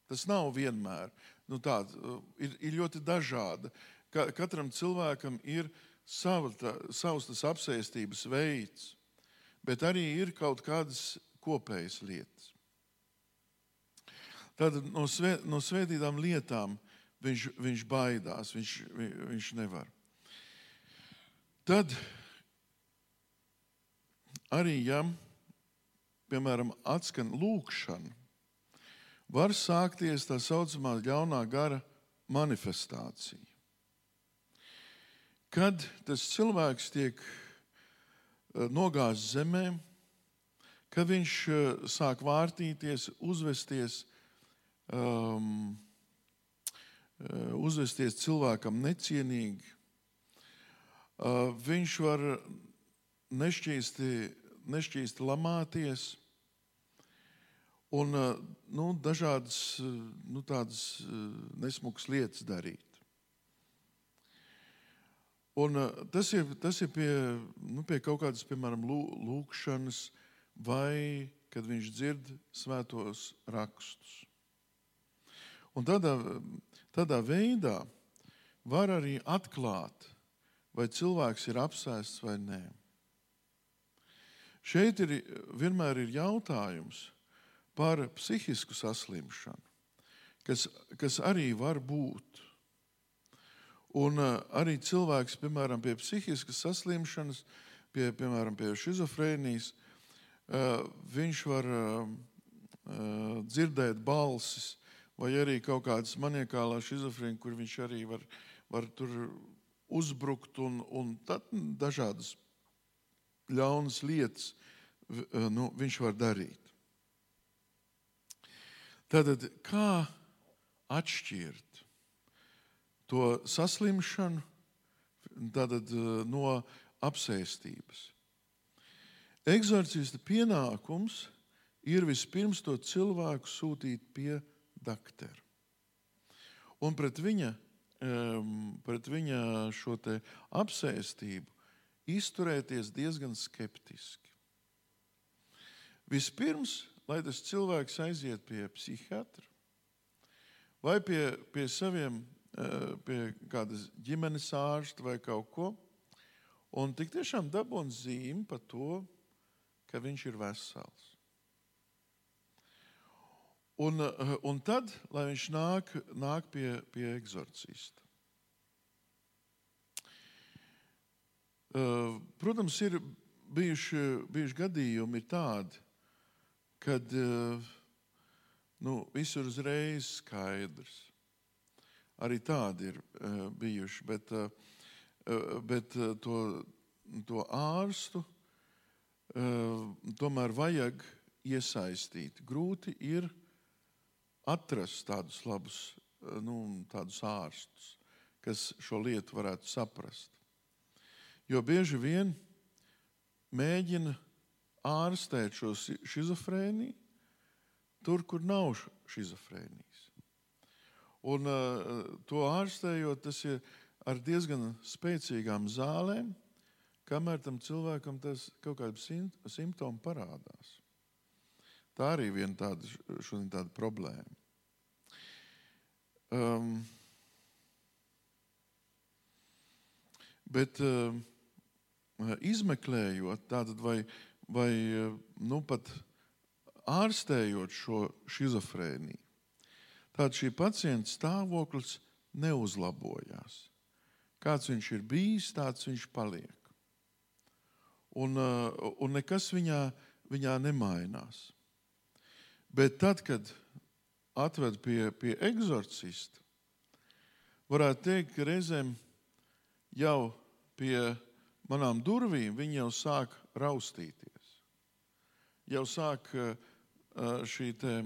Tas nav vienmēr. Nu, tād, uh, ir, ir ļoti dažāda. Ka, katram cilvēkam ir sava, tā, savs tas apsēstības veids, bet arī ir kaut kādas kopējas lietas. Tātad no, svē, no svētītām lietām viņš, viņš baidās, viņš, viņš nevar. Tad arī, ja, piemēram, atskan lūkšana, var sākties tā saucamā ļaunā gara manifestācija. Kad tas cilvēks tiek eh, nogāzts zemē, kad viņš eh, sāk vārtīties, uzvesties, um, uzvesties cilvēkam necienīgi. Uh, viņš var nešķīsti, nešķīsti lamāties un nu, dažādas nu, nesmukas lietas darīt. Un, uh, tas ir, tas ir pie, nu, pie kaut kādas, piemēram, lūkšanas, vai kad viņš dzird svētos rakstus. Un tādā, tādā veidā var arī atklāt, vai cilvēks ir apsēsts vai nē. Šeit ir, vienmēr ir jautājums par psihisku saslimšanu, kas, kas arī var būt. Un uh, arī cilvēks, piemēram, pie psihiskas saslimšanas, pie, piemēram, pie šizofrēnijas, uh, viņš var uh, dzirdēt balsis, vai arī kaut kādas maniekālās šizofrēnijas, kur viņš arī var, var tur uzbrukt un, un dažādas ļaunas lietas eh, nu, viņš var darīt. Tātad, kā atšķirt to saslimšanu tātad, eh, no apsēstības? Eksorcista pienākums ir vispirms to cilvēku sūtīt pie dakteru. Un pret viņa, pret viņa šo apsēstību izturēties diezgan skeptiski. Vispirms, lai tas cilvēks aiziet pie psihiatra vai pie, pie saviem, pie kādas ģimenes ārsta vai kaut ko, un tik tiešām dabūn zīmi par to, ka viņš ir vesels. Un, eh, un tad, lai viņš nāk, nāk pie, pie eksorcista. Eh, protams, ir bijuši, bijuši gadījumi tādi, kad eh, nu, visur uzreiz skaidrs. Arī tādi ir bijuši, bet, bet to, to ārstu tomēr vajag iesaistīt. Grūti ir atrast tādus labus eh, nu, tādus ārstus, kas šo lietu varētu saprast. Jo bieži vien mēģina ārstēt šo schizofrēniju, tur, kur nav š- šizofrēnijas. Un uh, to ārstējot, tas ir ar diezgan spēcīgām zālēm, kamēr tam cilvēkam tas kaut kāda sim- simptoma parādās. Tā arī viena tāda, tāda problēma. Um, bet uh, izmeklējot, tātad vai, vai uh, nu, pat ārstējot šo schizofrēniju, tad šī pacienta stāvoklis neuzlabojās. Kāds viņš ir bijis, tāds viņš paliek. Un, uh, un nekas viņā, viņā nemainās. Bet tad, kad atved pie, pie eksorcista, varētu teikt, ka reizēm jau pie manām durvīm viņi jau sāk raustīties. Jau sāk uh, šī te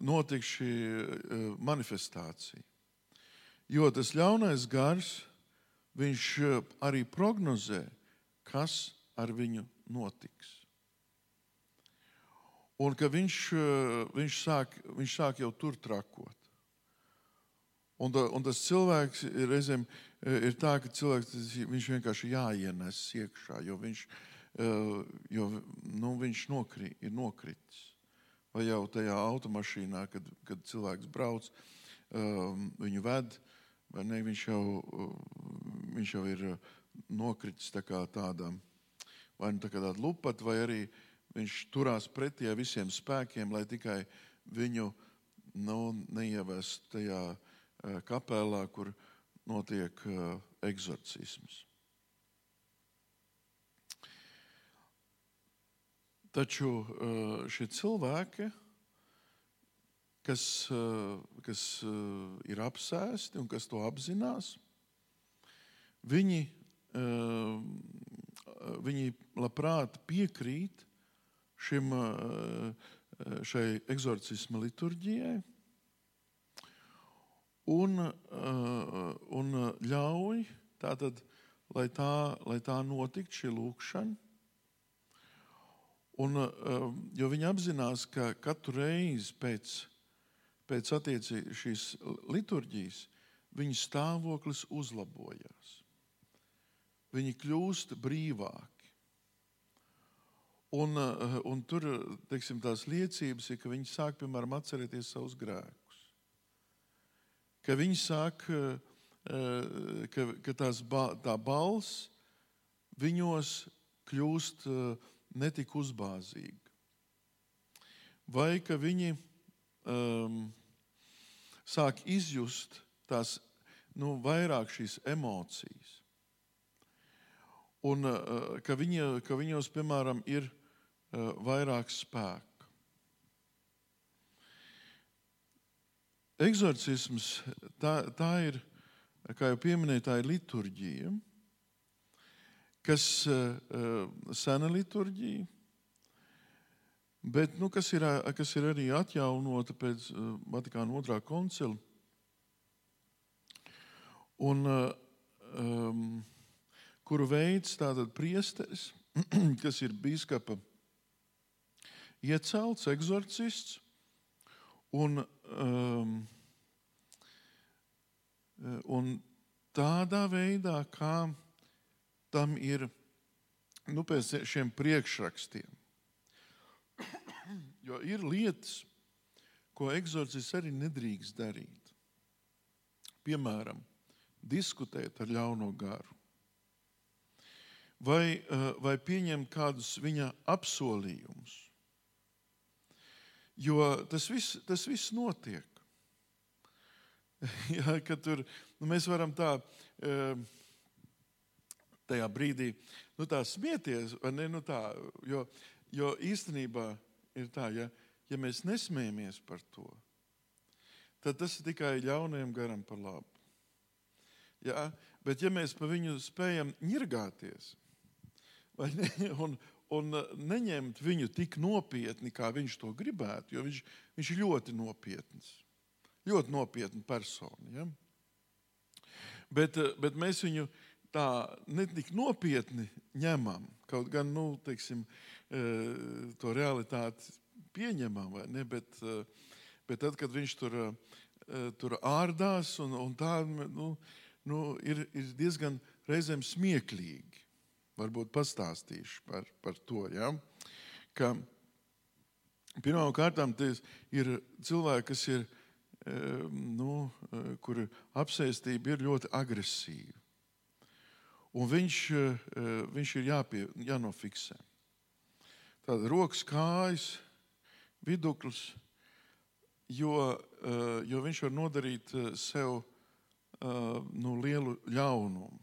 notiek šī uh, manifestācija. Jo tas ļaunais gars, viņš uh, arī prognozē, kas ar viņu notiks. Un ka viņš, uh, viņš, sāk, viņš sāk jau tur trakot. Un, ta- un tas cilvēks ir reizēm ir tā, ka cilvēks viņš vienkārši jāienes iekšā, jo viņš, jo, nu, viņš nokri, ir nokritis. Vai jau tajā automašīnā, kad, kad cilvēks brauc, um, viņu ved, vai ne, viņš, jau, uh, viņš jau ir uh, nokritis tā kā tādā, vai nu tā kā tāda lupata, vai arī viņš turās pretī visiem spēkiem, lai tikai viņu nu, neievest tajā eh, kapelā, kur notiek eh, eksorcisms. Taču eh, šie cilvēki, kas, eh, kas eh, ir apsēsti un kas to apzinās, viņi, viņi labprāt piekrīt šim, šai eksorcisma liturģijai un, un ļauj tātad, lai tā, lai tā notiktu šī lūkšana. Un, eh, jo viņi apzinās, ka katru reizi pēc, pēc attieci šīs liturģijas viņa stāvoklis uzlabojās. Viņi kļūst brīvāki. Un, eh, un tur teiksim, tās liecības ir, ka viņi sāk, piemēram, atcerēties savus grēkus. Ka viņi sāk, eh, eh, ka, ka tās, tā balss viņos kļūst eh, netik uzbāzīga. Vai ka viņi um, sāk izjust tās nu, vairāk šīs emocijas. Un uh, ka, viņa, ka viņos, piemēram, ir uh, vairāk spēka. Eksorcisms tā, tā ir, kā jau pieminēja, tā ir liturģija, kas uh, sena liturģija, bet nu, kas, ir, ā, kas ir arī atjaunota pēc uh, Vatikāna otrā koncila. Un, uh, um, kuru veids tātad priesteris, kas ir bīskapa iecelts, eksorcists, un, um, un tādā veidā, kā tam ir nu, pēc šiem priekšrakstiem. Jo ir lietas, ko eksorcists arī nedrīkst darīt. Piemēram, diskutēt ar ļauno garu. Vai, eh, vai pieņemt kādus viņa apsolījumus. Jo tas viss, tas viss notiek. ja, tur, nu, mēs varam tā, eh, tajā brīdī nu, tā smieties, ne? Nu, tā, jo, jo īstenībā ir tā, ja, ja mēs nesmējamies par to, tad tas ir tikai ļaunajam garam par labu. Ja? Bet, ja mēs par viņu spējam ņirgāties vai ne, un, un neņemt viņu tik nopietni, kā viņš to gribētu, jo viņš, viņš ir ļoti nopietns, ļoti nopietna persona. Ja? Bet, bet mēs viņu tā netik nopietni ņemam. Kaut gan nu, teiksim, eh, to realitāti pieņemam, ne? Bet, eh, bet tad, kad viņš tur, eh, tur ārdās, un, un tā nu, nu, ir, ir diezgan reizēm smieklīgi. Varbūt pastāstīšu par, par to. Ja? Ka Pirmkārt, ir cilvēki, kas ir, nu, kur apsēstība ir ļoti agresīva. Un viņš, viņš ir jāpie, jānofiksē. Tāda rokas, kājas, viduklis, jo, eh, jo viņš var nodarīt eh, sev eh, nu, lielu ļaunumu.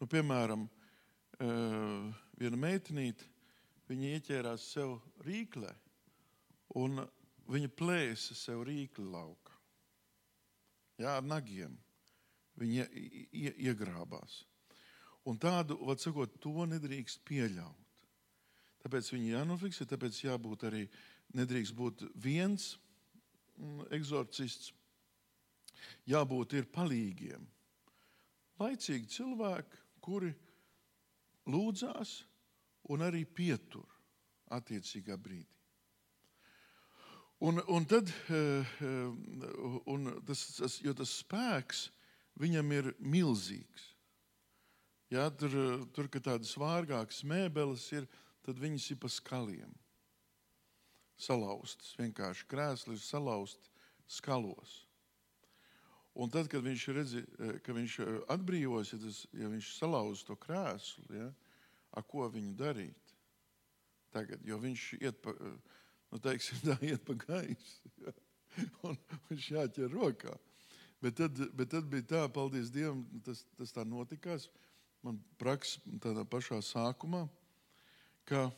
Nu, piemēram, viena meitenīte, viņa ieķērās sev rīklē, un viņa plēsa sev rīkli laukā. Jā, ar nagiem viņa iegrābās. Un tādu, vad sakot, to nedrīkst pieļaut. Tāpēc viņi jānofiksē, tāpēc jābūt arī nedrīkst būt viens mm, eksorcists. Jābūt ir palīgiem. Laicīgi cilvēki, kuri lūdzās un arī pietur attiecīgā brīdī. Un, un tad, eh, eh, un tas, tas, jo tas spēks viņam ir milzīgs. Ja, tur, tur ka tādas vārgākas mēbeles ir, tad viņas ir pa skaliem. Salauztas, vienkārši krēsli ir salauzti skalos. Un tad, kad viņš redz, eh, ka viņš eh, atbrīvojas, ja, tas, ja viņš salauz to krēslu, ja, ar ko viņu darīt? Tagad, jo viņš iet pa, eh, nu, teiksim, tā, iet pa gaisu, ja, un viņš jāķer rokā. Bet tad, bet tad bija tā, paldies Dievam, tas, tas tā notikās. Man praksa tādā pašā sākumā ka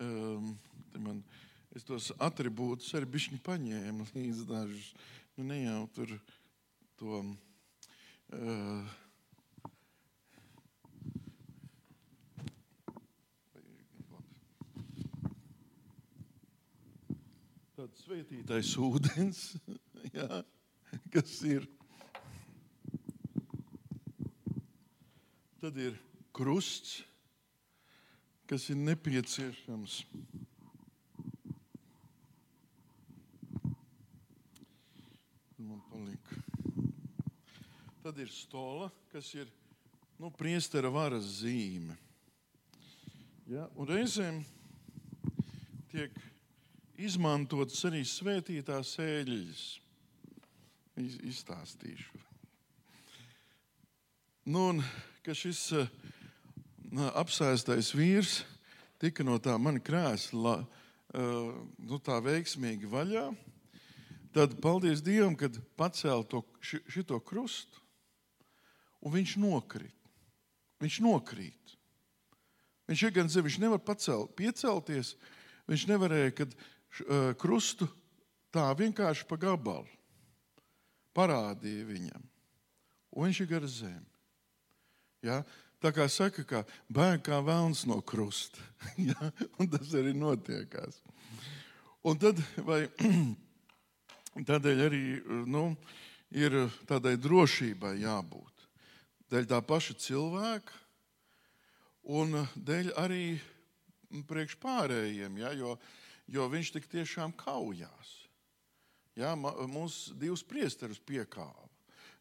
um, man, es tos attribūtus arī bišķiņu paņēmu līdz dažus. Nu, ne jau tur to. Uh, tāds svētītais ūdens, jā, kas ir. Tad ir krusts, kas ir nepieciešams. Man palika. Tad ir stola, kas ir nu, priestera varas zīme. Ja? Un reizēm tiek izmantotas arī svētītās eļļas. Iz, izstāstīšu. Nu, un, ka šis uh, apsēstais vīrs tika no tā mana krēsla nu, tā veiksmīgi vaļā. Tad paldies Dievam, kad pacēla to šito krustu, un viņš nokrīt. Viņš nokrīt. Viņš ir gan zem, viņš nevar pacelt, piecelties. Viņš nevarēja, kad uh, krustu tā vienkārši pa gabalu parādīja viņam. Un viņš ir gar zemi. Ja? Tā kā saka, ka bērns kā vēlns no krusta. ja? Un tas arī notiekās. Un tad, vai, tādēļ arī nu, ir tādai drošībai jābūt. Dēļ tā paša cilvēka un dēļ arī priekš pārējiem, ja? jo, jo viņš tik tiešām kaujās. Ja? Mums divus priesterus piekāva.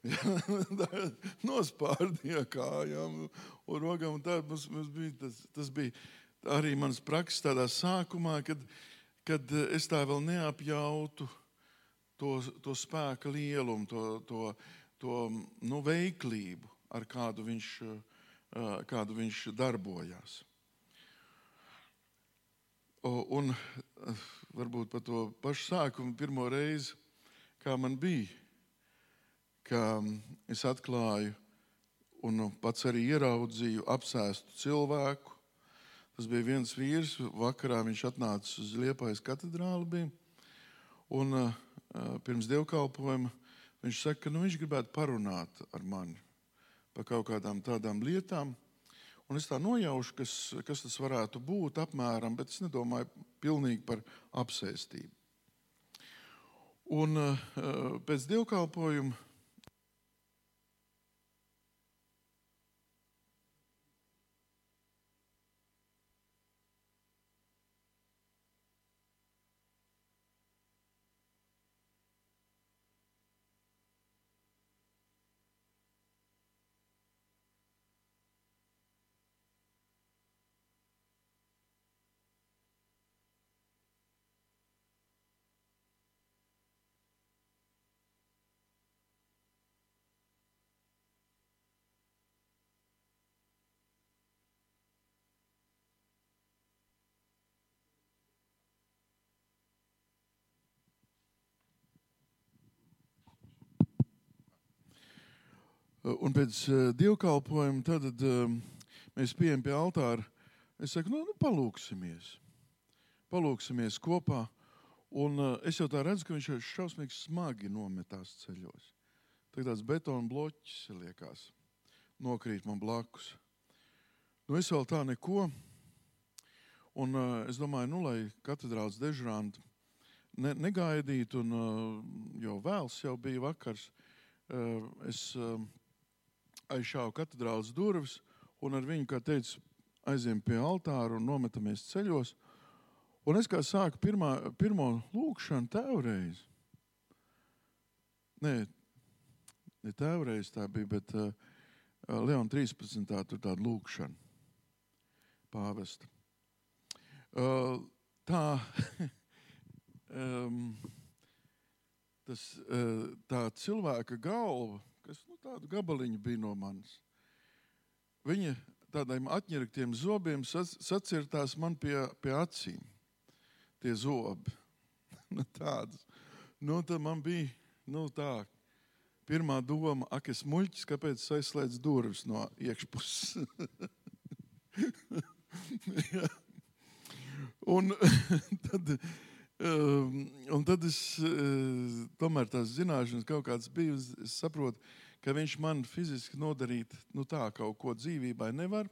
Nospārdīja kājām un rokām. Tā mums, mums bija, tas, tas bija arī mans prakses tādā sākumā, kad, kad es tā vēl neapjautu to, to spēka lielumu, to, to, to nu, veiklību, ar kādu viņš, kādu viņš darbojās. Un varbūt par to pašu sākumu pirmo reizi, kā man bija ka es atklāju un pats arī ieraudzīju apsēstu cilvēku. Tas bija viens vīrs, vakarā viņš atnāca uz Liepājas katedrāli. Bija, un uh, pirms dievkalpojuma viņš saka, ka nu, viņš gribētu parunāt ar mani par kaut kādām tādām lietām. Un es tā nojaušu, kas, kas tas varētu būt apmēram, bet es nedomāju pilnīgi par apsēstību. Un uh, pēc dievkalpojuma Un pēc uh, dievkalpojuma tad um, mēs pieejam pie altāra. Es saku, nu, nu palūksimies. Palūksimies kopā. Un es jau tā redzu, ka viņš ir šausmīgi smagi nometās ceļos. Tagad tāds betona bloķis liekas, nokrīt man blakus. Nu, es vēl tā neko. Un uh, es domāju, nu, lai katedrāls dežuranti ne, negaidītu, un uh, jau vēls jau bija vakars, uh, es uh, aizšāvu katedrāls durvis un ar viņu, kā teicu, aiziem pie altāra un nometamies ceļos. Un es kā sāku pirmā, pirmo lūkšanu tēvreiz. Nē, ne tēvreiz tā bija, bet uh, Leona 13. tur tāda lūkšana pāvesta. Uh, tā, um, tas, uh, tā cilvēka galva, kas nu, tādu gabaliņu bija no manis, viņa tādiem atņirktiem zobiem sac- sacirtās man pie, pie acīm. Tie zobi. nu, tādas. Nu, tad man bija nu, tā. Pirmā doma, ak, es muļķis, kāpēc es aizslēdzu durvis no iekšpuses. Un, tad, un tad es uh, tomēr tās zināšanas kaut kādas bija. Es, saprotu, ka viņš man fiziski nodarīt nu, tā kaut ko dzīvībai nevar.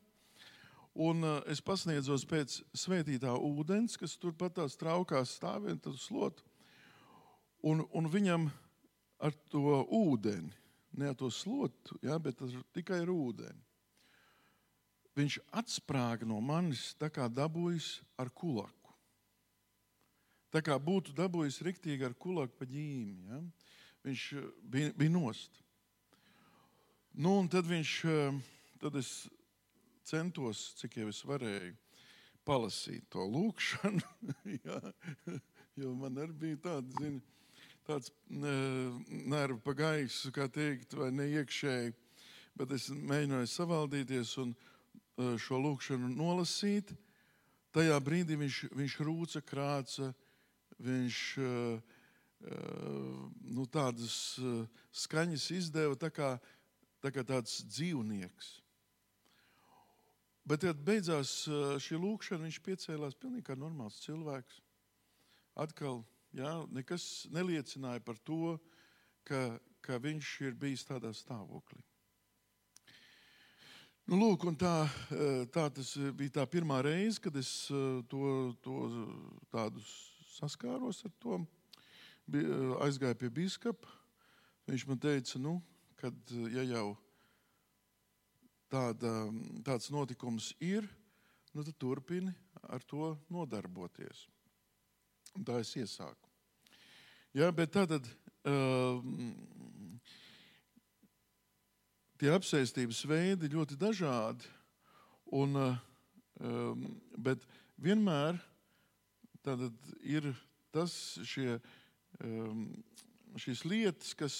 Un uh, es pasniedzos pēc svētītā ūdens, kas turpat tās traukās stāvēt, tad slotu. Un, un viņam ar to ūdeni, ne ar to slotu, ja, bet ar, tikai ar ūdeni. Viņš atsprāga no manis tā kā dabūjis ar kulaku. Tā kā būtu dabūjis riktīgi ar kulaku pa ģīmi. Ja. Viņš uh, bija, bija nost. Nu, un tad viņš, uh, tad es centos, cik jau es varēju, palasīt to lūkšanu. jā, jo man arī bija tāds, zini, tāds nervu pagājis, kā teikt, vai ne iekšēji. Bet es mēģināju savaldīties un eh, šo lūkšanu nolasīt. Tajā brīdī viņš, viņš rūca, krāca, viņš eh, eh, nu, tādas skaņas izdeva tā kā, tā kā tāds dzīvnieks. Bet, kad beidzās šī lūkšana, viņš piecēlās pilnīgi kā normāls cilvēks. Atkal, jā, nekas neliecināja par to, ka, ka viņš ir bijis tādā stāvoklī. Nu, lūk, tā, tā bija tā pirmā reize, kad es to, to tādu saskāros ar to. Aizgāju pie biskupa. Viņš man teica, nu, kad ja jau tāda, tāds notikums ir, nu, tad turpini ar to nodarboties. Un tā es iesāku. Jā, bet tātad uh, tie apsēstības veidi ļoti dažādi. Un, uh, bet vienmēr ir tas, šie, um, šīs lietas, kas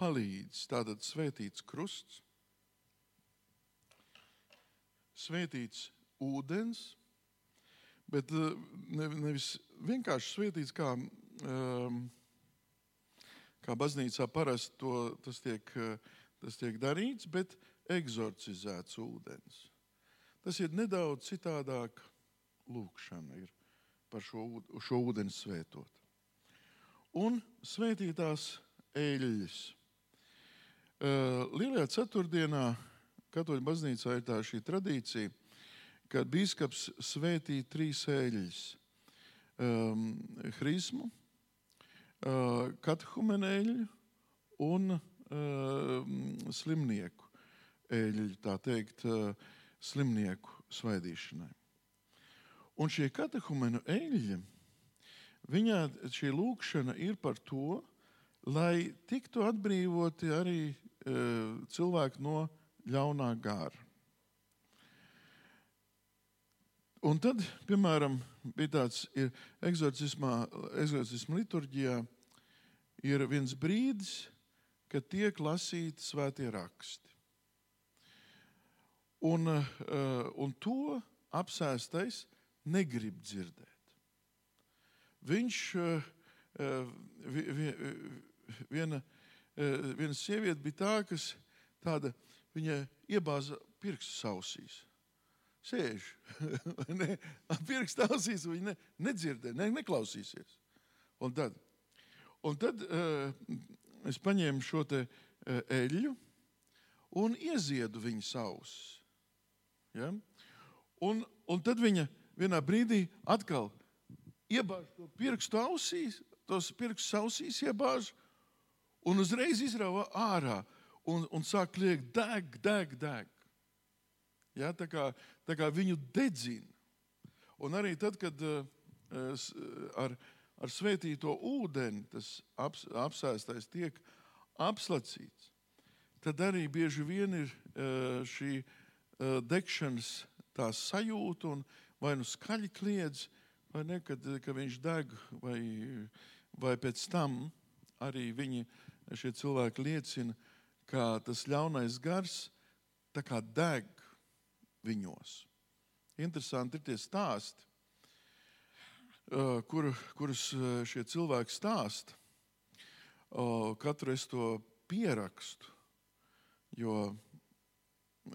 palīdz. Tātad svētīts krusts, svētīts ūdens, bet ne, nevis vienkārši svētīts, kā, um, kā baznīcā parasti to, tas, tiek, tas tiek darīts, bet eksorcizēts ūdens. Tas ir nedaudz citādāk lūkšana ir par šo, šo ūdeni svētot. Un svētītās eļļas. Uh, Lielajā ceturtdienā Katoļu baznīcā ir tā šī tradīcija, ka biskups svētī trīs eļļas um, - hrismu, uh, katehumenēļu un uh, slimnieku eļļu, tā teikt, uh, slimnieku svaidīšanai. Un šie katehumenu eļļi, viņā šī lūkšana ir par to, lai tiktu atbrīvoti arī uh, cilvēki no ļaunā gara. Un tad, piemēram, bija tāds eksorcisma liturģijā, ir viens brīdis, kad tiek lasīti svētie raksti. Un, eh, un to apsēstais negrib dzirdēt. Viņš viena, viena sieviete bija tā, kas tāda, viņa iebāza pirkstu ausīs. Sēž, ne? Pirkstu ausīs viņa ne, nedzirdē, ne, neklausīsies. Un tad, un tad uh, es paņēmu šo te uh, eļļu un ieziedu viņas ausis. Ja? Un, un tad viņa vienā brīdī atkal iebāž to pirkstu ausīs, tos pirkstus ausīs iebāž un uzreiz izrauga ārā un, un sāk kliegt, deg, deg, deg. Ja, tā, kā, tā kā viņu dedzina. Un arī tad, kad uh, ar, ar svētīto ūdeni tas aps, apsēstais tiek apslacīts, tad arī bieži vien ir uh, šī uh, degšanas sajūta, un vai nu skaļi kliedz, vai ne, kad, kad viņš deg, vai, vai pēc tam arī viņi, šie cilvēki liecina, ka tas ļaunais gars tā kā deg viņos. Interesanti ir tie stāsti, kur, kurus šie cilvēki stāsta. Katru es to pierakstu, jo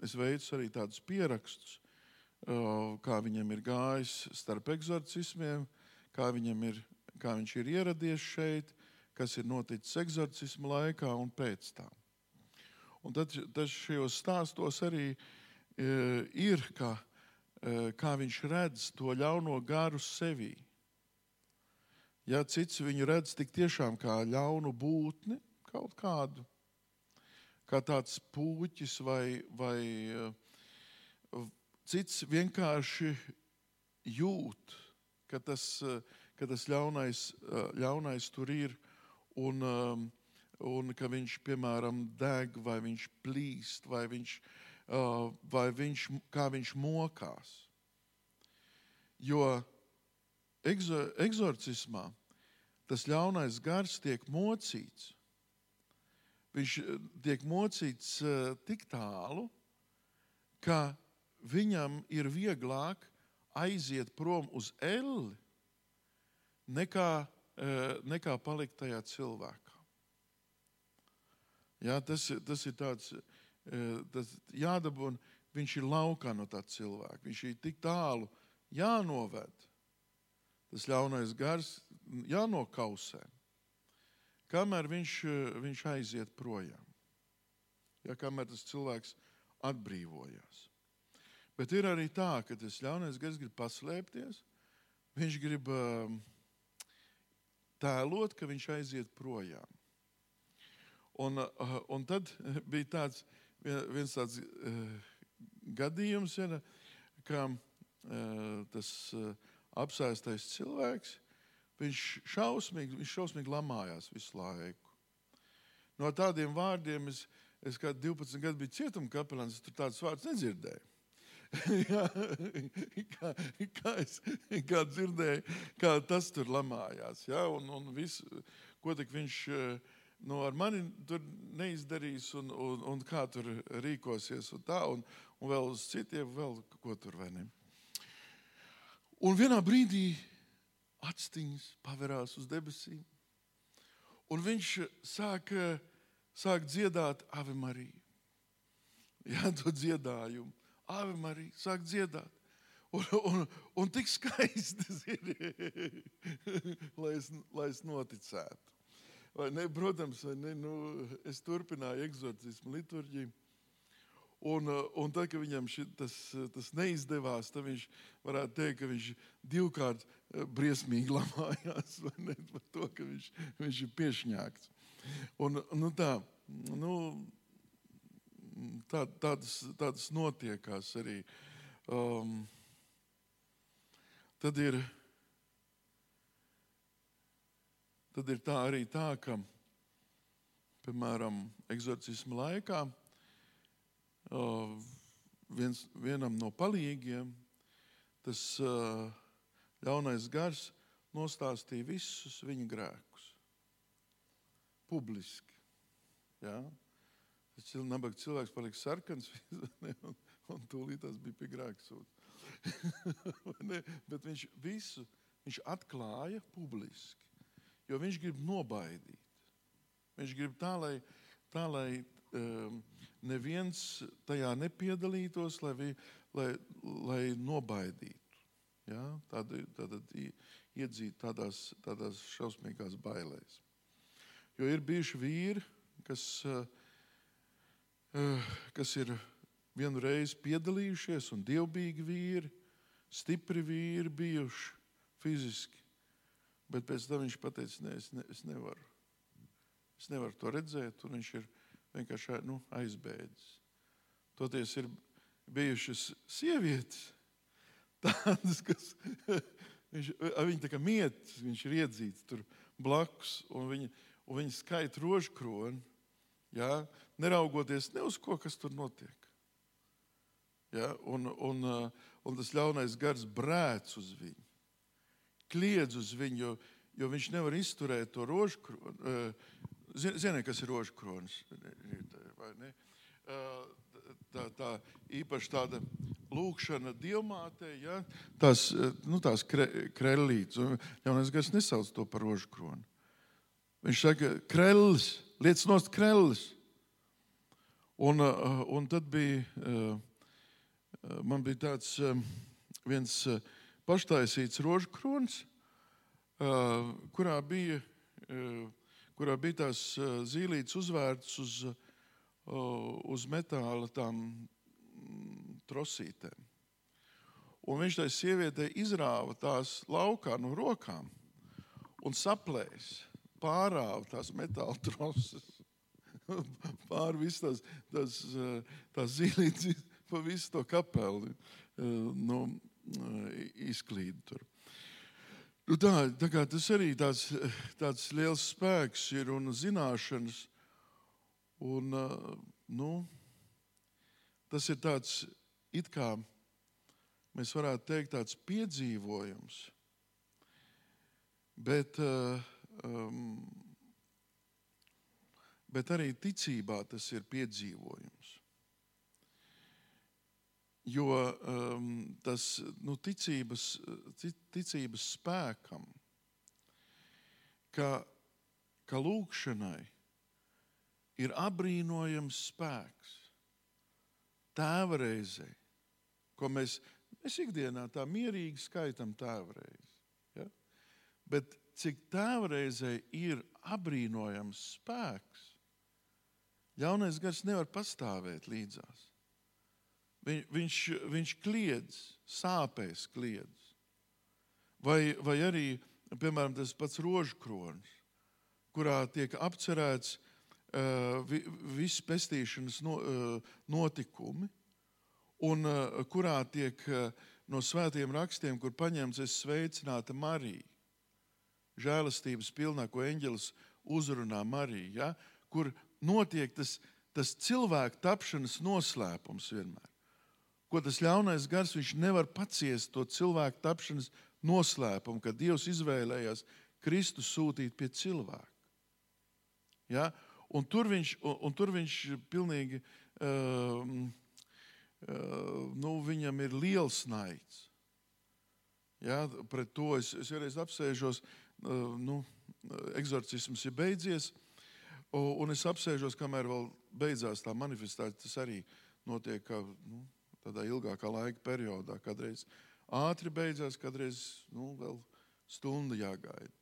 es veicu arī tādus pierakstus, kā viņam ir gājis starp eksorcismiem, kā, ir, kā viņš ir ieradies šeit, kas ir noticis eksorcismu laikā un pēc tam. Un tad, tad šajos stāstos arī e, ir, kā, e, kā viņš redz to ļauno garu sevī. Ja cits viņu redz tik tiešām kā ļaunu būtni, kaut kādu, kā tāds puķis vai, vai e, cits vienkārši jūt, ka tas, ka tas ļaunais, ļaunais tur ir. Un, um, un ka viņš, piemēram, deg, vai viņš plīst, vai viņš, uh, vai viņš kā viņš mokās. Jo egzo, egzorcismā tas ļaunais gars tiek mocīts. Viņš uh, tiek mocīts uh, tik tālu, ka viņam ir vieglāk aiziet prom uz elli, nekā, uh, nekā palikt tajā cilvēkā. Jā, tas, tas ir tāds, eh, tas jādabū, un viņš ir laukā no tā cilvēka. Viņš ir tik tālu jānoved. Tas ļaunais gars jānokausē. Kamēr viņš, eh, viņš aiziet projām. Ja, kamēr tas cilvēks atbrīvojās. Bet ir arī tā, ka tas ļaunais gars grib paslēpties. Viņš grib um, tēlot, ka viņš aiziet projām. Un, uh, un tad bija tāds, viens tāds uh, gadījums, ja, ka uh, tas apsēstais cilvēks, viņš šausmīgi, viņš šausmīgi lamājās visu laiku. No tādiem vārdiem es, es kā 12 gadu biju cietuma kapelāns, tur tādus vārdus nedzirdēju. Jā, kā, kā es kā dzirdēju, kā tas tur lamājās. Ja, un, un visu, ko viņš uh, nu, ar mani neizdarīs, un, un, un kā tur rīkosies, un tā, un, un vēl uz citiem, vēl ko tur vai ne. Un vienā brīdī aciņas pavērās uz debesīm, un viņš sāk, sāk dziedāt Ave Mariju. Jā, to dziedājumu. Ave Marija sāk dziedāt. Un, un, un tik skaisti ir, lai es, lai es noticētu. Vai ne, protams, vai ne, nu, es turpināju eksorcismu liturģiju. Un, un tad, kad viņam ši, tas, tas neizdevās, tad viņš varētu teikt, ka viņš divkārt uh, briesmīgi lamājās ne, par to, ka viņš, viņš ir piešņākts. Un, nu, tā, nu, tā, tādas, tādas notiekās arī. Um, tad ir tad ir tā arī tā, ka, piemēram, eksorcisma laikā viens, vienam no palīgiem tas ļaunais gars nostāstīja visus viņa grēkus. Publiski. Ja? Tas nabaga cilvēks palika sarkans, un, un tūlīt tas bija pie grēksūdas. Bet viņš visu viņš atklāja publiski jo viņš grib nobaidīt. Viņš grib tā, lai, tā, lai um, neviens tajā nepiedalītos, lai, vi, lai, lai nobaidītu. Ja? Tad, tad iedzīt tādās, tādās šausmīgās bailēs. Jo ir bijuši vīri, kas, uh, kas ir vienu reizi piedalījušies, un dievbijīgi vīri, stipri vīri bijuši fiziski. Bet pēc tam viņš teica, ne, es, ne, es nevaru. Es nevaru to redzēt, un viņš ir vienkārši nu, aizbēdzis. Toties ir bijušas sievietes, tādas, kas viņš, viņa tā kā mietas, viņš ir iedzīts tur blakus, un viņa, un viņa skaita rožkroni, ja, neraugoties ne uz ko, kas tur notiek. Ja, un, un, un tas ļaunais gars brēc uz viņu, kliedz uz viņu, jo, jo viņš nevar izturēt to rožkroni. Ziniet, kas ir rožkronis? Tā, tā īpaši tāda lūkšana dievmātei, ja? tās, nu, tās kre, krellītes. Jaunais gars nesauc to par rožkroni. Viņš saka, krellis, lietas nost krellis. Un, un tad bija, man bija tāds viens paštaisīts rožkronis, kurā bija kurā bija tās zīlītes uzvērtas uz, uz metāla tām mm, trosītēm. Un viņš tai sievietei izrāva tās laukā no rokām un saplēs, pārāva tās metāla troses. Pāri visam tās, tās, tās zīlītes, pa visu to kapeli nu, izklīda tur. Nu tā, tā tas arī tāds, tāds liels spēks ir un zināšanas. Un, nu, tas ir tāds, it kā mēs varētu teikt, tāds piedzīvojums. Bet, um, bet arī ticībā tas ir piedzīvojums. Jo um, tas nu, ticības, ticības spēkam, ka, ka lūkšanai ir apbrīnojams spēks, tēva reizē, ko mēs, mēs ikdienā tā mierīgi skaitām tēva reizi. Ja? Bet cik tēva reizē ir apbrīnojams spēks, ļaunais gars nevar pastāvēt līdzās. Viņ, viņš, viņš kliedz, sāpēs kliedz. Vai, vai arī, piemēram, tas pats rožkronis, kurā tiek apcerēts uh, vi, viss pestīšanas no, uh, notikumi, un uh, kurā tiek uh, no svētiem rakstiem, kur paņemts es sveicināta Marija, žēlastības pilnā, ko eņģelis uzrunā Mariju, ja, kur notiek tas, tas cilvēku tapšanas noslēpums vienmēr ko tas ļaunais gars, viņš nevar paciest to cilvēku tapšanas noslēpumu, kad Dievs izvēlējās Kristu sūtīt pie cilvēka. Ja? Un, tur viņš, un, un tur viņš pilnīgi, uh, uh, nu, viņam ir liels naids. Ja? Pret to es, es vienreiz apsēžos, uh, nu, eksorcisms ir beidzies, un es apsēžos, kamēr vēl beidzās tā manifestācija. Tas arī notiek, kā, nu, tādā ilgākā laika periodā. Kadreiz ātri beidzās, kadreiz nu, vēl stundu jāgaida.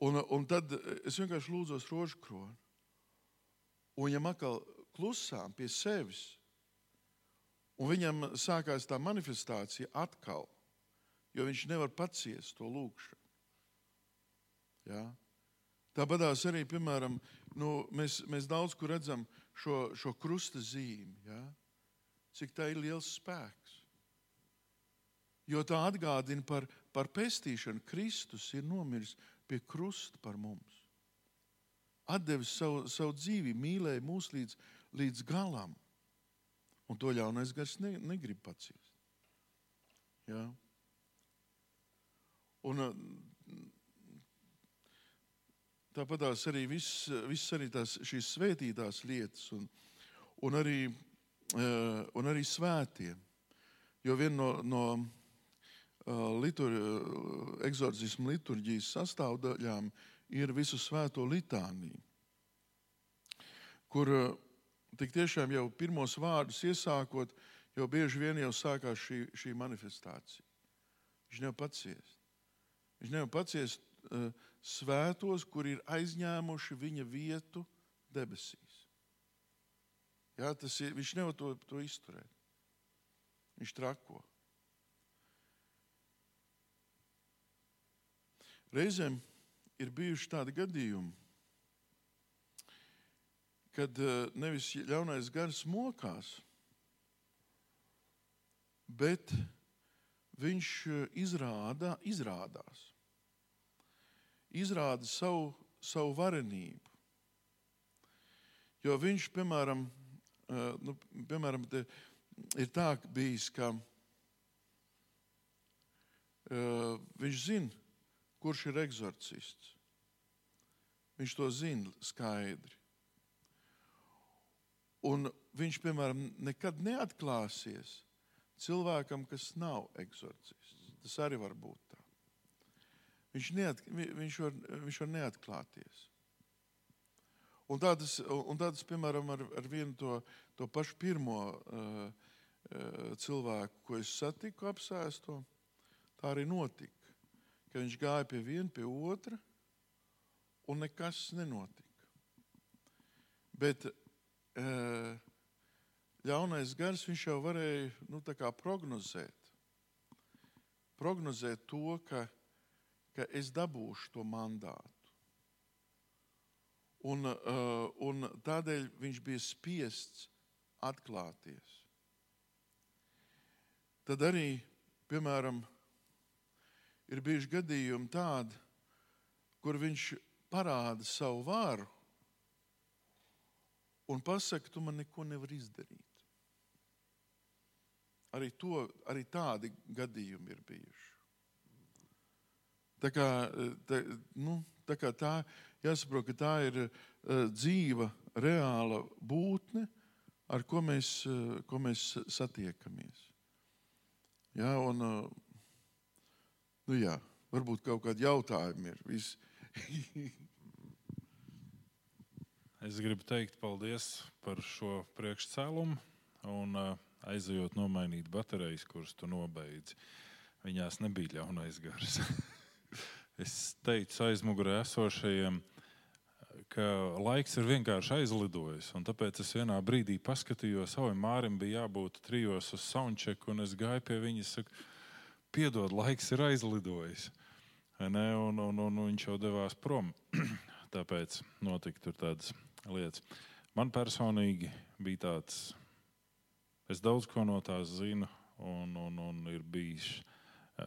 Un, un tad es vienkārši lūdzos rožu kroni. Un viņam atkal klusām pie sevis. Un viņam sākās tā manifestācija atkal, jo viņš nevar paciest to lūgšanu. Ja? Tāpatās arī, piemēram, nu, mēs, mēs daudz kur redzam šo, šo krusta zīmi. Ja? cik tā ir liels spēks. Jo tā atgādina par, par pestīšanu. Kristus ir nomiris pie krusta par mums. Atdevis savu, savu dzīvi, mīlēja mūs līdz, līdz galam. Un to ļaunais gars ne, negrib paciest. Ja? Un, tāpatās arī viss, viss arī tās, šīs svētītās lietas un, un arī Eh, un arī svētie. Jo viena no, no eh, litur, eksorcismu liturģijas sastāvdaļām ir visu svēto litāniju. kur eh, tik tiešām jau pirmos vārdus iesākot, jau bieži vien jau sākās šī, šī manifestācija. Viņš nevar paciest. Viņš nevar paciest uh, svētos, kur ir aizņēmuši viņa vietu debesīs. Jā, tas ir, viņš nevar to, to izturēt. Viņš trako. Reizēm ir bijuši tādi gadījumi, kad eh, nevis ļaunais gars mokās, bet viņš eh, izrāda, izrādās, izrāda savu, savu varenību. Jo viņš, piemēram, eh, nu, piemēram ir tā bijis, ka viņš zina, kurš ir eksorcists. Viņš to zina skaidri. Un viņš, piemēram, nekad neatklāsies cilvēkam, kas nav eksorcists. Tas arī var būt. Viņš, neat, viņš, var, viņš var neatklāties. Un tādas, un tādas piemēram, ar, ar vienu to, to pašu pirmo uh, uh, cilvēku, ko es satiku apsēsto, tā arī notika ka viņš gāja pie viena, pie otra, un nekas nenotika. Bet e, ļaunais gars viņš jau varēja nu, prognozēt. Prognozēt to, ka, ka es dabūšu to mandātu. Un, uh, un tādēļ viņš bija spiests atklāties. Tad arī, piemēram, ir bijuši gadījumi tādi, kur viņš parāda savu varu un pasaka, tu man neko nevari izdarīt. Arī, to, arī tādi gadījumi ir bijuši. Tā kā tā, nu, tā, kā tā jāsaprot, ka tā ir uh, dzīva, reāla būtne, ar ko mēs, uh, ko mēs satiekamies. Ja, un, uh, Nu, jā, varbūt kaut kādi jautājumi ir. Es gribu teikt paldies par šo priekšcēlumu un aizejot nomainīt baterijas, kuras tu nobeidzi. Viņās nebija ļaunais gars. es teicu aizmugurē esošajiem, ka laiks ir vienkārši aizlidojis. Tāpēc es vienā brīdī paskatījos, ka Mārim bija jābūt trijos uz soundcheck, un es gāju pie viņa. Saku, piedod, laiks ir aizlidojis. Ne, un, un, un viņš jau devās prom. Tāpēc notika tādas lietas. Man personīgi bija tāds, es daudz ko no tās zinu, un, un, un ir bijis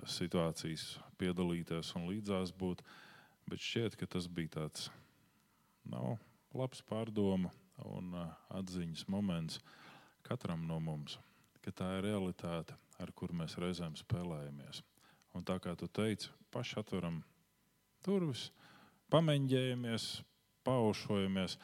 situācijas piedalīties un līdzās būt. Bet šķiet, ka tas bija tāds nav labs pārdoma un eh, atziņas moments katram no mums, ka tā ir realitāte ar kuru mēs reizēm spēlējamies. Un tā kā tu teici, paši atveram durvis, pameņģējamies, paušojamies.